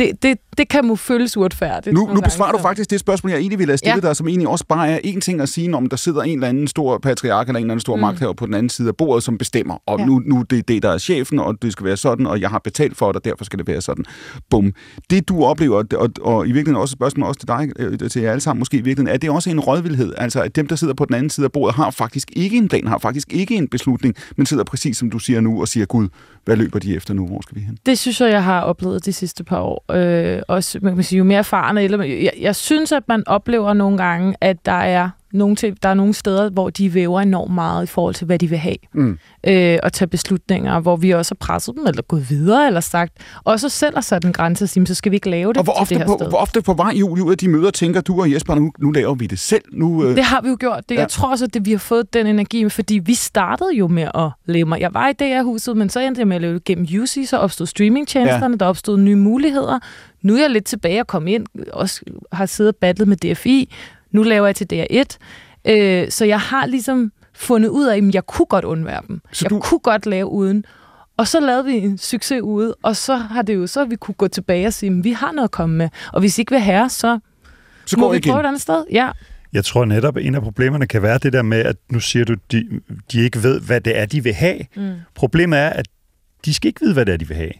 det, det, det kan må føles uretfærdigt. Nu, nu gange, besvarer du faktisk det spørgsmål, jeg egentlig ville have stillet Ja. dig, som egentlig også bare er en ting at sige, om der sidder en eller anden stor patriark eller en eller anden stor mm. magthaver på den anden side af bordet, som bestemmer, og ja. Ja. nu, nu det er det, der er chefen, og det skal være sådan, og jeg har betalt for det, og derfor skal det være sådan. Bum. Det du oplever, og, og, og i virkeligheden også et spørgsmål også til dig, øh, til jer alle sammen måske i virkeligheden, er det også en rådvildhed? Altså, at dem, der sidder på den anden side af bordet, har faktisk ikke en plan, har faktisk ikke en beslutning, men sidder præcis som du siger nu, og siger, Gud, hvad løber de efter nu? Hvor skal vi hen? Det synes jeg, jeg har oplevet de sidste par år. Øh, også, man kan sige, jo mere erfaren eller jeg, jeg synes, at man oplever nogle gange, at der er nogle, til, der er nogle steder, hvor de væver enormt meget i forhold til, hvad de vil have. Mm. Øh, og tage beslutninger, hvor vi også har presset dem, eller gået videre, eller sagt, også selv har sat en grænse og sige, så skal vi ikke lave det Og hvor ofte, det her på, sted. hvor ofte på vej Julie, ud af de møder, tænker du og Jesper, nu, nu laver vi det selv. Nu, øh, Det har vi jo gjort. Det, Ja. jeg tror også, at det, vi har fået den energi, fordi vi startede jo med at lave mig. Jeg var i DR-huset, men så endte jeg med at lave det gennem UC, så opstod streamingtjenesterne, ja. der opstod nye muligheder. Nu er jeg lidt tilbage og kom ind, også har siddet og battlet med DFI. Nu laver jeg til DR1. Øh, så jeg har ligesom fundet ud af, at jeg kunne godt undvære dem. Så jeg du- kunne godt lave uden. Og så lavede vi en succes ude, og så har det jo så, at vi kunne gå tilbage og sige, at vi har noget at komme med. Og hvis I ikke vil have, så, så må går vi igen. prøve et andet sted. Ja, Jeg tror netop, at en af problemerne kan være det der med, at nu siger du, de, de ikke ved, hvad det er, de vil have. Mm. Problemet er, at de skal ikke vide, hvad det er, de vil have.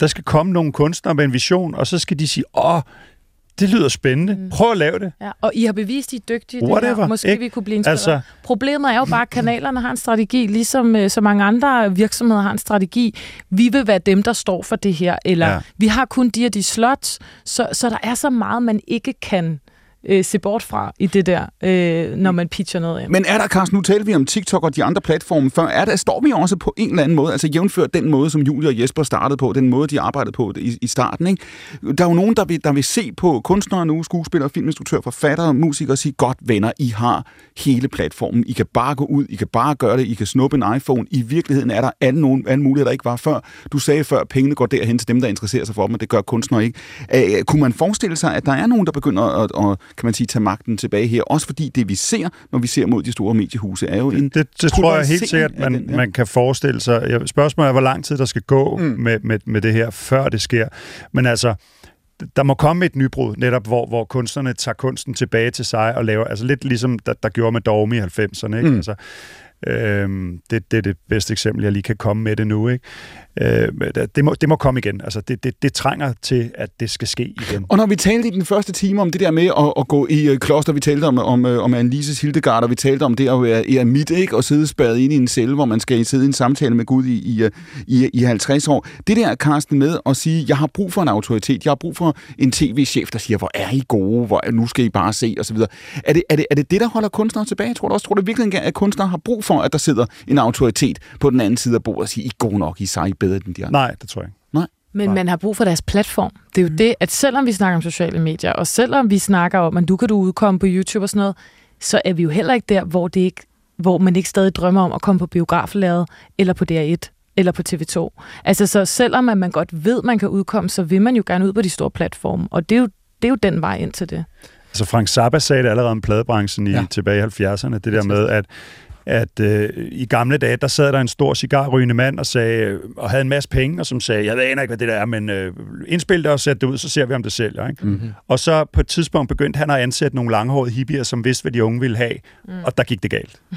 Der skal komme nogle kunstnere med en vision, og så skal de sige, åh, det lyder spændende. Mm. Prøv at lave det. Ja, og I har bevist, I er dygtige. i Det Whatever, her. Måske ikke? vi kunne blive inspireret. Altså- Problemet er jo bare, at kanalerne har en strategi, ligesom øh, så mange andre virksomheder har en strategi. Vi vil være dem, der står for det her, eller ja. vi har kun de og de slots, så, så der er så meget, man ikke kan øh, se bort fra i det der, øh, når man pitcher noget af. Men er der, Carsten, nu talte vi om TikTok og de andre platforme før, er der, står vi også på en eller anden måde, altså jævnført den måde, som Julie og Jesper startede på, den måde, de arbejdede på i, i starten, ikke? Der er jo nogen, der vil, der vil se på kunstnere nu, skuespillere, filminstruktører, forfattere, musikere og sige, godt venner, I har hele platformen, I kan bare gå ud, I kan bare gøre det, I kan snuppe en iPhone. I virkeligheden er der alle, nogen, alle muligheder, der ikke var før. Du sagde før, at pengene går derhen til dem, der interesserer sig for dem, og det gør kunstnere ikke. Æh, kunne man forestille sig, at der er nogen, der begynder at, at kan man sige, tage magten tilbage her, også fordi det, vi ser, når vi ser mod de store mediehuse, er jo en Det, det tror jeg helt sikkert, man, den, ja. man kan forestille sig. Spørgsmålet er, hvor lang tid der skal gå mm. med, med, med det her, før det sker. Men altså, der må komme et nybrud, netop hvor, hvor kunstnerne tager kunsten tilbage til sig og laver, altså lidt ligesom der, der gjorde med Dogme i 90'erne. Ikke? Mm. Altså, øhm, det, det er det bedste eksempel, jeg lige kan komme med det nu. Ikke? Øh, det, det, må, det må komme igen. Altså, det, det, det trænger til, at det skal ske igen. Og når vi talte i den første time om det der med at, at gå i øh, kloster, vi talte om, om, øh, om Annelises Hildegard, og vi talte om det at være eremit, ikke? Og sidde spadet ind i en celle, hvor man skal sidde i en samtale med Gud i, i, øh, i, i 50 år. Det der, Karsten, med at sige, jeg har brug for en autoritet, jeg har brug for en tv-chef, der siger, hvor er I gode, hvor, nu skal I bare se, osv. Er det, er, det, er det det, der holder kunstnere tilbage? Tror du også, tror du virkelig, at kunstnere har brug for, at der sidder en autoritet på den anden side af bordet og siger, I er gode nok, I er bedre end de andre? Nej, det tror jeg ikke. Men Nej. man har brug for deres platform. Det er jo Mm. det, at selvom vi snakker om sociale medier, og selvom vi snakker om, at du kan du udkomme på YouTube og sådan noget, så er vi jo heller ikke der, hvor, det ikke, hvor man ikke stadig drømmer om at komme på biograflaget, eller på DR1, eller på TV2. Altså, så selvom at man godt ved, at man kan udkomme, så vil man jo gerne ud på de store platforme. Og det er jo, det er jo den vej ind til det. Altså Frank Zappa sagde det allerede om pladebranchen i, ja. tilbage i 70'erne, det der med, at at øh, i gamle dage, der sad der en stor cigarrygende mand og, sagde, og havde en masse penge, og som sagde, jeg aner ikke, hvad det der er, men øh, indspil det og sæt det ud, så ser vi, om det sælger. Ikke? Mm-hmm. Og så på et tidspunkt begyndte han at ansætte nogle langhårede hippier, som vidste, hvad de unge ville have, mm. og der gik det galt.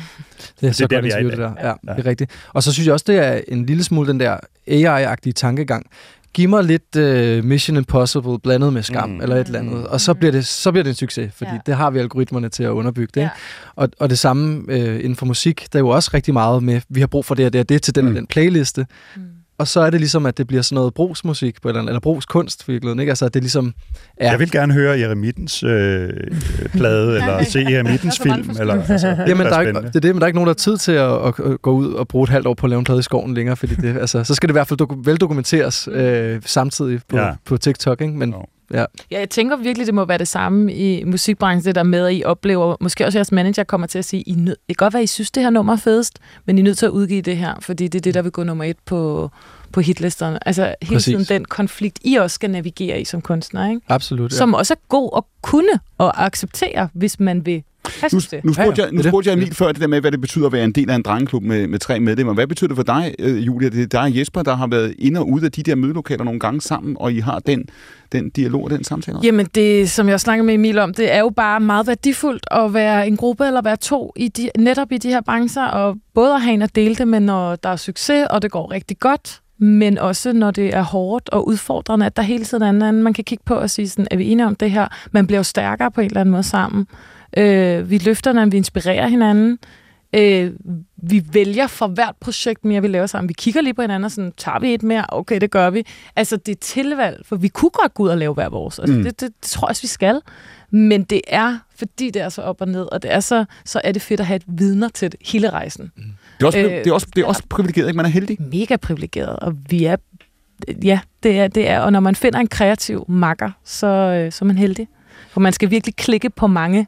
Det er så der, godt vi er det der. Ja, det er rigtigt. Og så synes jeg også, det er en lille smule den der AI-agtige tankegang. Giv mig lidt uh, Mission Impossible blandet med skam, Mm. mm. eller et eller andet. Og så bliver det, så bliver det en succes, fordi Ja. det har vi algoritmerne til at underbygge det. Ja. Ikke? Og, og det samme uh, inden for musik, der er jo også rigtig meget med, vi har brug for det og det og det til den, Mm. mm. den playliste. Mm. Og så er det ligesom, at det bliver sådan noget brugsmusik, på eller, eller brugskunst, virkelig, ikke? Altså, at det ligesom er... Ja. Jeg vil gerne høre Eremittens øh, plade, eller se Eremittens Der er så mange film. Eller, altså, det Jamen, der er, ikke, det er det, men der er ikke nogen, der har tid til at, at, gå ud og bruge et halvt år på at lave en plade i skoven længere, fordi det, altså, så skal det i hvert fald doku- veldokumenteres øh, samtidig på, Ja. på TikTok, ikke? Men Jo. Ja, Ja, jeg tænker virkelig, det må være det samme i musikbranchen, det der med, at I oplever, måske også jeres manager kommer til at sige, I nød, det kan godt være, I synes, det her nummer er fedest, men I er nødt til at udgive det her, fordi det er det, der vil gå nummer et på, på hitlisterne. Altså hele Præcis. tiden den konflikt, I også skal navigere i som kunstner, ikke? absolut. Ja. som også er god at kunne og acceptere, hvis man vil Nu, nu spurgte jeg, nu spurgte jeg Emil før det der med, hvad det betyder at være en del af en drengeklub med, med tre medlemmer. Hvad betyder det for dig, øh, Julia? Det er dig og Jesper, der har været inde og ude af de der mødelokaler nogle gange sammen, og I har den, den dialog og den samtale? Jamen, det, som jeg snakker med Emil om, det er jo bare meget værdifuldt at være en gruppe eller være to i de, netop i de her brancher, og både at have en at dele det med, når der er succes, og det går rigtig godt, men også når det er hårdt og udfordrende, at der hele tiden er en anden, man kan kigge på og sige sådan, er vi enige om det her? Man bliver jo stærkere på en eller anden måde sammen. Øh, vi løfter hinanden, vi inspirerer hinanden. Øh, vi vælger for hvert projekt mere, vi laver sammen. Vi kigger lige på hinanden og sådan, tager vi et mere? Okay, det gør vi. Altså, det er tilvalg, for vi kunne godt gå ud og lave hver vores. Altså, Mm. mm. det, det, det tror jeg også, vi skal. Men det er, fordi det er så op og ned, og det er så, så er det fedt at have et vidner til det, hele rejsen. Det er også, Øh, det er også, det er også privilegeret, ikke? Man er heldig. Mega privilegeret, og vi er, ja, det er, det er, og når man finder en kreativ makker, så, øh, så er man heldig. For man skal virkelig klikke på mange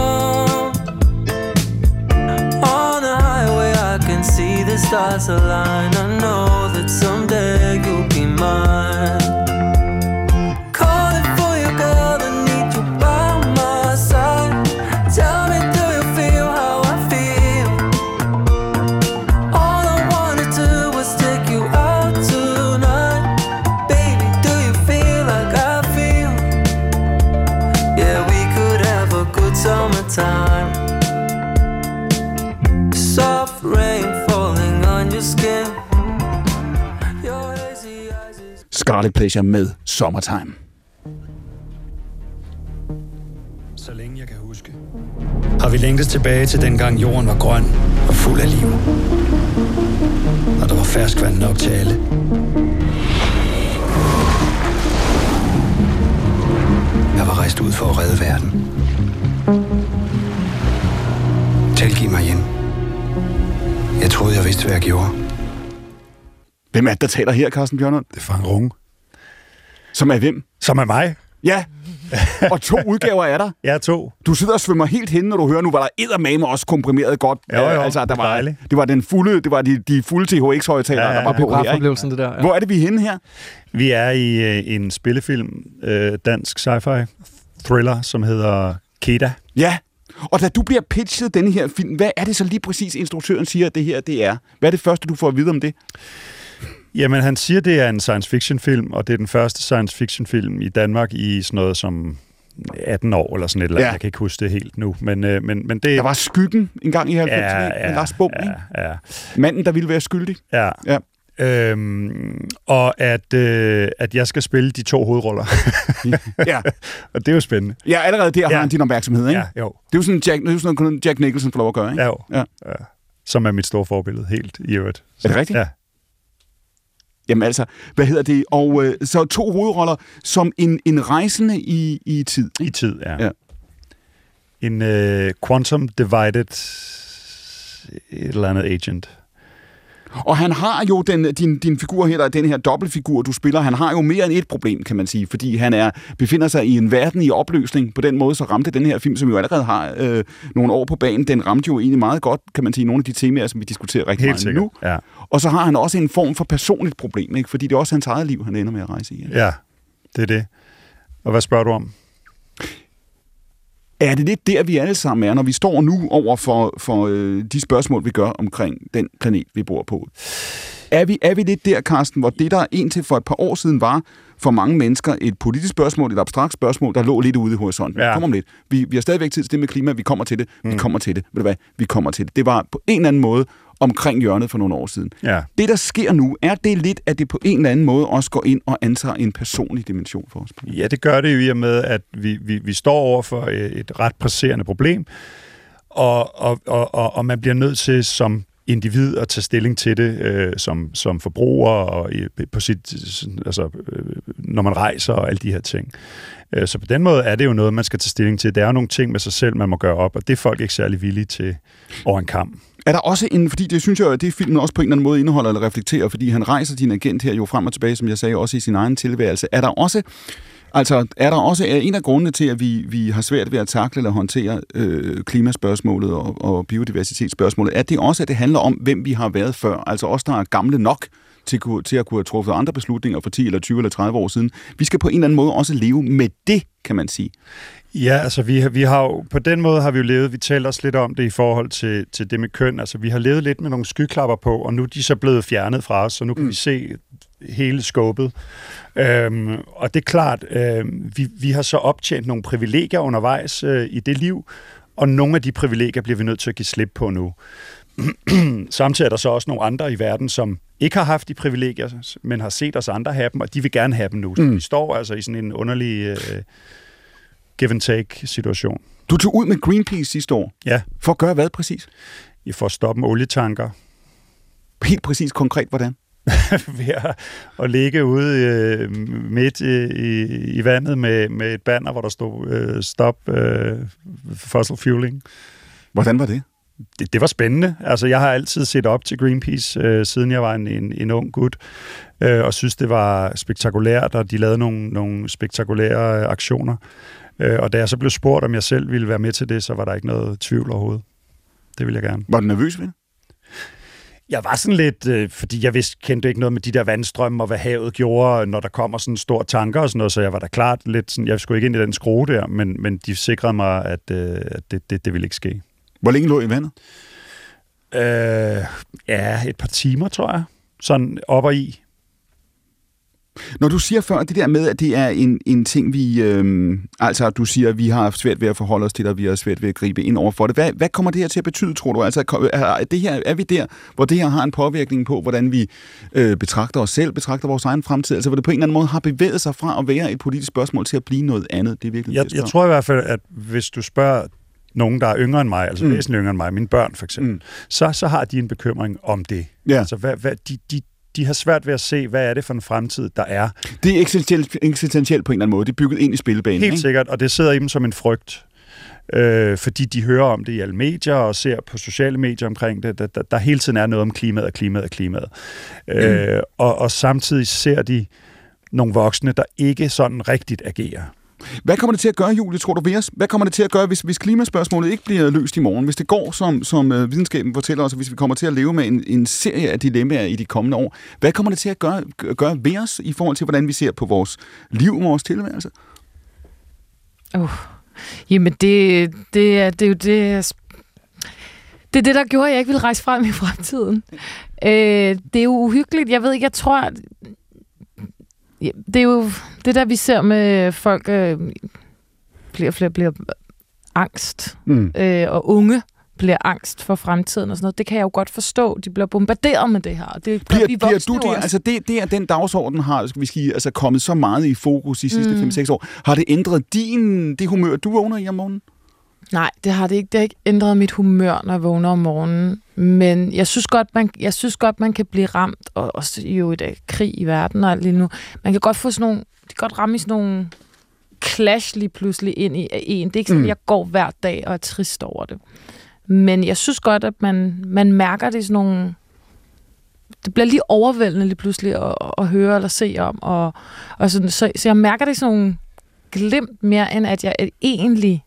stars align. I know that someday you'll be mine. Pleasure med Summertime. Så længe jeg kan huske, har vi længtes tilbage til dengang jorden var grøn og fuld af liv. Og der var ferskvand nok til alle. Jeg var rejst ud for at redde verden. Tilgiv mig igen. Jeg troede, jeg vidste, hvad jeg gjorde. Hvem er det, der taler her, Carsten Bjørnund? Det er Frank Runge. Som er hvem? Som er mig. Ja, og to udgaver er der. Er to. Du sidder og svømmer helt hen, når du hører, nu var der eddermame også komprimeret godt. Jo, jo, Øh, altså, der var, dejligt. det var den fulde, det var de, de fulde THX-højtalere, Ja, ja, der var ja. på her, ikke? Det der. Ja. Hvor er det, vi er henne her? Vi er i øh, en spillefilm, øh, dansk sci-fi thriller, som hedder Keda. Ja, og da du bliver pitchet denne her film, hvad er det så lige præcis, instruktøren siger, at det her det er? Hvad er det første, du får at vide om det? Jamen, han siger, det er en science fiction film, og det er den første science fiction film i Danmark i sådan noget som 18 år eller sådan et eller andet. Ja. Jeg kan ikke huske det helt nu, men, øh, men, men det... Der var skyggen en gang i 90'erne, ja, ja, med Lars Bum, ikke? ja, ja, Manden, der ville være skyldig. ja. Ja. Øhm, og at, øh, at jeg skal spille de to hovedroller. Ja, og det er jo spændende. ja allerede der har Ja. han din opmærksomhed, ikke? Ja, jo. Det er jo sådan, Jack, det er jo sådan noget, Jack Nicholson får lov at gøre, ikke? Ja, jo. Ja. ja. Som er mit store forbillede, helt i øvrigt. Er det rigtigt? Ja. Jamen altså, hvad hedder det? Og øh, så to hovedroller som en, en rejsende i, i tid. I tid, ja. Ja. En øh, quantum divided et eller andet agent. Og han har jo den, din, din figur her, der er den her dobbeltfigur, du spiller, han har jo mere end et problem, kan man sige, fordi han er befinder sig i en verden i opløsning. På den måde så ramte den her film, som jo allerede har øh, nogle år på banen, den ramte jo egentlig meget godt, kan man sige, nogle af de temaer, som vi diskuterer rigtig Helt meget sikkert. nu. Ja. Og så har han også en form for personligt problem, ikke? fordi det er også hans eget liv, han ender med at rejse i. ja, det er det. Og hvad spørger du om? Er det lidt der, vi alle sammen er, når vi står nu over for, for øh, de spørgsmål, vi gør omkring den planet, vi bor på? Er vi, er vi lidt der, Carsten, hvor det, der indtil for et par år siden var for mange mennesker et politisk spørgsmål, et abstrakt spørgsmål, der lå lidt ude i horisonten. Ja. Kom om lidt. Vi, vi har stadigvæk tid til det med klima, vi kommer til det, vi Mm. kommer til det. Ved du hvad? Vi kommer til det. Det var på en eller anden måde omkring hjørnet for nogle år siden. Ja. Det, der sker nu, er det lidt, at det på en eller anden måde også går ind og antager en personlig dimension for os. Ja, det gør det jo i og med, at vi, vi, vi står over for et, et ret presserende problem, og, og, og, og, og man bliver nødt til som individ at tage stilling til det øh, som, som forbruger og i, på sit, altså, øh, når man rejser og alle de her ting. Øh, så på den måde er det jo noget, man skal tage stilling til. Der er jo nogle ting med sig selv, man må gøre op, og det er folk ikke særlig villige til over en kamp. Er der også en, fordi det synes jeg, at det filmen også på en eller anden måde indeholder eller reflekterer, fordi han rejser din agent her jo frem og tilbage, som jeg sagde, også i sin egen tilværelse. Er der også, altså, er der også er en af grundene til, at vi, vi har svært ved at takle eller håndtere øh, klimaspørgsmålet og, og biodiversitetsspørgsmålet, er det også, at det handler om, hvem vi har været før, altså os, der er gamle nok til, til at kunne have truffet andre beslutninger for 10 eller 20 eller 30 år siden. Vi skal på en eller anden måde også leve med det, kan man sige. Ja, altså vi har, vi har jo, på den måde har vi jo levet, vi talte også lidt om det i forhold til, til det med køn, altså vi har levet lidt med nogle skyklapper på, og nu er de så blevet fjernet fra os, så nu kan mm. vi se hele skåbet. Øhm, og det er klart, øh, vi, vi har så optjent nogle privilegier undervejs øh, i det liv, og nogle af de privilegier bliver vi nødt til at give slip på nu. Samtidig er der så også nogle andre i verden, som ikke har haft de privilegier, men har set os andre have dem, og de vil gerne have dem nu. Så Mm. vi står altså i sådan en underlig øh, give-and-take-situation. Du tog ud med Greenpeace sidste år. Ja. For at gøre hvad præcis? I får stoppe med olietanker Helt præcis konkret, hvordan? ved at, at ligge ude øh, midt i, i, i vandet med, med et banner, hvor der stod øh, stop øh, fossil fueling. Hvordan var det? det, det var spændende. Altså, jeg har altid set op til Greenpeace, øh, siden jeg var en, en, en ung gut, øh, og synes, det var spektakulært, og de lavede nogle, nogle spektakulære øh, aktioner. Øh, og da jeg så blev spurgt, om jeg selv ville være med til det, så var der ikke noget tvivl overhovedet. Det ville jeg gerne. Var du nervøs ved? Jeg var sådan lidt, øh, fordi jeg vidste, kendte ikke noget med de der vandstrømme og hvad havet gjorde, når der kommer sådan en stor tanker og sådan noget, så jeg var da klart lidt sådan, jeg skulle ikke ind i den skrue der, men, men de sikrede mig, at, øh, at det, det, det ville ikke ske. Hvor længe lå I i vandet? Øh, ja, et par timer, tror jeg. Sådan op og i. Når du siger før det der med, at det er en, en ting, vi... Øhm, altså, du siger, at vi har haft svært ved at forholde os til det, og vi har svært ved at gribe ind over for det. Hvad, hvad kommer det her til at betyde, tror du? Altså, er, det her, er vi der, hvor det her har en påvirkning på, hvordan vi øh, betragter os selv, betragter vores egen fremtid? Altså, hvor det på en eller anden måde har bevæget sig fra at være et politisk spørgsmål til at blive noget andet? Det er virkelig Jeg, det, jeg tror i hvert fald, at hvis du spørger nogen, der er yngre end mig, altså Mm. væsentligt yngre end mig, mine børn for eksempel, mm. så, så har de en bekymring om det. Ja. Altså, hvad, hvad, de, de, de har svært ved at se, hvad er det for en fremtid, der er. Det er eksistentielt, eksistentielt på en eller anden måde. Det er bygget ind i spillebanen. Helt ikke? sikkert, og det sidder i dem som en frygt. Øh, fordi de hører om det i alle medier og ser på sociale medier omkring det. Der, der, der hele tiden er noget om klimaet og klimaet og klimaet. Mm. Øh, og, og samtidig ser de nogle voksne, der ikke sådan rigtigt agerer. Hvad kommer det til at gøre, Julie, tror du ved os? Hvad kommer det til at gøre, hvis, hvis klimaspørgsmålet ikke bliver løst i morgen? Hvis det går, som, som øh, videnskaben fortæller os, hvis vi kommer til at leve med en, en serie af dilemmaer i de kommende år, hvad kommer det til at gøre, gøre ved os i forhold til, hvordan vi ser på vores liv og vores tilværelse? Uh. Jamen, det, det, er, det er jo det... Det er det, der gjorde, at jeg ikke ville rejse frem i fremtiden. Øh, det er jo uhyggeligt. Jeg ved ikke, jeg tror det er jo det der, vi ser med folk... Øh, flere og flere bliver angst. Mm. øh, og unge bliver angst for fremtiden og sådan noget. Det kan jeg jo godt forstå. De bliver bombarderet med det her. og Det Bliver, vi bliver du det? også. Altså det, det er den dagsorden har skal vi sige, altså kommet så meget i fokus de sidste Mm. 5-6 år. Har det ændret din, det humør, du vågner i om morgenen? Nej, det har det ikke. Det har ikke ændret mit humør, når jeg vågner om morgenen. Men jeg synes godt, man, jeg synes godt, man kan blive ramt, og også jo i dag krig i verden og alt lige nu. Man kan godt få sådan nogle, det kan godt ramme i sådan nogle clash lige pludselig ind i en. Det er ikke sådan, Mm. jeg går hver dag og er trist over det. Men jeg synes godt, at man, man mærker det sådan nogle... Det bliver lige overvældende lige pludselig at, at høre eller se om. Og, og sådan, så, så jeg mærker det sådan nogle glimt mere, end at jeg egentlig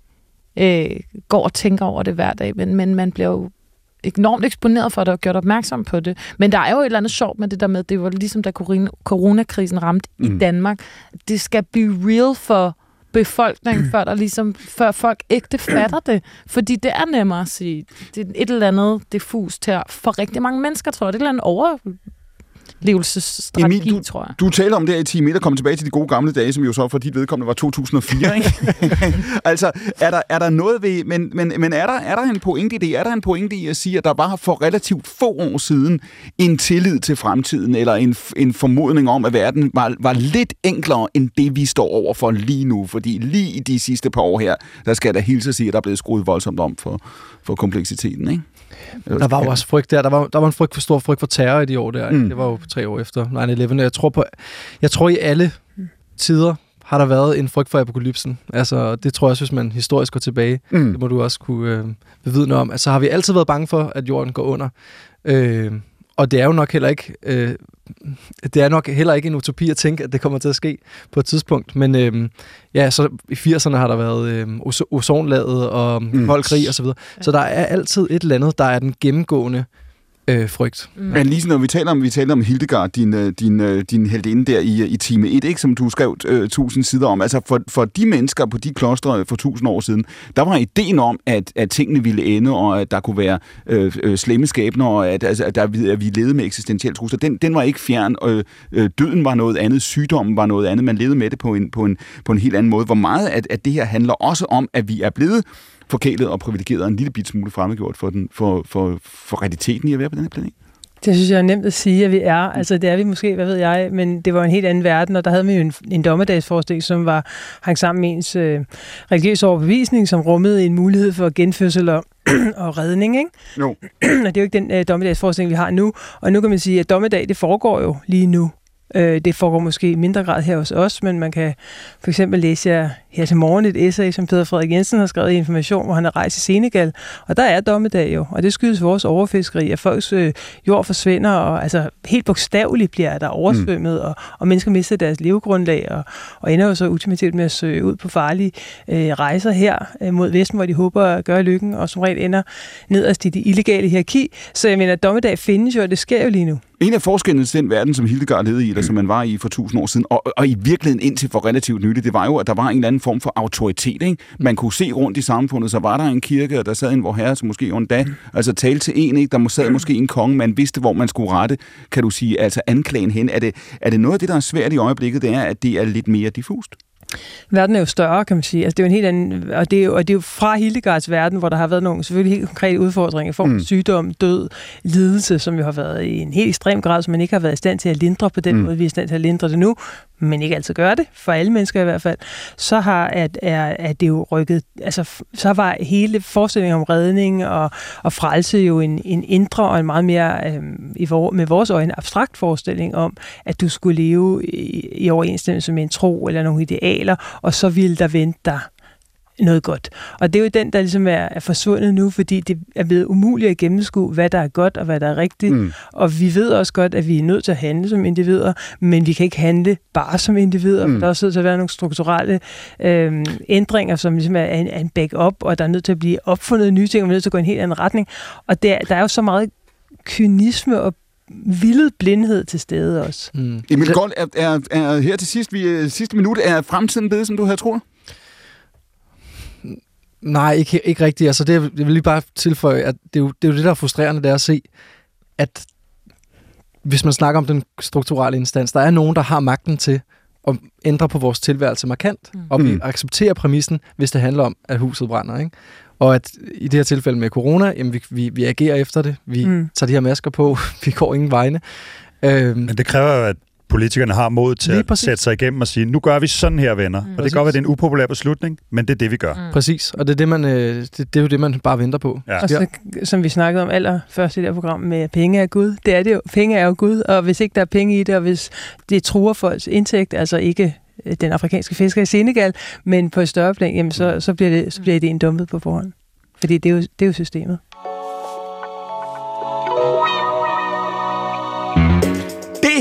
øh, går og tænker over det hver dag, men, men man bliver jo enormt eksponeret for det og gjort opmærksom på det. Men der er jo et eller andet sjovt med det der med, det var ligesom da corona- coronakrisen ramte mm. I Danmark. Det skal be real for befolkningen, før, der ligesom, før folk ægte fatter det. Fordi det er nemmere at sige, det er et eller andet diffust her for rigtig mange mennesker, tror jeg. Det er et eller andet overlevelsesstrategi, Emil, du- tror jeg. Du taler om det i 10 meter, kommer tilbage til de gode gamle dage, som jo så for dit vedkommende var 2004, ikke? altså, er der, er der noget ved, men, men, men er, der, er der en pointe i det? Er der en pointe i at sige, at der var for relativt få år siden en tillid til fremtiden, eller en, en formodning om, at verden var, var lidt enklere end det, vi står over for lige nu? Fordi lige i de sidste par år her, der skal jeg da hilse at sige, at der er blevet skruet voldsomt om for, for kompleksiteten, ikke? Der var jo også frygt der. Der var, der var en frygt for stor frygt for terror i de år der. Mm. Det var jo tre år efter 9-11. Jeg tror, på, jeg tror i alle tider har der været en frygt for apokalypsen. Altså, det tror jeg også, hvis man historisk går tilbage, Mm. det må du også kunne øh, bevidne om. Altså, har vi altid været bange for, at jorden går under. Øh, og det er jo nok heller ikke... Øh, det er nok heller ikke en utopi at tænke, at det kommer til at ske på et tidspunkt. Men øh, ja, så i 80'erne har der været øh, ozo- ozonlaget og Mm. mm. kold krig osv. Så, videre. så der er altid et eller andet, der er den gennemgående øh, frygt. Mm. Men lige når vi taler om, vi taler om Hildegard, din, øh, din, øh, din heldinde der i, i time 1, ikke, som du skrev øh, tusind sider om. Altså for, for de mennesker på de klostre for tusind år siden, der var ideen om, at, at tingene ville ende, og at der kunne være øh, øh, slemme skæbner, og at, altså, at, der, at vi levede med eksistentielle trusler. Den, den var ikke fjern. Øh, øh, døden var noget andet, sygdommen var noget andet. Man levede med det på en, på en, på en helt anden måde. Hvor meget at, at det her handler også om, at vi er blevet forkælet og privilegeret en lille bit smule fremmedgjort for, den, for, for, for realiteten i at være på den her planet. Det synes jeg er nemt at sige, at vi er. Altså, det er vi måske, hvad ved jeg, men det var en helt anden verden, og der havde vi jo en, en dommedagsforestilling, som var hang sammen med ens øh, religiøse overbevisning, som rummede en mulighed for genfødsel og, og redning, ikke? Jo. og det er jo ikke den øh, dommedagsforestilling, vi har nu. Og nu kan man sige, at dommedag, det foregår jo lige nu. Øh, det foregår måske i mindre grad her hos os, men man kan for eksempel læse her, her til morgen et essay, som Peter Frederik Jensen har skrevet i Information, hvor han har rejst i Senegal, og der er dommedag jo, og det skyldes vores overfiskeri, at folks øh, jord forsvinder, og altså helt bogstaveligt bliver der oversvømmet, mm. og, og mennesker mister deres levegrundlag, og, og ender jo så ultimativt med at søge ud på farlige øh, rejser her øh, mod Vesten, hvor de håber at gøre lykken, og som regel ender nederst i det illegale hierarki. Så jeg mener, dommedag findes jo, og det sker jo lige nu. En af forskellene til den verden, som Hildegard levede i, eller som man var i for tusind år siden, og, og i virkeligheden indtil for relativt nylig, det var jo, at der var en eller anden form for autoritet. Ikke? Man kunne se rundt i samfundet, så var der en kirke, og der sad en vor herre, som måske endda altså talte til en, ikke? der sad måske en konge, man vidste, hvor man skulle rette, kan du sige, altså anklagen hen. Er det, er det noget af det, der er svært i øjeblikket, det er, at det er lidt mere diffust? Verden er jo større, kan man sige. Altså, det er jo en helt anden, og det er jo, og det er jo fra Hildegards verden, hvor der har været nogle selvfølgelig helt konkrete udfordringer i form af Mm. sygdom, død, lidelse, som jo har været i en helt ekstrem grad, som man ikke har været i stand til at lindre på den Mm. måde, vi er i stand til at lindre det nu, men ikke altid gøre det, for alle mennesker i hvert fald, så har at, er, at det jo rykket, altså så var hele forestillingen om redning og, og frelse jo en, en indre og en meget mere, øh, i vor, med vores øjne, abstrakt forestilling om, at du skulle leve i, i overensstemmelse med en tro eller nogle idealer, og så ville der vente dig noget godt. Og det er jo den, der ligesom er, er forsvundet nu, fordi det er blevet umuligt at gennemskue, hvad der er godt og hvad der er rigtigt. Mm. Og vi ved også godt, at vi er nødt til at handle som individer, men vi kan ikke handle bare som individer. Mm. Der er også nødt til at være nogle strukturelle øh, ændringer, som ligesom er en, er en backup, og der er nødt til at blive opfundet nye ting, og vi er nødt til at gå i en helt anden retning. Og der, der er jo så meget kynisme og vildet blindhed til stede også. Mm. Emil Gold er, er, er her til sidst, vi, øh, sidste minut, er fremtiden blevet, som du havde troet? Nej, ikke, ikke rigtigt. Altså, det, jeg vil lige bare tilføje, at det er, jo, det er jo det, der er frustrerende, det er at se, at hvis man snakker om den strukturelle instans, der er nogen, der har magten til at ændre på vores tilværelse markant, Mm. og vi Mm. accepterer præmissen, hvis det handler om, at huset brænder. Ikke? Og at i det her tilfælde med corona, jamen, vi, vi, vi agerer efter det. Vi mm. tager de her masker på. Vi går ingen vegne. Øhm, Men det kræver jo, at politikerne har mod til at præcis. sætte sig igennem og sige, nu gør vi sådan her, venner. Mm. Og det kan godt være, det er en upopulær beslutning, men det er det, vi gør. Mm. Præcis, og det er, det, man, øh, det, det er jo det, man bare venter på. Ja. Og så, som vi snakkede om allerførst i det her program med penge er Gud. Det er det jo. Penge er jo Gud, og hvis ikke der er penge i det, og hvis det truer folks indtægt, altså ikke øh, den afrikanske fisker i Senegal, men på et større plan, jamen så, så, bliver, det, så bliver det en dumpet på forhånd. Fordi det er jo, det er jo systemet.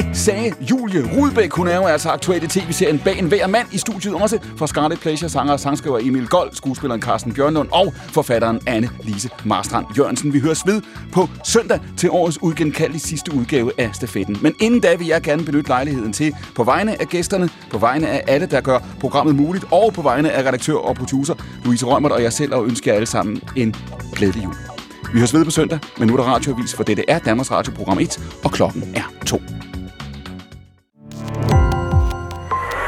Det sagde Julie Rudbæk. Hun er jo altså aktuel i tv-serien Bag en hver mand i studiet også fra Scarlet Pleasure, sanger og sangskriver Emil Gold, skuespilleren Carsten Bjørnlund og forfatteren Anne Lise Marstrand Jørgensen. Vi høres ved på søndag til årets uigenkaldelige sidste udgave af stafetten. Men inden da vil jeg gerne benytte lejligheden til på vegne af gæsterne, på vegne af alle, der gør programmet muligt, og på vegne af redaktør og producer Louise Rømert og jeg selv, og ønsker jer alle sammen en glædelig jul. Vi høres ved på søndag, men nu er der radioavis, for dette er Danmarks Radio Program 1, og klokken er 2.